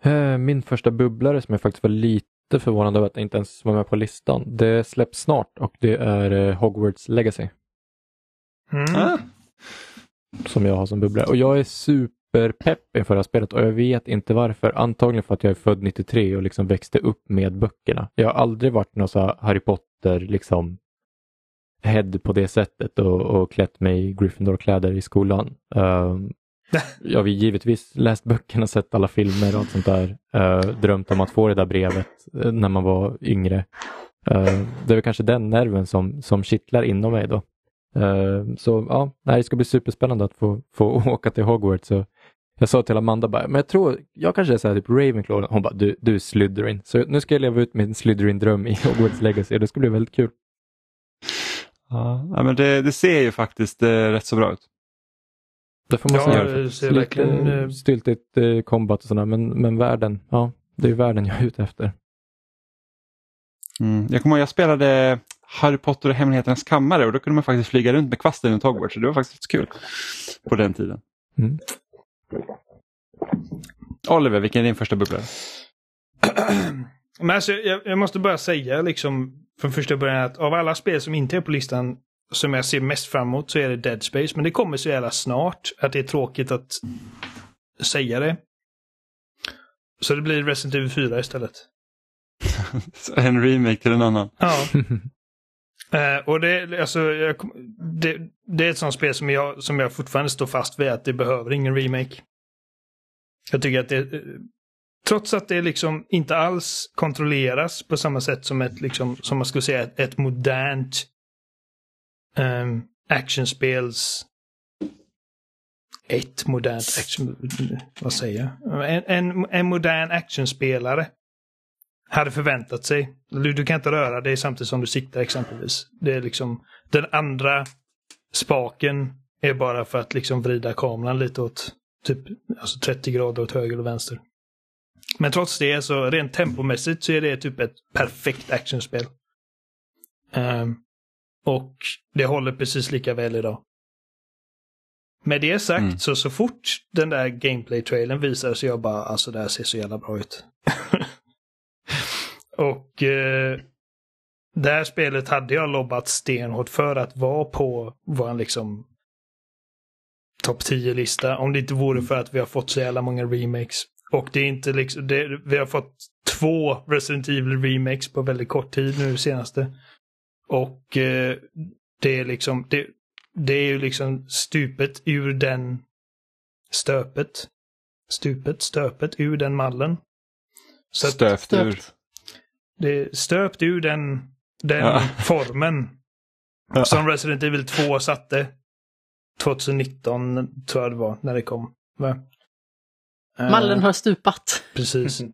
Eh, min första bubblare som jag faktiskt var lite förvånad över att inte ens var med på listan. Det släpps snart och det är eh, Hogwarts Legacy. Mm. Ah. Som jag har som bubblare. Och jag är superpepp inför det här spelet och jag vet inte varför. Antagligen för att jag är född 93 och liksom växte upp med böckerna. Jag har aldrig varit någon så Harry Potter liksom head på det sättet och, och klätt mig i Gryffindor-kläder i skolan. Um, jag har givetvis läst böckerna, sett alla filmer och allt sånt där. Uh, drömt om att få det där brevet uh, när man var yngre. Uh, det är väl kanske den nerven som, som kittlar inom mig då. Uh, så ja, det ska bli superspännande att få, få åka till Hogwarts. Så jag sa till Amanda bara, men jag tror, jag kanske är så här typ Ravenclaw. Hon bara, du, du är Slytherin. Så nu ska jag leva ut min Slytherin-dröm i Hogwarts Legacy. Det ska bli väldigt kul. Ja, men det, det ser ju faktiskt eh, rätt så bra ut. Det får man Ja, säga. det ser Lite verkligen, eh, styltigt eh, combat och sådär, men, men världen, ja, det är världen jag är ute efter. Mm. Jag kommer ihåg jag spelade Harry Potter och Hemligheternas kammare och då kunde man faktiskt flyga runt med kvasten runt Hogwarts. Så det var faktiskt kul på den tiden. Mm. Oliver, vilken är din första bubblare? Men alltså, jag, jag måste bara säga liksom från första början att av alla spel som inte är på listan som jag ser mest fram emot så är det Dead Space. Men det kommer så jävla snart att det är tråkigt att säga det. Så det blir Resident Evil 4 istället. en remake till en annan. Ja. Uh, och det, alltså, jag, det, det är ett sånt spel som jag, som jag fortfarande står fast vid att det behöver ingen remake. Jag tycker att det, eh, trots att det liksom inte alls kontrolleras på samma sätt som ett, liksom, som man skulle säga, ett, ett modernt um, actionspels ett modernt action... Vad säger jag? En, en, en modern actionspelare hade förväntat sig. Du, du kan inte röra dig samtidigt som du siktar exempelvis. Det är liksom den andra spaken är bara för att liksom vrida kameran lite åt typ alltså 30 grader åt höger och vänster. Men trots det så rent tempomässigt så är det typ ett perfekt actionspel. Ehm, och det håller precis lika väl idag. Med det sagt Mm. så så fort den där gameplay-trailern visar så jag bara alltså det här ser så jävla bra ut. och eh, det här spelet hade jag lobbat stenhårt för att vara på vår liksom topp 10-lista. Om det inte vore för att vi har fått så jävla många remakes. Och det är inte liksom, det, vi har fått två Resident Evil remakes på väldigt kort tid nu senaste. Och eh, det är liksom, det, det är ju liksom stupet ur den stöpet. Stupet, stöpet ur den mallen. Så stöpt. ur. Det stöpt ur den, den Ja. formen Ja. som Resident Evil 2 satte. 2019 tror jag det var när det kom. Va? Eh, Mallen har stupat. Precis.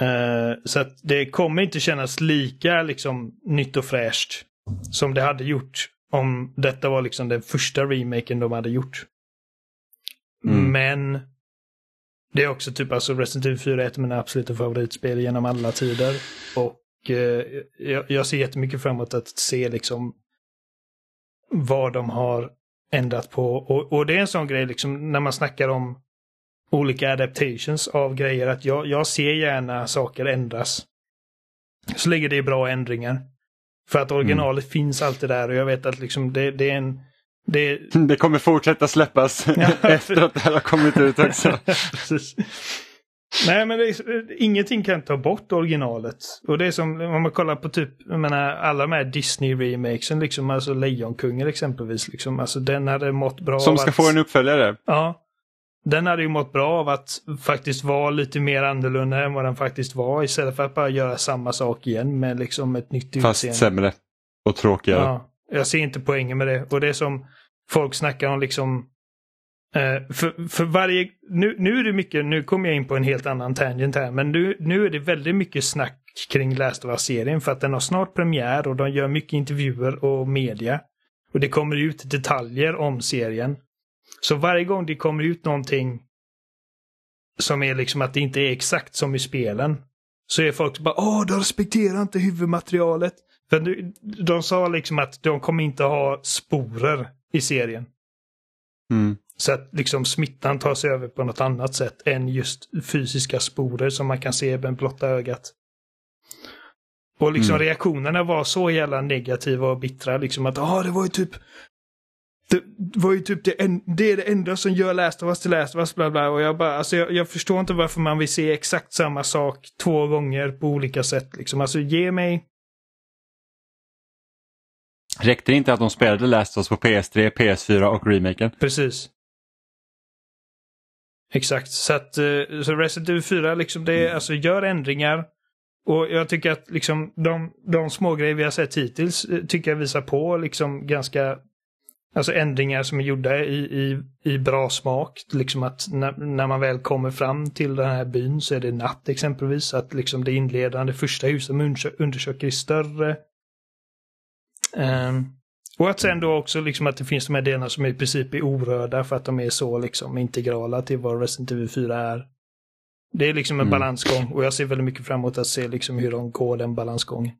Eh, så att det kommer inte kännas lika liksom nytt och fräscht som det hade gjort om detta var liksom den första remaken de hade gjort. Mm. Men det är också typ alltså Resident Evil 4 är ett av mina absoluta favoritspel genom alla tider. Och eh, jag, jag ser jättemycket fram emot att se liksom vad de har ändrat på. Och, och det är en sån grej liksom när man snackar om olika adaptations av grejer att jag, jag ser gärna saker ändras. Så länge det är bra ändringar. För att originalet finns alltid där och jag vet att liksom det, det är en... Det Det kommer fortsätta släppas Ja. efter att det här har kommit ut också. Nej men det är, ingenting kan ta bort originalet. Och det är som om man kollar på typ, jag menar alla de här Disney-remakesen, liksom, alltså Lejonkungen exempelvis, liksom, alltså den hade mått bra Som ska att, få en uppföljare. Ja. Den hade ju mått bra av att faktiskt vara lite mer annorlunda än vad den faktiskt var istället för att bara göra samma sak igen med liksom ett nytt Fast utseende. sämre. Och tråkigare. Ja, jag ser inte poängen med det. Och det är som folk snackar om liksom eh, för, för varje, nu, nu är det mycket, nu kommer jag in på en helt annan tangent här, men nu, nu är det väldigt mycket snack kring Last of Us-serien för att den har snart premiär och de gör mycket intervjuer och media. Och det kommer ut detaljer om serien. Så varje gång det kommer ut någonting som är liksom att det inte är exakt som i spelen. Så är folk bara åh, de respekterar inte huvudmaterialet. För de sa liksom att de kommer inte ha sporer i serien. Mm. Så att liksom smittan tar sig över på något annat sätt än just fysiska sporer som man kan se med blotta ögat. Och liksom mm. reaktionerna var så jävla negativa och bittra liksom att ah, det var ju typ det var ju typ det, en, det är det enda som gör Last of Us till Last of Us bla bla och jag bara alltså jag, jag, förstår inte varför man vill se exakt samma sak två gånger på olika sätt liksom. Alltså ge mig Räckte det inte att de spelade Last of på PS3, PS4 och remaken? Precis. Exakt, så att eh, så Resident Evil 4 liksom det mm. alltså gör ändringar. Och jag tycker att liksom de, de små grejer vi har sett hittills eh, tycker jag visar på liksom ganska Alltså ändringar som är gjorda i, i, i bra smak. Liksom att när, när man väl kommer fram till den här byn så är det natt exempelvis. Att liksom det inledande första huset man undersöker är större. Um, och att sen då också liksom att det finns de här delarna som i princip är orörda för att de är så liksom integrala till vad Resident Evil 4 är. Det är liksom en mm. balansgång och jag ser väldigt mycket fram emot att se liksom hur de går den balansgången.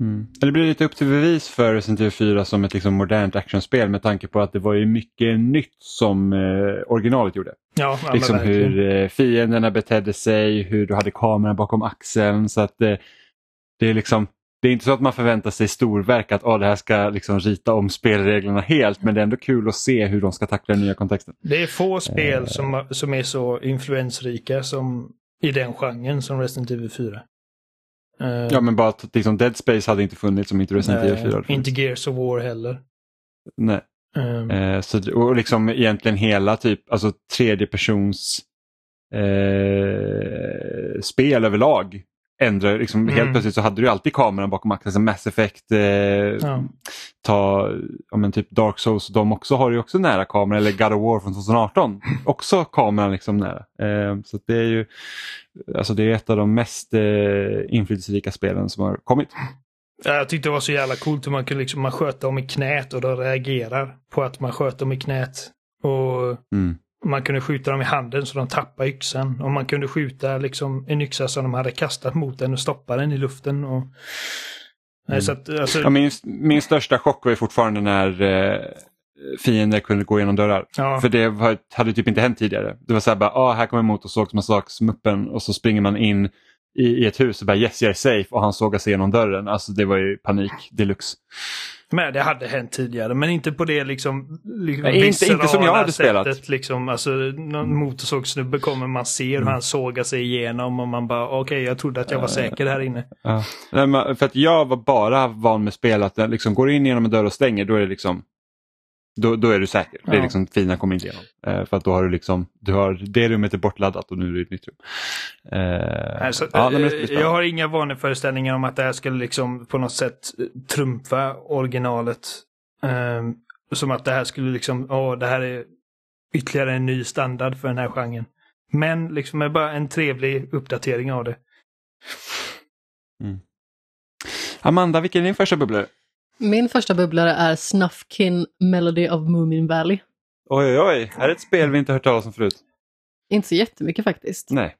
Mm. Det blir lite upp till bevis för Resident Evil 4 som ett liksom modernt actionspel med tanke på att det var ju mycket nytt som eh, originalet gjorde. Ja, liksom hur eh, fienderna betedde sig, hur du hade kameran bakom axeln. så att eh, det är liksom det är inte så att man förväntar sig storverk att oh, det här ska liksom rita om spelreglerna helt men det är ändå kul att se hur de ska tackla den nya kontexten. Det är få spel uh, som, som är så influensrika som i den genren som Resident Evil 4. Uh, ja men bara att liksom Dead Space hade inte funnits som inte Resident Evil 4 Inte Gears of War heller. Nej. Um, uh, så, och liksom egentligen hela typ alltså tredje persons spel överlag ändra, liksom, mm. helt plötsligt så hade du alltid kameran bakom axeln. Alltså Mass Effect, eh, ja. ta, ja, men typ Dark Souls, de också har ju också nära kamera eller God of War från 2018. också kameran liksom nära. Eh, så det är ju alltså det är ett av de mest eh, inflytelserika spelen som har kommit. Jag tyckte det var så jävla coolt hur man kunde liksom, man sköt dem i knät och de reagerar på att man sköt dem i knät. Och mm. Man kunde skjuta dem i handen så de tappade yxan. Och man kunde skjuta liksom en yxa som de hade kastat mot den och stoppa den i luften. Och... Mm. så att, alltså... ja, min, min största chock var fortfarande när eh, fiender kunde gå igenom dörrar. Ja. För det var, hade typ inte hänt tidigare. Det var så här bara, ah, här kommer motorsågsmassakrsmuppen och så springer man in i, i ett hus och bara yes jag är safe och han sågar sig igenom dörren. Alltså det var ju panik deluxe. Men det hade hänt tidigare, men inte på det liksom... liksom Nej, inte, inte som jag hade spelat. Sättet, liksom, alltså, någon motorsågssnubbe kommer, man ser hur mm. han sågar sig igenom och man bara okej, okay, jag trodde att jag var säker här inne. Ja. Nej, för att jag var bara van med spel att den liksom går in genom en dörr och stänger, då är det liksom då, då är du säker. Ja. Det är liksom fina kommer inte igenom. Eh, för att då har du liksom, du har, det rummet är bortladdat och nu är det ett nytt rum. Eh, alltså, ja, jag har inga vaneföreställningar om att det här skulle liksom på något sätt trumfa originalet. Eh, som att det här skulle liksom, åh, det här är ytterligare en ny standard för den här genren. Men liksom är bara en trevlig uppdatering av det. Mm. Amanda, vilken är din första bubblare? Min första bubblare är Snuffkin Melody of Moomin Valley. Oj, oj, oj. Här är ett spel vi inte hört talas om förut. Inte så jättemycket faktiskt. Nej.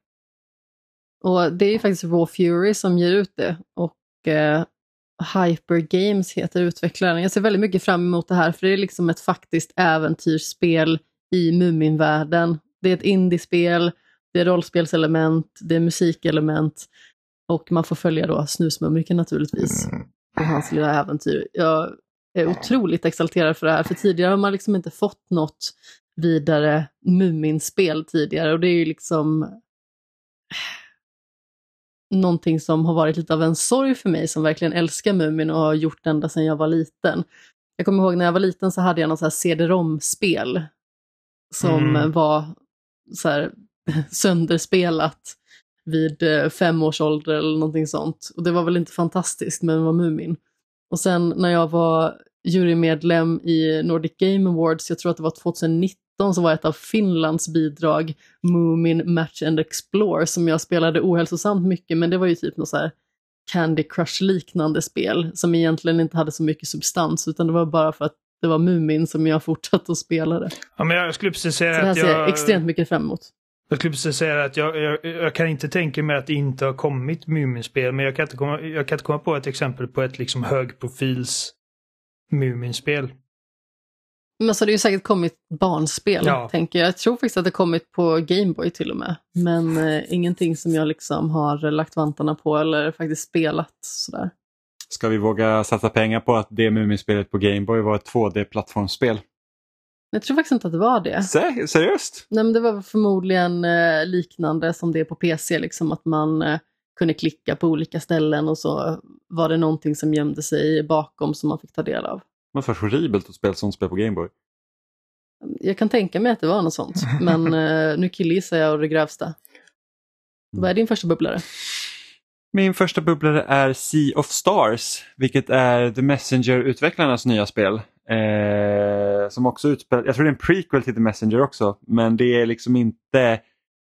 Och det är ju faktiskt Raw Fury som ger ut det. Och eh, Hyper Games heter utvecklaren. Jag ser väldigt mycket fram emot det här för det är liksom ett faktiskt äventyrsspel i Muminvärlden. Det är ett indiespel, det är rollspelselement, det är musikelement och man får följa då Snusmumriken naturligtvis. Mm på hans lilla äventyr. Jag är otroligt exalterad för det här, för tidigare har man liksom inte fått något vidare Muminspel tidigare och det är ju liksom någonting som har varit lite av en sorg för mig som verkligen älskar Mumin och har gjort ända sedan jag var liten. Jag kommer ihåg när jag var liten så hade jag något så här CD-ROM-spel som mm. var så här sönderspelat vid eh, fem års ålder eller någonting sånt. Och det var väl inte fantastiskt, men det var Mumin. Och sen när jag var jurymedlem i Nordic Game Awards, jag tror att det var 2019, så var ett av Finlands bidrag Moomin Match and Explore som jag spelade ohälsosamt mycket, men det var ju typ något så här Candy Crush liknande spel som egentligen inte hade så mycket substans utan det var bara för att det var Mumin som jag fortsatte att spela det. Ja, men jag skulle precis säga Så det här att ser jag jag... extremt mycket fram emot. Jag skulle precis säga att jag, jag, jag kan inte tänka mig att det inte har kommit Muminspel, men jag kan inte komma, jag kan inte komma på ett exempel på ett liksom högprofils Muminspel. Men så har det ju säkert kommit barnspel, Ja. tänker jag. Jag tror faktiskt att det kommit på Gameboy till och med. Men eh, ingenting som jag liksom har lagt vantarna på eller faktiskt spelat sådär. Ska vi våga satsa pengar på att det Muminspelet på Gameboy var ett 2D-plattformsspel? Jag tror faktiskt inte att det var det. Se- Seriöst? Nej, men det var förmodligen eh, liknande som det är på PC, liksom att man eh, kunde klicka på olika ställen och så var det någonting som gömde sig bakom som man fick ta del av. Men för horribelt att spela sånt spel på Gameboy. Jag kan tänka mig att det var något sånt, men eh, nu killgissar jag och det grövsta. Vad är din första bubblare? Min första bubblare är Sea of Stars, vilket är The Messenger-utvecklarnas nya spel. Eh, som också utspelar, jag tror det är en prequel till The Messenger också, men det är liksom inte,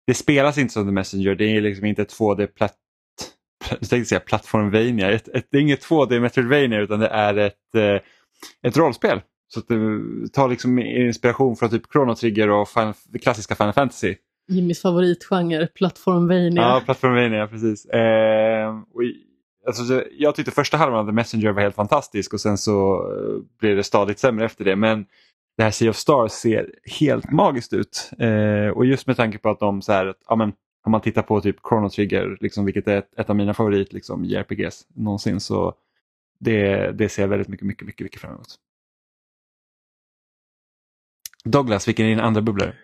det spelas inte som The Messenger, det är liksom inte ett 2D-platt, jag tänkte säga plattformvania, ett, ett, det är inget 2D Metroidvania utan det är ett, eh, ett rollspel. Så att det tar liksom inspiration från typ Chrono Trigger och det klassiska Final Fantasy. Jimmys favoritgenre, plattformvania. Ja, Plattformania, precis. Eh, och alltså, jag tyckte första halvan av The Messenger var helt fantastisk och sen så eh, blev det stadigt sämre efter det. Men det här Sea of Stars ser helt magiskt ut. Eh, och just med tanke på att de så här, ja, men, om man tittar på typ Chrono Trigger, liksom, vilket är ett, ett av mina favorit liksom, JRPGs någonsin, så det, det ser jag väldigt mycket, mycket, mycket, mycket fram emot. Douglas, vilken är din andra bubblare?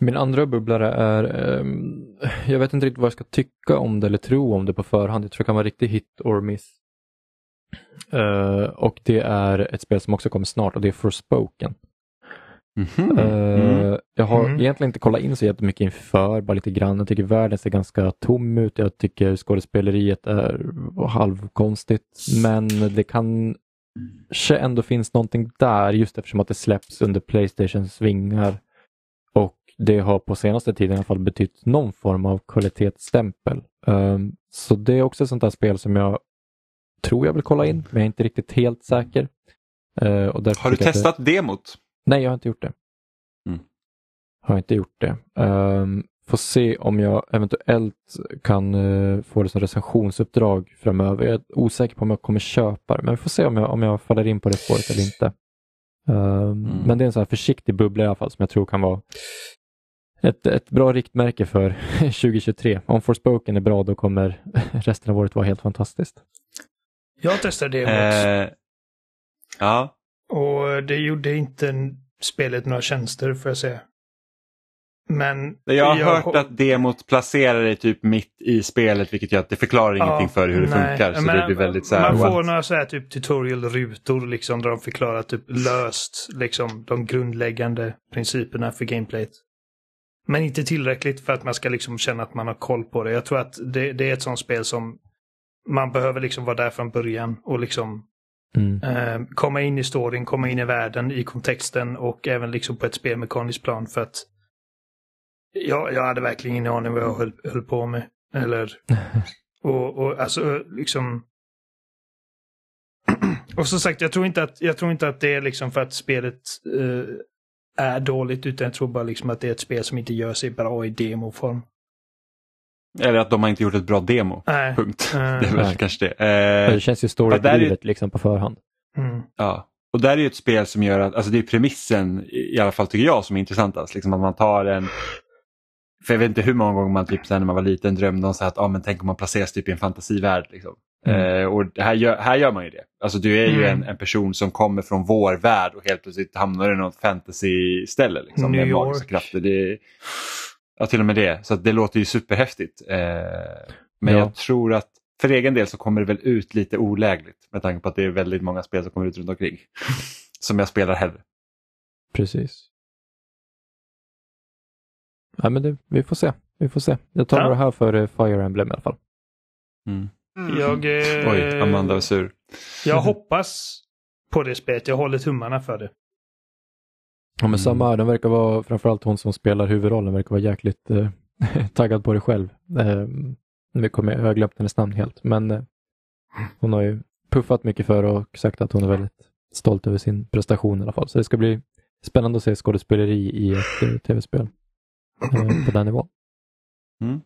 Min andra bubblare är, ehm, jag vet inte riktigt vad jag ska tycka om det eller tro om det på förhand. Jag tror det kan vara riktigt hit or miss. Eh, och det är ett spel som också kommer snart och det är Forspoken. Mhm. Eh, Mm. Jag har Mm. egentligen inte kollat in så jättemycket inför, bara lite grann. Jag tycker världen ser ganska tom ut. Jag tycker skådespeleriet är halvkonstigt. Men det kanske ändå finns någonting där just eftersom att det släpps under Playstations vingar. Det har på senaste tiden i alla fall betytt någon form av kvalitetsstämpel. Um, så det är också ett sånt där spel som jag tror jag vill kolla in, men jag är inte riktigt helt säker. Uh, Har du att det- testat demot? Nej, jag har inte gjort det. Mm. Har inte gjort det. Um, får se om jag eventuellt kan eh, få det som recensionsuppdrag framöver. Jag är osäker på om jag kommer köpa det, men vi får se om jag, om jag faller in på det spåret eller inte. Um, Mm. Men det är en sån här försiktig bubbla i alla fall som jag tror kan vara ett, ett bra riktmärke för 2023. Om Forspoken är bra då kommer resten av året vara helt fantastiskt. Jag testade demot Eh, ja, och det gjorde inte spelet några tjänster får jag säga. Men jag har hört ho- att demot placerar dig typ mitt i spelet vilket gör att det förklarar ingenting för hur det nej. funkar. Så Men det blir väldigt så här, Man får what? några så här typ tutorial-rutor liksom där de förklarar typ löst liksom de grundläggande principerna för gameplayet. Men inte tillräckligt för att man ska liksom känna att man har koll på det. Jag tror att det, det är ett sånt spel som man behöver liksom vara där från början och liksom Mm. eh, komma in i storyn, komma in i världen, i kontexten och även liksom på ett spelmekaniskt plan för att jag, jag hade verkligen ingen aning vad jag höll, höll på med. Eller, och, och alltså liksom och som sagt, jag tror inte att, jag tror inte att det är liksom för att spelet eh, är dåligt utan jag tror bara liksom att det är ett spel som inte gör sig bra i demoform. Eller att de har inte gjort ett bra demo. Nej. Punkt. Eh, Det är väl Nej. kanske det. Men Eh, Det känns ju där är- storydrivet liksom på förhand. Mm. ja. Och där är ju ett spel som gör att, alltså det är premissen i alla fall tycker jag som är intressantast. Liksom att man tar en, för jag vet inte hur många gånger man typ sen när man var liten drömde om så här att ah, men tänk om man placeras typ i en fantasivärld. Liksom. Mm. Eh, och här gör, här gör man ju det. Alltså du är ju Mm. en, en person som kommer från vår värld och helt plötsligt hamnar i något fantasy-ställe. Liksom, New York. krafter. Det, ja, till och med det. Så det låter ju superhäftigt. Eh, men Ja. jag tror att för egen del så kommer det väl ut lite olägligt med tanke på att det är väldigt många spel som kommer ut runt omkring. som jag spelar hellre. Precis. Ja, men det, vi får se. Vi får se. Jag tar Ja. det här för eh, Fire Emblem i alla fall. Mm. Jag, eh, Oj, Amanda var sur. jag hoppas på det spelet. Jag håller tummarna för det. Ja, men Mm. samma här. Den verkar vara, framförallt hon som spelar huvudrollen, verkar vara jäkligt eh, taggad på det själv. Eh, nu kommer jag, jag har glömt hennes namn helt, men eh, hon har ju puffat mycket för och sagt att hon är väldigt stolt över sin prestation i alla fall. Så det ska bli spännande att se skådespeleri i ett eh, tv-spel eh, på den nivån. Mm.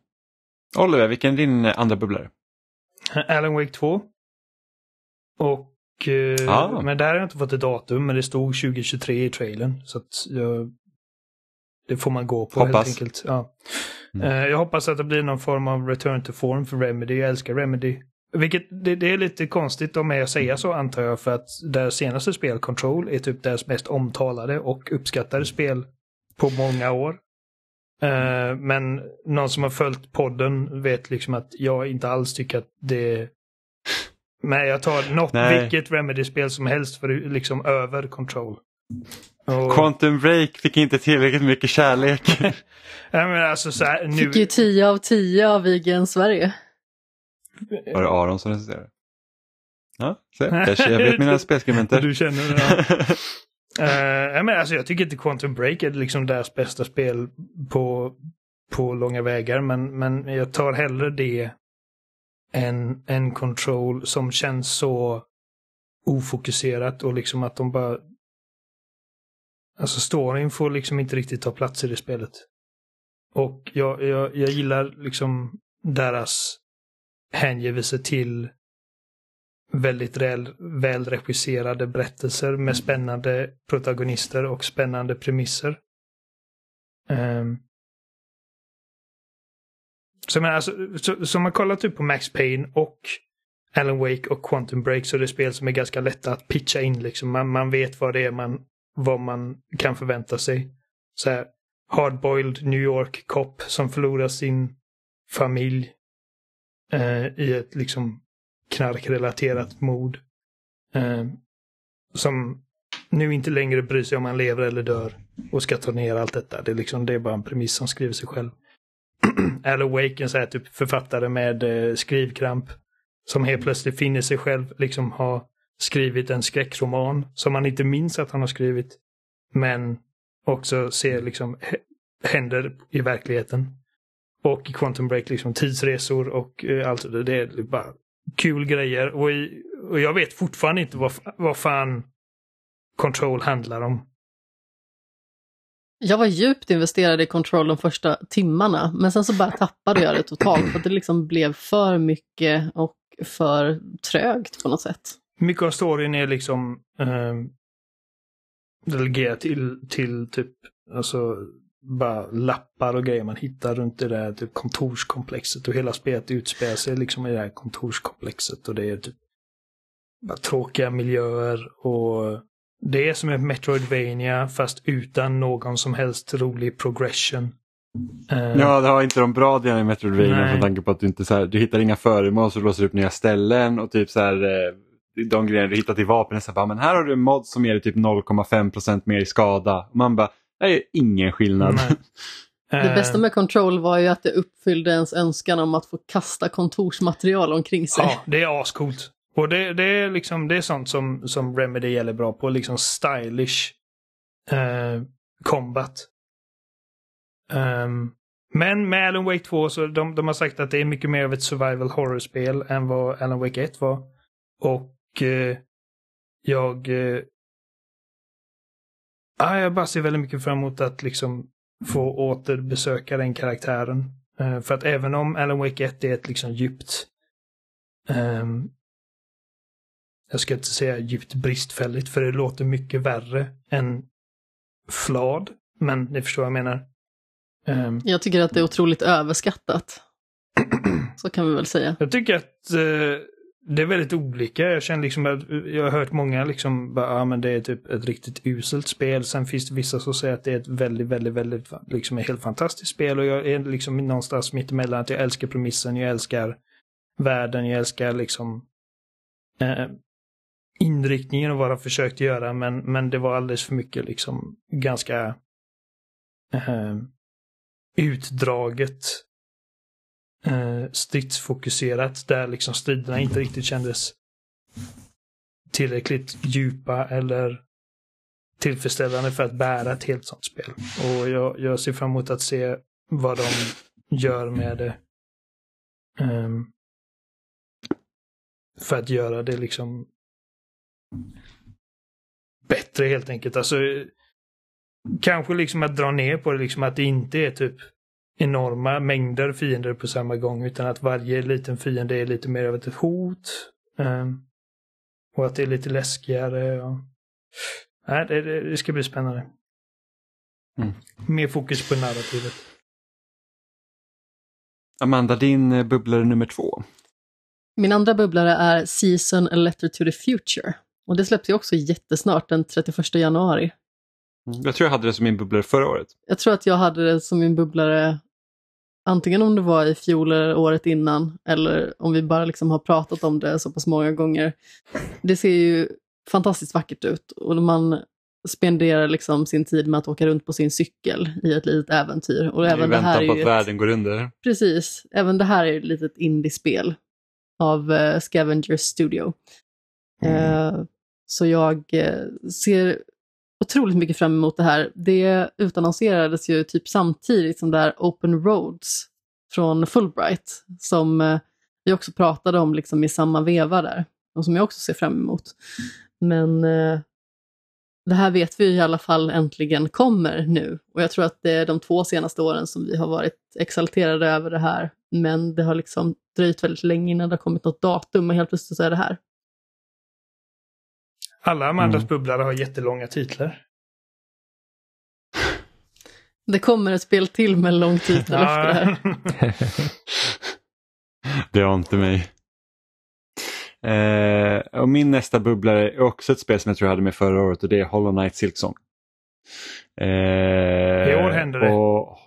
Oliver, vilken är din andra bubblare? Alan Wake 2. Och eh, ah. Men där har jag inte fått ett datum, men det stod 2023 i trailern. Så att jag, det får man gå på hoppas. helt enkelt. Ja. Mm. Eh, jag hoppas att det blir någon form av return to form för Remedy. Jag älskar Remedy. Vilket, det, det, är lite konstigt mig att säga så antar jag för att deras senaste spel, Control, är typ deras mest omtalade och uppskattade spel på många år. Uh, men någon som har följt podden vet liksom att jag inte alls tycker att det Men jag tar något, Nej. vilket Remedy-spel som helst för liksom över Control. Och... Quantum Break fick inte tillräckligt mycket kärlek. ja, men alltså, så här, nu... Fick ju 10 av 10 av IGN Sverige. Var det Aron som recenserade? Ja, se, jag vet mina spelskribenter. Du känner det, ja. uh, men alltså, jag tycker inte Quantum Break är liksom deras bästa spel på, på långa vägar, men, men jag tar hellre det än en Control som känns så ofokuserat och liksom att de bara... Alltså storyn får liksom inte riktigt ta plats i det spelet. Och jag, jag, jag gillar liksom deras hängivelse till väldigt väl, välregisserade berättelser med spännande protagonister och spännande premisser. Um, så, men alltså, så, så man kollar typ på Max Payne och Alan Wake och Quantum Break så är det spel som är ganska lätta att pitcha in. Liksom. Man, man vet vad det är man, vad man kan förvänta sig. Så här, hardboiled New York cop som förlorar sin familj eh, i ett liksom knarkrelaterat mord. Eh, som nu inte längre bryr sig om han lever eller dör och ska ta ner allt detta. Det är, liksom, det är bara en premiss som skriver sig själv. Alan Wake, en här typ författare med eh, skrivkramp. Som helt plötsligt finner sig själv liksom ha skrivit en skräckroman som man inte minns att han har skrivit. Men också ser liksom händer i verkligheten. Och i Quantum Break liksom tidsresor och uh, allt det. Det är bara kul grejer. Och, i, och jag vet fortfarande inte vad, vad fan Control handlar om. Jag var djupt investerad i Control de första timmarna, men sen så bara tappade jag det totalt för att det liksom blev för mycket och för trögt på något sätt. Mycket av storyn är liksom eh, delegerat till, till typ alltså bara lappar och grejer man hittar runt det där typ kontorskomplexet och hela spelet utspelar sig liksom i det här kontorskomplexet och det är typ bara tråkiga miljöer och det är som ett Metroidvania fast utan någon som helst rolig progression. Uh, ja, det har inte de bra delarna i Metroidvania med tanke på att du inte så här, du hittar inga föremål så du låser upp nya ställen och typ så här eh, de grejer du hittar till vapen så här, men här har du en mod som ger dig typ 0,5% mer i skada. Och man bara, det är ingen skillnad. Det bästa med Control var ju att det uppfyllde ens önskan om att få kasta kontorsmaterial omkring sig. Ja, det är ascoolt. Och det, det, är liksom, det är sånt som, som Remedy gäller bra på, liksom stylish eh, combat. Um, men med Alan Wake 2 så de, de har sagt att det är mycket mer av ett survival horror-spel än vad Alan Wake 1 var. Och eh, jag... Eh, ah, jag bara ser väldigt mycket fram emot att liksom få återbesöka den karaktären. Uh, för att även om Alan Wake 1 är ett liksom djupt um, jag ska inte säga djupt bristfälligt för det låter mycket värre än flad. Men ni förstår vad jag menar. Um, jag tycker att det är otroligt överskattat. Så kan vi väl säga. Jag tycker att uh, det är väldigt olika. Jag känner liksom att jag har hört många liksom bara, ja men det är typ ett riktigt uselt spel. Sen finns det vissa som säger att det är ett väldigt, väldigt, väldigt, liksom ett helt fantastiskt spel. Och jag är liksom någonstans mitt emellan att jag älskar premissen, jag älskar världen, jag älskar liksom eh, inriktningen och vad de försökte göra men, men det var alldeles för mycket liksom ganska eh, utdraget eh, stridsfokuserat där liksom striderna inte riktigt kändes tillräckligt djupa eller tillfredsställande för att bära ett helt sånt spel. Och jag, jag ser fram emot att se vad de gör med det. Um, för att göra det liksom bättre helt enkelt. Alltså, kanske liksom att dra ner på det, liksom att det inte är typ enorma mängder fiender på samma gång utan att varje liten fiende är lite mer av ett hot. Um, och att det är lite läskigare. Och... Nej, det, det, ska bli spännande. Mm. Mer fokus på narrativet. Amanda, din eh, bubblare nummer två? Min andra bubblare är Season A Letter to the Future. Och det släpps ju också jättesnart, den 31 januari. Jag tror jag hade det som min bubblare förra året. Jag tror att jag hade det som min bubblare antingen om det var i fjol eller året innan eller om vi bara liksom har pratat om det så pass många gånger. Det ser ju fantastiskt vackert ut och man spenderar liksom sin tid med att åka runt på sin cykel i ett litet äventyr. Och även det här är på att ett... världen går under. Precis, även det här är ett litet indiespel av uh, Scavenger Studio. Mm. Uh, så jag uh, ser otroligt mycket fram emot det här. Det utannonserades ju typ samtidigt som det här Open Roads från Fulbright som eh, vi också pratade om liksom i samma veva där och som jag också ser fram emot. Men eh, det här vet vi i alla fall äntligen kommer nu. Och jag tror att det är de två senaste åren som vi har varit exalterade över det här. Men det har liksom dröjt väldigt länge innan det har kommit något datum och helt plötsligt så är det här. Alla Amandas mm. bubblare har jättelånga titlar. Det kommer ett spel till med lång titel efter det här. det har inte mig. Eh, och min nästa bubblare är också ett spel som jag tror jag hade med förra året och det är Hollow Knight Silksong. Eh, I år händer det. Och,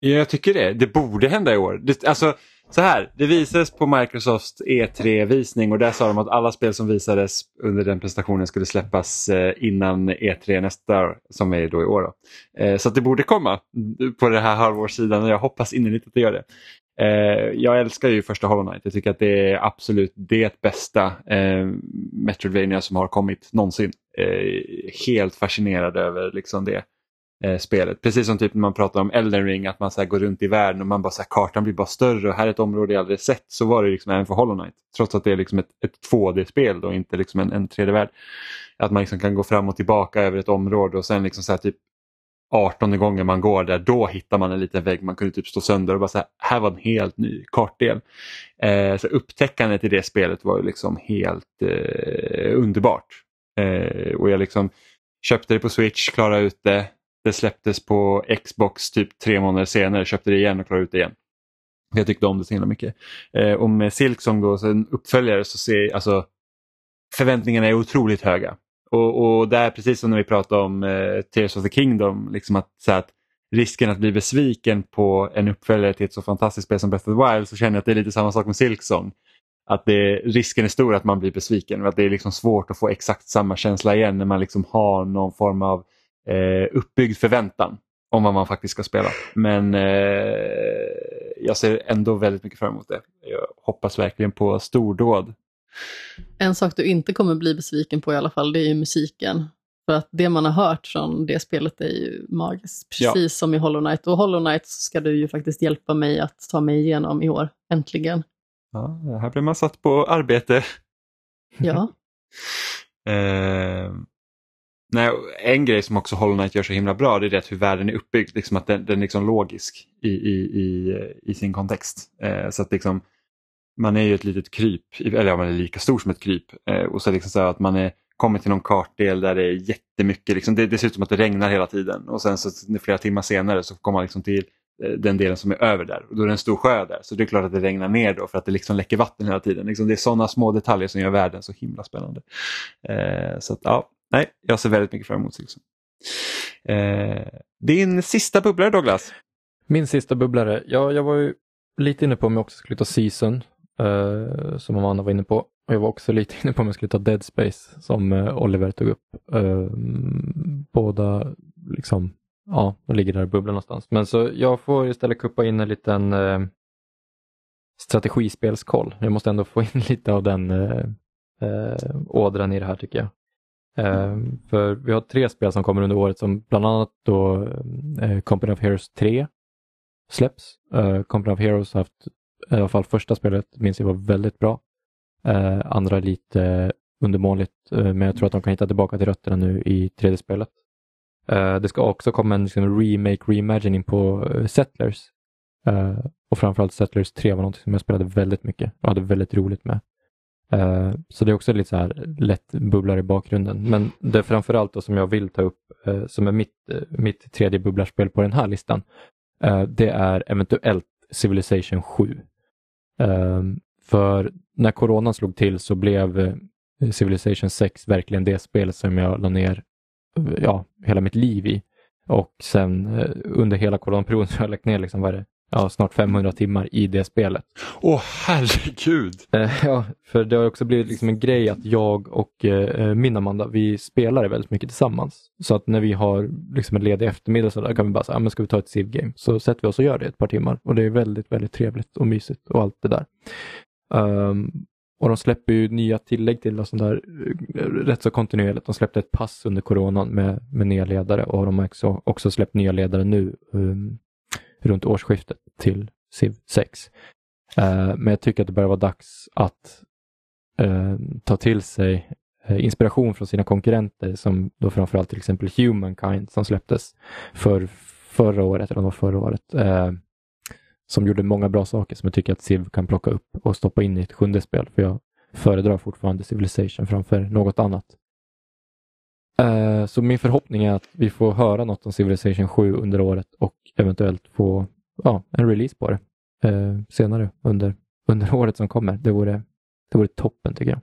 ja, jag tycker det. Det borde hända i år. Det, alltså, så här, det visades på Microsofts E3-visning och där sa de att alla spel som visades under den presentationen skulle släppas eh, innan E3 nästa år, som är då i år. Då. Eh, så så det borde komma på den här halvårssidan och jag hoppas innerligt att det gör det. Eh, jag älskar ju första Hollow Knight. Jag tycker att det är absolut det bästa Metroidvania som har kommit någonsin. Helt fascinerad över liksom det eh, spelet. Precis som typ när man pratar om Elden Ring, att man så går runt i världen och man bara så här, kartan blir bara större och här är ett område jag aldrig sett. Så var det liksom även för Hollow Knight. Trots att det är liksom ett, ett 2D-spel och inte liksom en, en 3D-värld. Att man liksom kan gå fram och tillbaka över ett område och sen liksom så här, typ 18 gånger man går där, då hittar man en liten vägg man kunde typ stå sönder och bara säga här var en helt ny kartdel. Eh, så upptäckandet i det spelet var ju liksom helt eh, underbart. Eh, och jag liksom köpte det på Switch, klarade ut det. Det släpptes på Xbox typ tre månader senare, köpte det igen och klarade ut det igen. Jag tyckte om det så himla mycket. Eh, och med Silksong då, så en uppföljare, så ser alltså förväntningarna är otroligt höga. Och, och där, precis som när vi pratade om eh, Tears of the Kingdom, liksom att, så att risken att bli besviken på en uppföljare till ett så fantastiskt spel som Breath of the Wild så känner jag att det är lite samma sak med Silksong. Att det, risken är stor att man blir besviken och att det är liksom svårt att få exakt samma känsla igen när man liksom har någon form av eh, uppbyggd förväntan om vad man faktiskt ska spela. Men eh, jag ser ändå väldigt mycket fram emot det. Jag hoppas verkligen på stordåd en sak du inte kommer bli besviken på i alla fall, det är ju musiken. För att det man har hört från det spelet är ju magiskt, precis ja. som i Hollow Knight. Och Hollow Knight ska du ju faktiskt hjälpa mig att ta mig igenom i år, äntligen. Ja, här blir man satt på arbete. Ja. eh, nej, en grej som också Hollow Knight gör så himla bra det är det hur världen är uppbyggd, liksom att den, den är liksom logisk i, i, i, i sin kontext. Eh, så att liksom man är ju ett litet kryp, eller ja, man är lika stor som ett kryp. Eh, och så liksom så att man är, kommer till någon kartdel där det är jättemycket, liksom, det, det ser ut som att det regnar hela tiden och sen så flera timmar senare så kommer man liksom till eh, den delen som är över där och då är det en stor sjö där så det är klart att det regnar ner då för att det liksom läcker vatten hela tiden. Liksom, det är sådana små detaljer som gör världen så himla spännande. Eh, så att, ja, nej, jag ser väldigt mycket fram emot liksom. Eh, din sista bubblare Douglas? Min sista bubblare, ja, jag var ju lite inne på om jag också skulle ta Season eh, som Amanda var inne på. Och jag var också lite inne på om jag skulle ta Dead Space som eh, Oliver tog upp. Eh, båda liksom, ja, de ligger där i bubblan någonstans. Men så jag får istället kuppa in en liten eh, strategispelskoll. Jag måste ändå få in lite av den eh, ådran i det här tycker jag. Eh, för vi har tre spel som kommer under året som bland annat då eh, Company of Heroes 3 släpps. Eh, Company of Heroes har haft i alla fall första spelet minns jag var väldigt bra. Eh, andra lite undermåligt. Eh, men jag tror att de kan hitta tillbaka till rötterna nu i tredje spelet. Eh, det ska också komma en liksom, remake, reimagining på eh, Settlers. Och framförallt Settlers 3 var något som jag spelade väldigt mycket och hade väldigt roligt med. Eh, så det är också lite så här lätt bubblar i bakgrunden. Men det framförallt då som jag vill ta upp, eh, som är mitt, eh, mitt tredje bubblarspel på den här listan, det är eventuellt Civilization 7. Ehm, för när coronan slog till så blev Civilization 6 verkligen det spel som jag la ner ja, hela mitt liv i. Och sen under hela coronaperioden så har jag lagt ner liksom, vad det, ja, snart 500 timmar i det spelet. Åh oh, herregud! Eh, ja, för det har också blivit liksom en grej att jag och eh, min Amanda, vi spelar väldigt mycket tillsammans. Så att när vi har liksom en ledig eftermiddag så där kan vi bara säga, men ska vi ta ett Civ-game? Så sätter vi oss och gör det ett par timmar och det är väldigt, väldigt trevligt och mysigt och allt det där. Um, och de släpper ju nya tillägg till och sånt där eh, rätt så kontinuerligt. De släppte ett pass under coronan med, med nya ledare och de har också, också släppt nya ledare nu um, runt årsskiftet till Civ 6. Uh, eh, men jag tycker att det börjar vara dags att uh, ta till sig eh, inspiration från sina konkurrenter som då framförallt till exempel Humankind som släpptes för förra året, eller om det var förra året som gjorde många bra saker som jag tycker att Civ kan plocka upp och stoppa in i ett sjunde spel. För jag föredrar fortfarande Civilization framför något annat. Uh, så min förhoppning är att vi får höra något om Civilization 7 under året och eventuellt få ja, en release på det uh, senare under, under året som kommer. Det vore, det vore toppen tycker jag.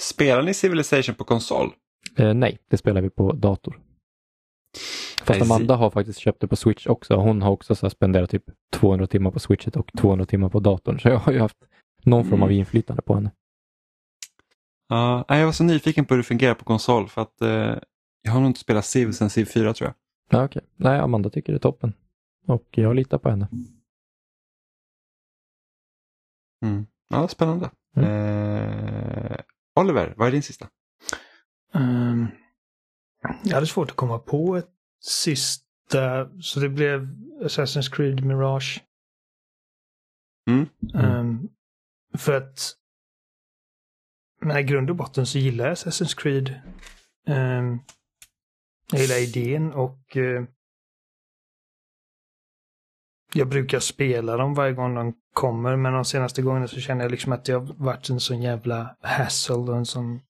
Spelar ni Civilization på konsol? Uh, nej, det spelar vi på dator. Fast Amanda har faktiskt köpt det på Switch också. Hon har också så spenderat typ 200 timmar på Switchet och 200 timmar på datorn. Så jag har ju haft någon form av mm. inflytande på henne. Ja, jag var så nyfiken på hur det fungerar på konsol för att eh, jag har nog inte spelat Civ sedan Civ 4 tror jag. Ja, okay. Nej, Amanda tycker det är toppen. Och jag litar på henne. Mm. Ja, spännande. Mm. Eh, Oliver, vad är din sista? Um, jag hade svårt att komma på ett sista, så det blev Assassin's Creed Mirage. Mm. Um, för att men i grund och botten så gillar jag Assassin's Creed. Um, jag gillar idén och uh, jag brukar spela dem varje gång de kommer men de senaste gångerna så känner jag liksom att det har varit en sån jävla hassle och en sån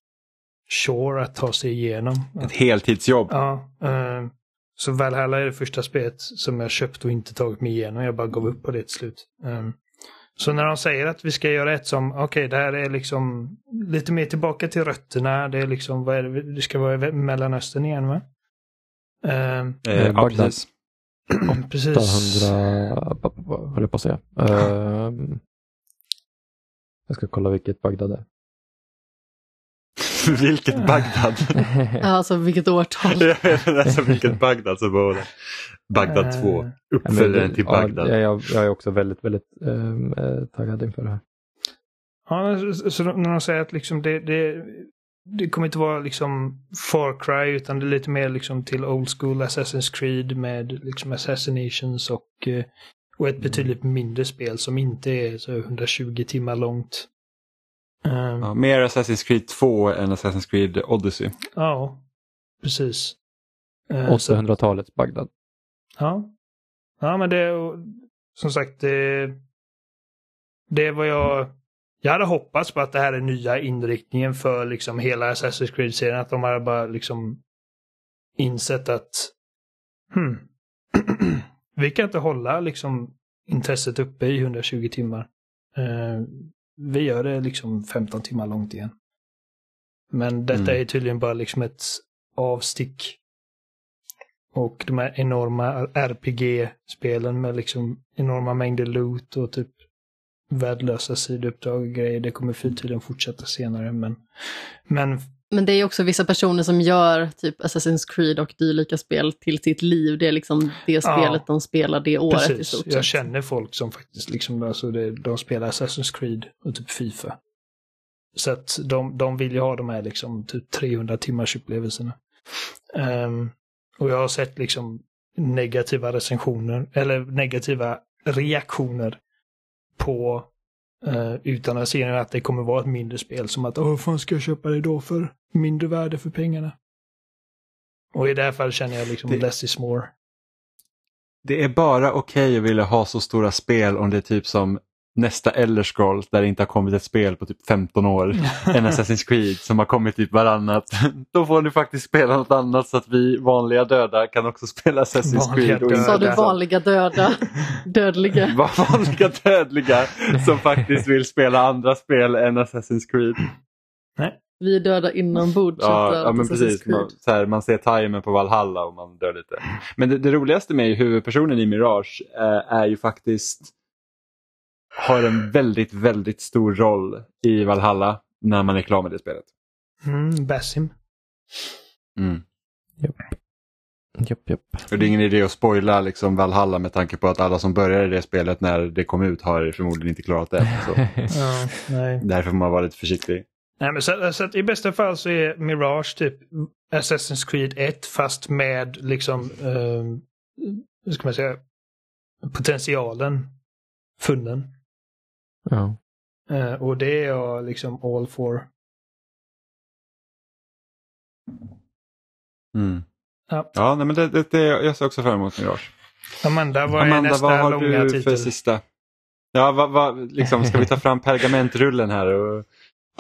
chore att ta sig igenom. Ett heltidsjobb. Ja. Uh, så Valhalla är det första spelet som jag köpt och inte tagit mig igenom. Jag bara gav upp på det till slut. Um, så när de säger att vi ska göra ett som, okej okay, det här är liksom lite mer tillbaka till rötterna. Det är liksom, vad är det, det ska vara i Mellanöstern igen va? Um, eh, ja, precis. precis. 800, höll jag på att säga. Uh, jag ska kolla vilket Bagdad är. Vilket Bagdad? ja, alltså vilket årtal. alltså vilket Bagdad som var det. Bagdad 2, eh, uppföljaren till Bagdad. Ja, jag, jag, är också väldigt, väldigt äh, taggad inför det här. Ja, så, så när de säger att liksom det, det, det kommer inte vara liksom Far Cry utan det är lite mer liksom till old school Assassin's Creed med liksom Assassinations och, eh, och ett betydligt mindre spel som inte är så 120 timmar långt. Um, ja, mer Assassin's Creed 2 än Assassin's Creed Odyssey. Ja, precis. Uh, eh, 800-talets Bagdad. Ja. Ja, men det som sagt, det, det är vad jag... Jag hade hoppats på att det här är nya inriktningen för liksom hela Assassin's Creed-serien. Att de hade bara liksom insett att hmm, vi kan inte hålla liksom intresset uppe i 120 timmar. Uh, vi gör det liksom 15 timmar långt igen. Men detta mm. är tydligen bara liksom ett avstick. Och de här enorma RPG-spelen med liksom enorma mängder loot och typ värdelösa sidouppdrag och grejer. Det kommer tydligen fortsätta senare. Men, men men det är också vissa personer som gör typ Assassin's Creed och dylika spel till sitt liv. Det är liksom det spelet ja, de spelar det året precis. i stort sett. Jag känner folk som faktiskt liksom, alltså det, de spelar Assassin's Creed och typ Fifa. Så att de, de vill ju ha de här liksom typ 300 timmars upplevelserna. Um, och jag har sett liksom negativa recensioner, eller negativa reaktioner på Uh, utan att se att det kommer vara ett mindre spel. Som att, åh, fan ska jag köpa det då för mindre värde för pengarna? Och i det här fallet känner jag liksom det, less is more. Det är bara okej okay att vilja ha så stora spel om det är typ som nästa Elder Scrolls där det inte har kommit ett spel på typ 15 år. En Assassin's Creed som har kommit typ varannat. Då får ni faktiskt spela något annat så att vi vanliga döda kan också spela Assassin's vanliga Creed. Sa du vanliga döda? Dödliga? vanliga dödliga som faktiskt vill spela andra spel än Assassin's Creed. Nej. Vi är döda inombords. Ja, ja men precis. Man, så här, man ser timern på Valhalla och man dör lite. Men det, det roligaste med huvudpersonen i Mirage eh, är ju faktiskt har en väldigt, väldigt stor roll i Valhalla när man är klar med det spelet. Mm, Basim. Mm. Japp. Japp, japp. Och det är ingen idé att spoila liksom Valhalla med tanke på att alla som började det spelet när det kom ut har förmodligen inte klarat det. Så. ja, nej. Därför får man vara lite försiktig. Nej, men så, så att i bästa fall så är Mirage typ Assassin's Creed 1 fast med liksom, eh, hur ska man säga, potentialen funnen. Ja. Eh, och det är jag liksom all for. Mm. Ja, ja nej, men det, det, det, jag ser också fram emot Mirage. Amanda, vad Amanda, är nästa vad har långa du titel? för sista? Ja, vad, vad, liksom, ska vi ta fram pergamentrullen här? Och...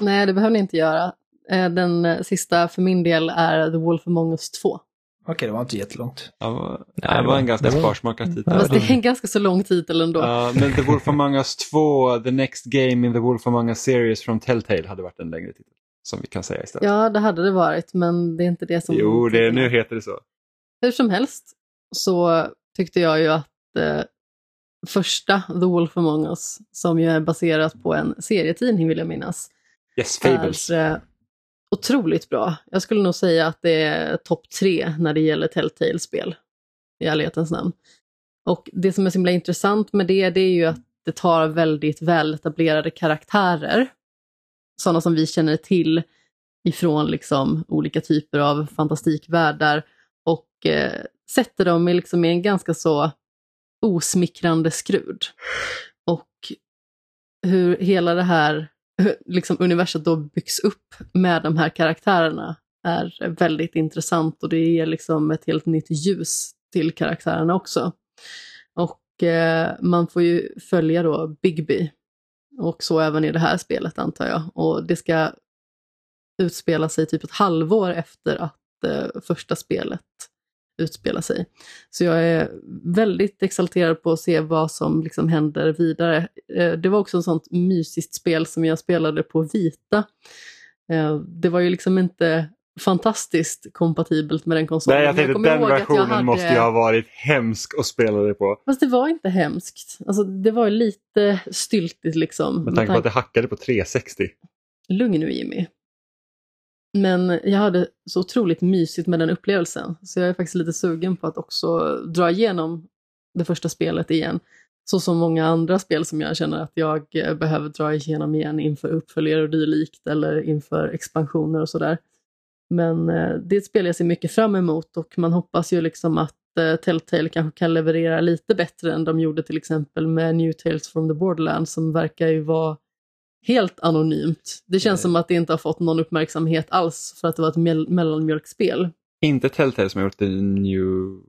Nej, det behöver ni inte göra. Eh, den sista för min del är The Wolf Among Us 2. Okej, det var inte jättelångt. Ja, det var en ganska sparsmakad titel. Fast det är en ganska så lång titel ändå. Ja, men The Wolf Among Us 2, The Next Game in the Wolf Among Us Series från Telltale hade varit en längre titel. Som vi kan säga istället. Ja, det hade det varit, men det är inte det som... Jo, det, nu heter det så. Hur som helst så tyckte jag ju att eh, första The Wolf Among Us, som ju är baserat på en serietidning vill jag minnas, Yes, Fables. är eh, otroligt bra. Jag skulle nog säga att det är topp tre när det gäller Telltale-spel, i ärlighetens namn. Och det som är så himla intressant med det, det är ju att det tar väldigt väletablerade karaktärer, sådana som vi känner till ifrån liksom olika typer av fantastikvärldar och eh, sätter dem i, liksom, i en ganska så osmickrande skrud. Och hur hela det här liksom universum då byggs upp med de här karaktärerna är väldigt intressant och det ger liksom ett helt nytt ljus till karaktärerna också. Och eh, man får ju följa då Bigby och så även i det här spelet antar jag. Och det ska utspela sig typ ett halvår efter att eh, första spelet utspelar sig. Så jag är väldigt exalterad på att se vad som liksom händer vidare. Eh, det var också ett sånt mysigt spel som jag spelade på vita. Eh, det var ju liksom inte fantastiskt kompatibelt med den konsolen. Nej, jag tänkte jag den versionen hade... måste ju ha varit hemsk att spela det på. Fast det var inte hemskt. Alltså, det var lite styltigt liksom. Med tanke på att det hackade på 360. Lugn nu Jimmy. Men jag hade så otroligt mysigt med den upplevelsen. Så jag är faktiskt lite sugen på att också dra igenom det första spelet igen. Så som många andra spel som jag känner att jag eh, behöver dra igenom igen inför uppföljare och dylikt eller inför expansioner och sådär. Men eh, det är ett spel jag ser mycket fram emot och man hoppas ju liksom att eh, Telltale kanske kan leverera lite bättre än de gjorde till exempel med New Tales from the Borderlands som verkar ju vara helt anonymt. Det känns Nej. som att det inte har fått någon uppmärksamhet alls för att det var ett me mellanmjölkspel. Inte Telltale som har gjort The New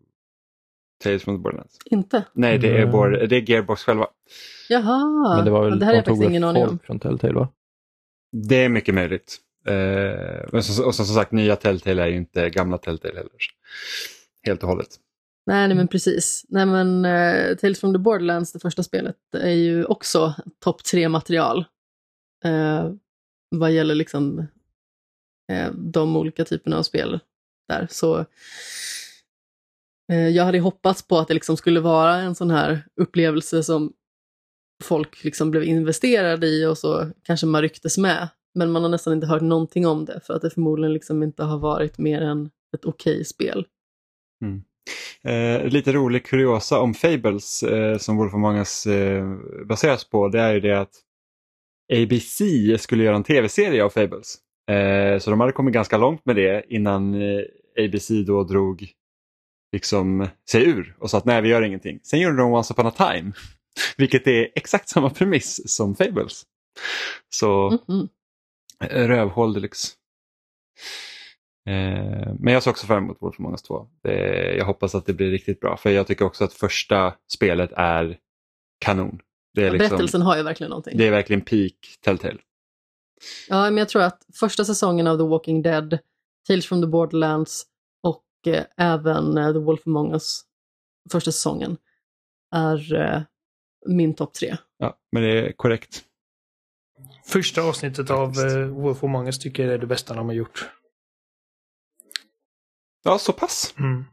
Tales from the Borderlands? Inte? Nej, det är, mm. det är Gearbox själva. Jaha, Men det, var väl, det här är jag faktiskt ingen aning om. från Telltale va? Det är mycket möjligt. Eh, och, så, och så, som sagt, nya Telltale är ju inte gamla Telltale heller. Helt och hållet. Nej, nej men precis. Nej men uh, Tales from the Borderlands, det första spelet, är ju också topp tre material eh, vad gäller liksom eh, de olika typerna av spel där. Så eh, jag hade hoppats på att det liksom skulle vara en sån här upplevelse som folk liksom blev investerade i och så kanske man rycktes med. Men man har nästan inte hört någonting om det för att det förmodligen liksom inte har varit mer än ett okej okay spel. Mm. Eh, lite rolig kuriosa om Fables eh, som Wolf of Mangas eh, baseras på det är ju det att ABC skulle göra en tv-serie av Fables. Eh, så de hade kommit ganska långt med det innan eh, ABC då drog liksom sig ur och sa att nej vi gör ingenting. Sen gjorde de Once upon a time Vilket är exakt samma premiss som Fables. Så Mm -hmm. rövhål deluxe. Eh, men jag ser också fram emot Wolf Among Us 2. Det, jag hoppas att det blir riktigt bra för jag tycker också att första spelet är kanon. Det är liksom, Berättelsen har ju verkligen någonting. Det är verkligen peak Telltale. Ja, men jag tror att första säsongen av The Walking Dead, Tales from the Borderlands och eh, även eh, The Wolf Among Us, första säsongen, är eh, min topp tre. Ja, men det är korrekt. Första avsnittet av uh, Wolf Among Us tycker jag är det bästa de har gjort. Ja, så pass. Mm.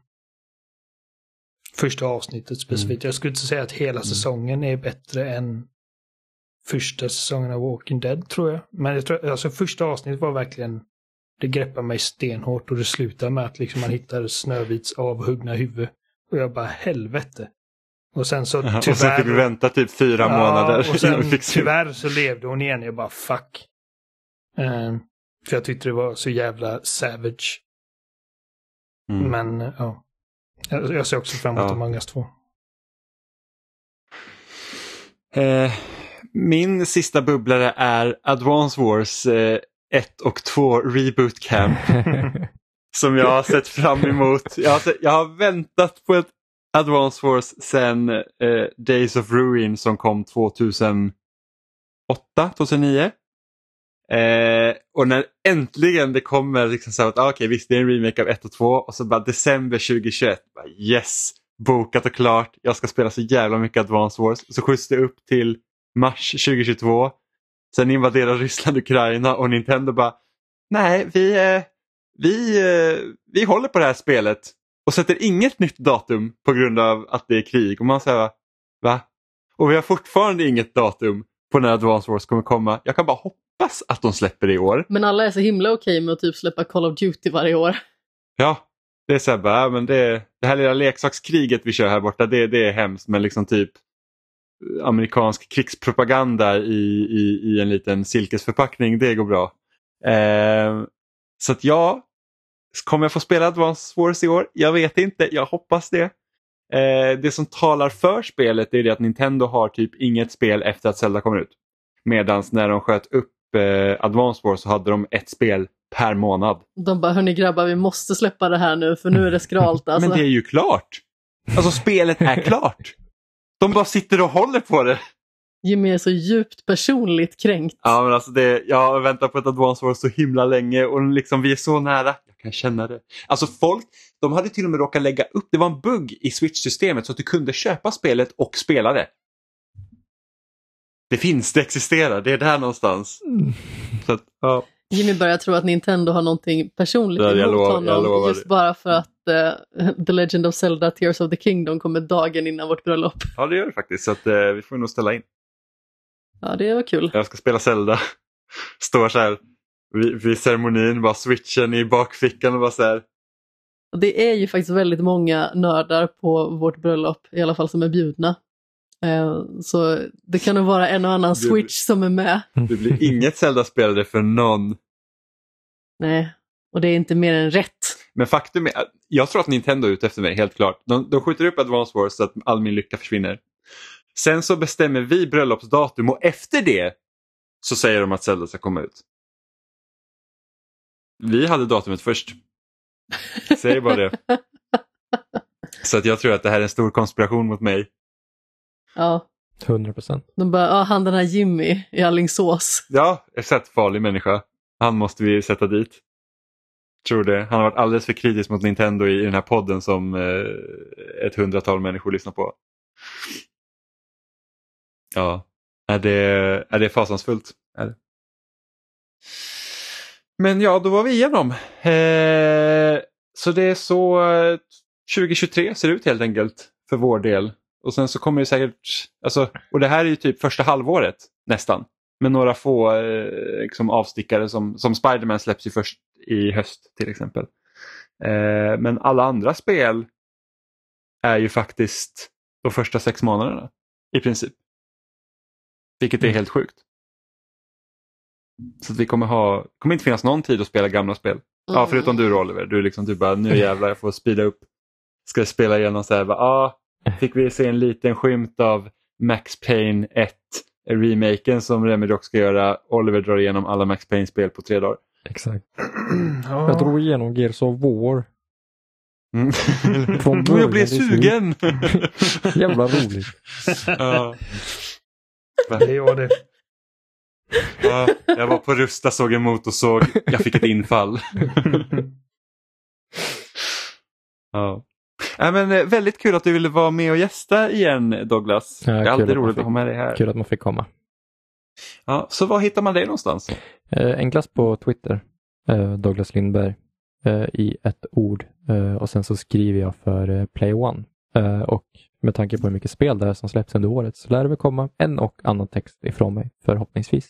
Första avsnittet specifikt. Mm. Jag skulle inte säga att hela mm. säsongen är bättre än första säsongen av Walking Dead tror jag. Men jag tror, alltså första avsnittet var verkligen, det greppade mig stenhårt och det slutar med att liksom man hittar Snövits avhuggna huvud. Och jag bara helvete. Och sen så tyvärr... Och så fick vi vänta typ fyra ja, månader. Och sen tyvärr så levde hon igen. Jag bara fuck. Um, för jag tyckte det var så jävla savage. Mm. Men ja. Jag, ser också fram emot ja. Among Us 2. Eh, min sista bubblare är Advance Wars eh, 1 och 2 Reboot Camp. som jag har sett fram emot. Jag har, sett, jag har väntat på ett Advance Wars sedan eh, Days of Ruin som kom 2008, 2009. Eh, och när äntligen det kommer liksom så att ah, okej okay, visst det är en remake av 1 och 2 och så bara december 2021. Bara, yes, bokat och klart. Jag ska spela så jävla mycket Advance Wars. Så skjuts det upp till mars 2022. Sen invaderar Ryssland Ukraina och Nintendo bara nej vi, eh, vi, eh, vi håller på det här spelet och sätter inget nytt datum på grund av att det är krig. Och man säger va? Och vi har fortfarande inget datum på när Advance Wars kommer komma. Jag kan bara hoppas att de släpper det i år. Men alla är så himla okej okay med att typ släppa Call of Duty varje år. Ja, det är så här bara, men det, det här lilla leksakskriget vi kör här borta, det, det är hemskt. Men liksom typ amerikansk krigspropaganda i, i, i en liten silkesförpackning, det går bra. Eh, så att ja, kommer jag få spela Advance Wars i år? Jag vet inte, jag hoppas det. Eh, det som talar för spelet är det att Nintendo har typ inget spel efter att Zelda kommer ut. Medan när de sköt upp eh, Advance Wars så hade de ett spel per månad. De bara, hörni grabbar vi måste släppa det här nu för nu är det skralt. Alltså. Men det är ju klart! Alltså spelet är klart! De bara sitter och håller på det. Jimmy är så djupt personligt kränkt. Ja, men alltså det, jag har väntat på ett Advance Wars så himla länge och liksom vi är så nära. Jag kan känna det. Alltså folk, de hade till och med råkat lägga upp, det var en bugg i Switch-systemet så att du kunde köpa spelet och spela det. Det finns, det existerar, det är där någonstans. Mm. Så att, ja. Jimmy börjar tro att Nintendo har någonting personligt emot lov, honom just bara för att uh, The Legend of Zelda Tears of the Kingdom kommer dagen innan vårt bröllop. Ja det gör det faktiskt så att, uh, vi får nog ställa in. Ja det var kul. Jag ska spela Zelda. Står så här vid, vid ceremonin, bara switchen i bakfickan och bara så här. Det är ju faktiskt väldigt många nördar på vårt bröllop, i alla fall som är bjudna. Eh, så det kan nog vara en och annan switch som är med. Det blir inget Zelda-spelare för någon. Nej, och det är inte mer än rätt. Men faktum är, jag tror att Nintendo är ute efter mig, helt klart. De, de skjuter upp Advance Wars så att all min lycka försvinner. Sen så bestämmer vi bröllopsdatum och efter det så säger de att Zelda ska komma ut. Vi hade datumet först. Säger bara det. Så att jag tror att det här är en stor konspiration mot mig. Ja. 100 procent. De bara, ja, han den här Jimmy i Allingsås. Ja, ett farlig människa. Han måste vi sätta dit. Tror det. Han har varit alldeles för kritisk mot Nintendo i, i den här podden som eh, ett hundratal människor lyssnar på. Ja, är det, är det fasansfullt? Är det? Men ja, då var vi igenom. Eh, så det är så 2023 ser ut helt enkelt för vår del. Och sen så kommer det säkert, alltså, och det här är ju typ första halvåret nästan. Med några få eh, liksom avstickare som, som Spiderman släpps ju först i höst till exempel. Eh, men alla andra spel är ju faktiskt de första sex månaderna i princip. Vilket är mm. helt sjukt. Så vi kommer ha, kommer inte finnas någon tid att spela gamla spel. Mm. Ja, förutom du Oliver, du är liksom du bara nu jävlar jag får speeda upp. Ska spela igenom så här, ja, ah, fick vi se en liten skymt av Max Payne 1 remaken som Remedy också ska göra. Oliver drar igenom alla Max Payne-spel på tre dagar. Exakt. Ja. Jag drog igenom Gears of War. Mm. Från jag blev sugen! Jävla roligt. ja. Det gör det. Ja, jag var på Rusta, såg en motorsåg, jag fick ett infall. ja. Ja, men, eh, väldigt kul att du ville vara med och gästa igen Douglas. Ja, det är alltid roligt att ha med dig här. Kul att man fick komma. Ja, så var hittar man dig någonstans? Eh, enklast på Twitter, eh, Douglas Lindberg, eh, i ett ord. Eh, och sen så skriver jag för eh, Play One. Och med tanke på hur mycket spel det är som släpps under året så lär det väl komma en och annan text ifrån mig förhoppningsvis.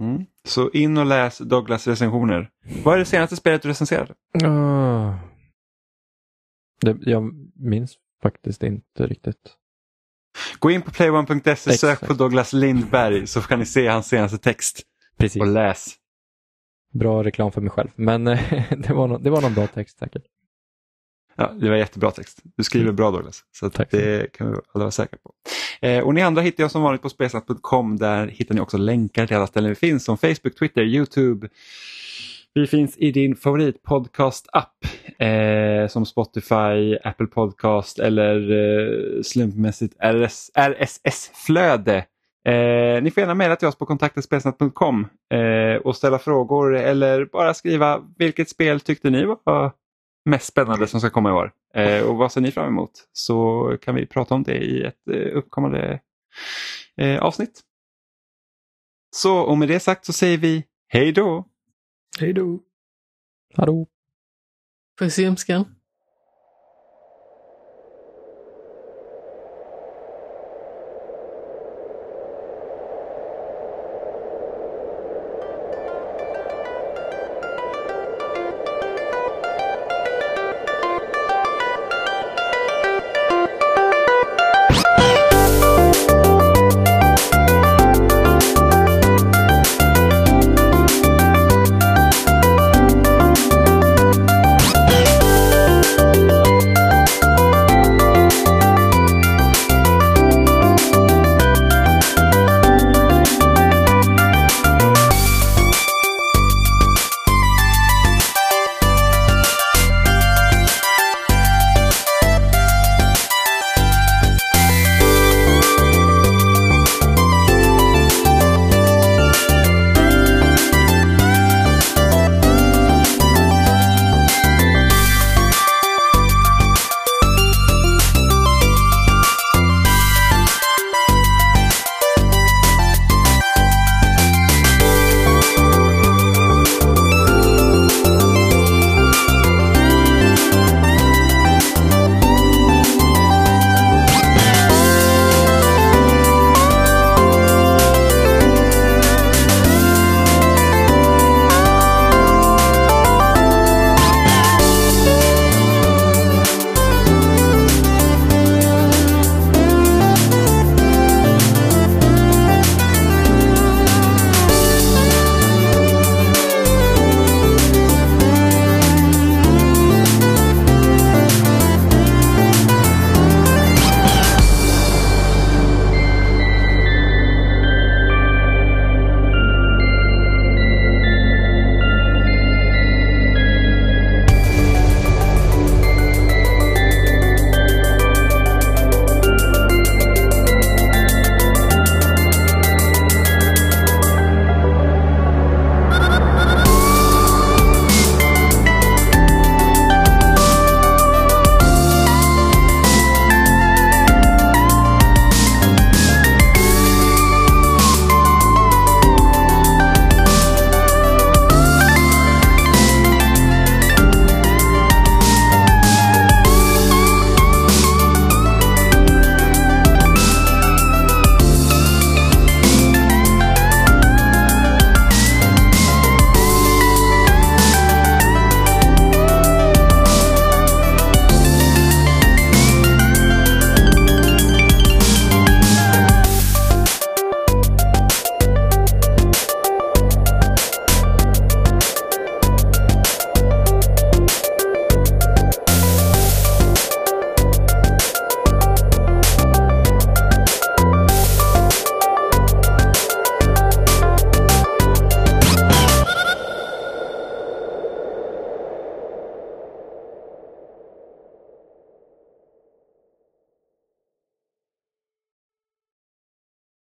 Mm. Så in och läs Douglas recensioner. Vad är det senaste spelet du recenserade? Ah. Det, jag minns faktiskt inte riktigt. Gå in på playone.se, sök på Douglas Lindberg så kan ni se hans senaste text Precis. och läs. Bra reklam för mig själv. Men det, var no- det var någon bra text säkert. Ja, det var jättebra text. Du skriver bra Douglas. Så det kan vi alla vara säkra på. Eh, och ni andra hittar jag som vanligt på spelsnack.com. Där hittar ni också länkar till alla ställen vi finns som Facebook, Twitter, Youtube. Vi finns i din favoritpodcast-app eh, som Spotify, Apple Podcast eller eh, slumpmässigt RSS-flöde. Eh, ni får gärna mejla till oss på kontaktespelsnack.com eh, och ställa frågor eller bara skriva vilket spel tyckte ni var mest spännande som ska komma i år eh, och vad ser ni fram emot så kan vi prata om det i ett eh, uppkommande eh, avsnitt. Så och med det sagt så säger vi hej då! Hej då. Hallå! Puss i ljumsken.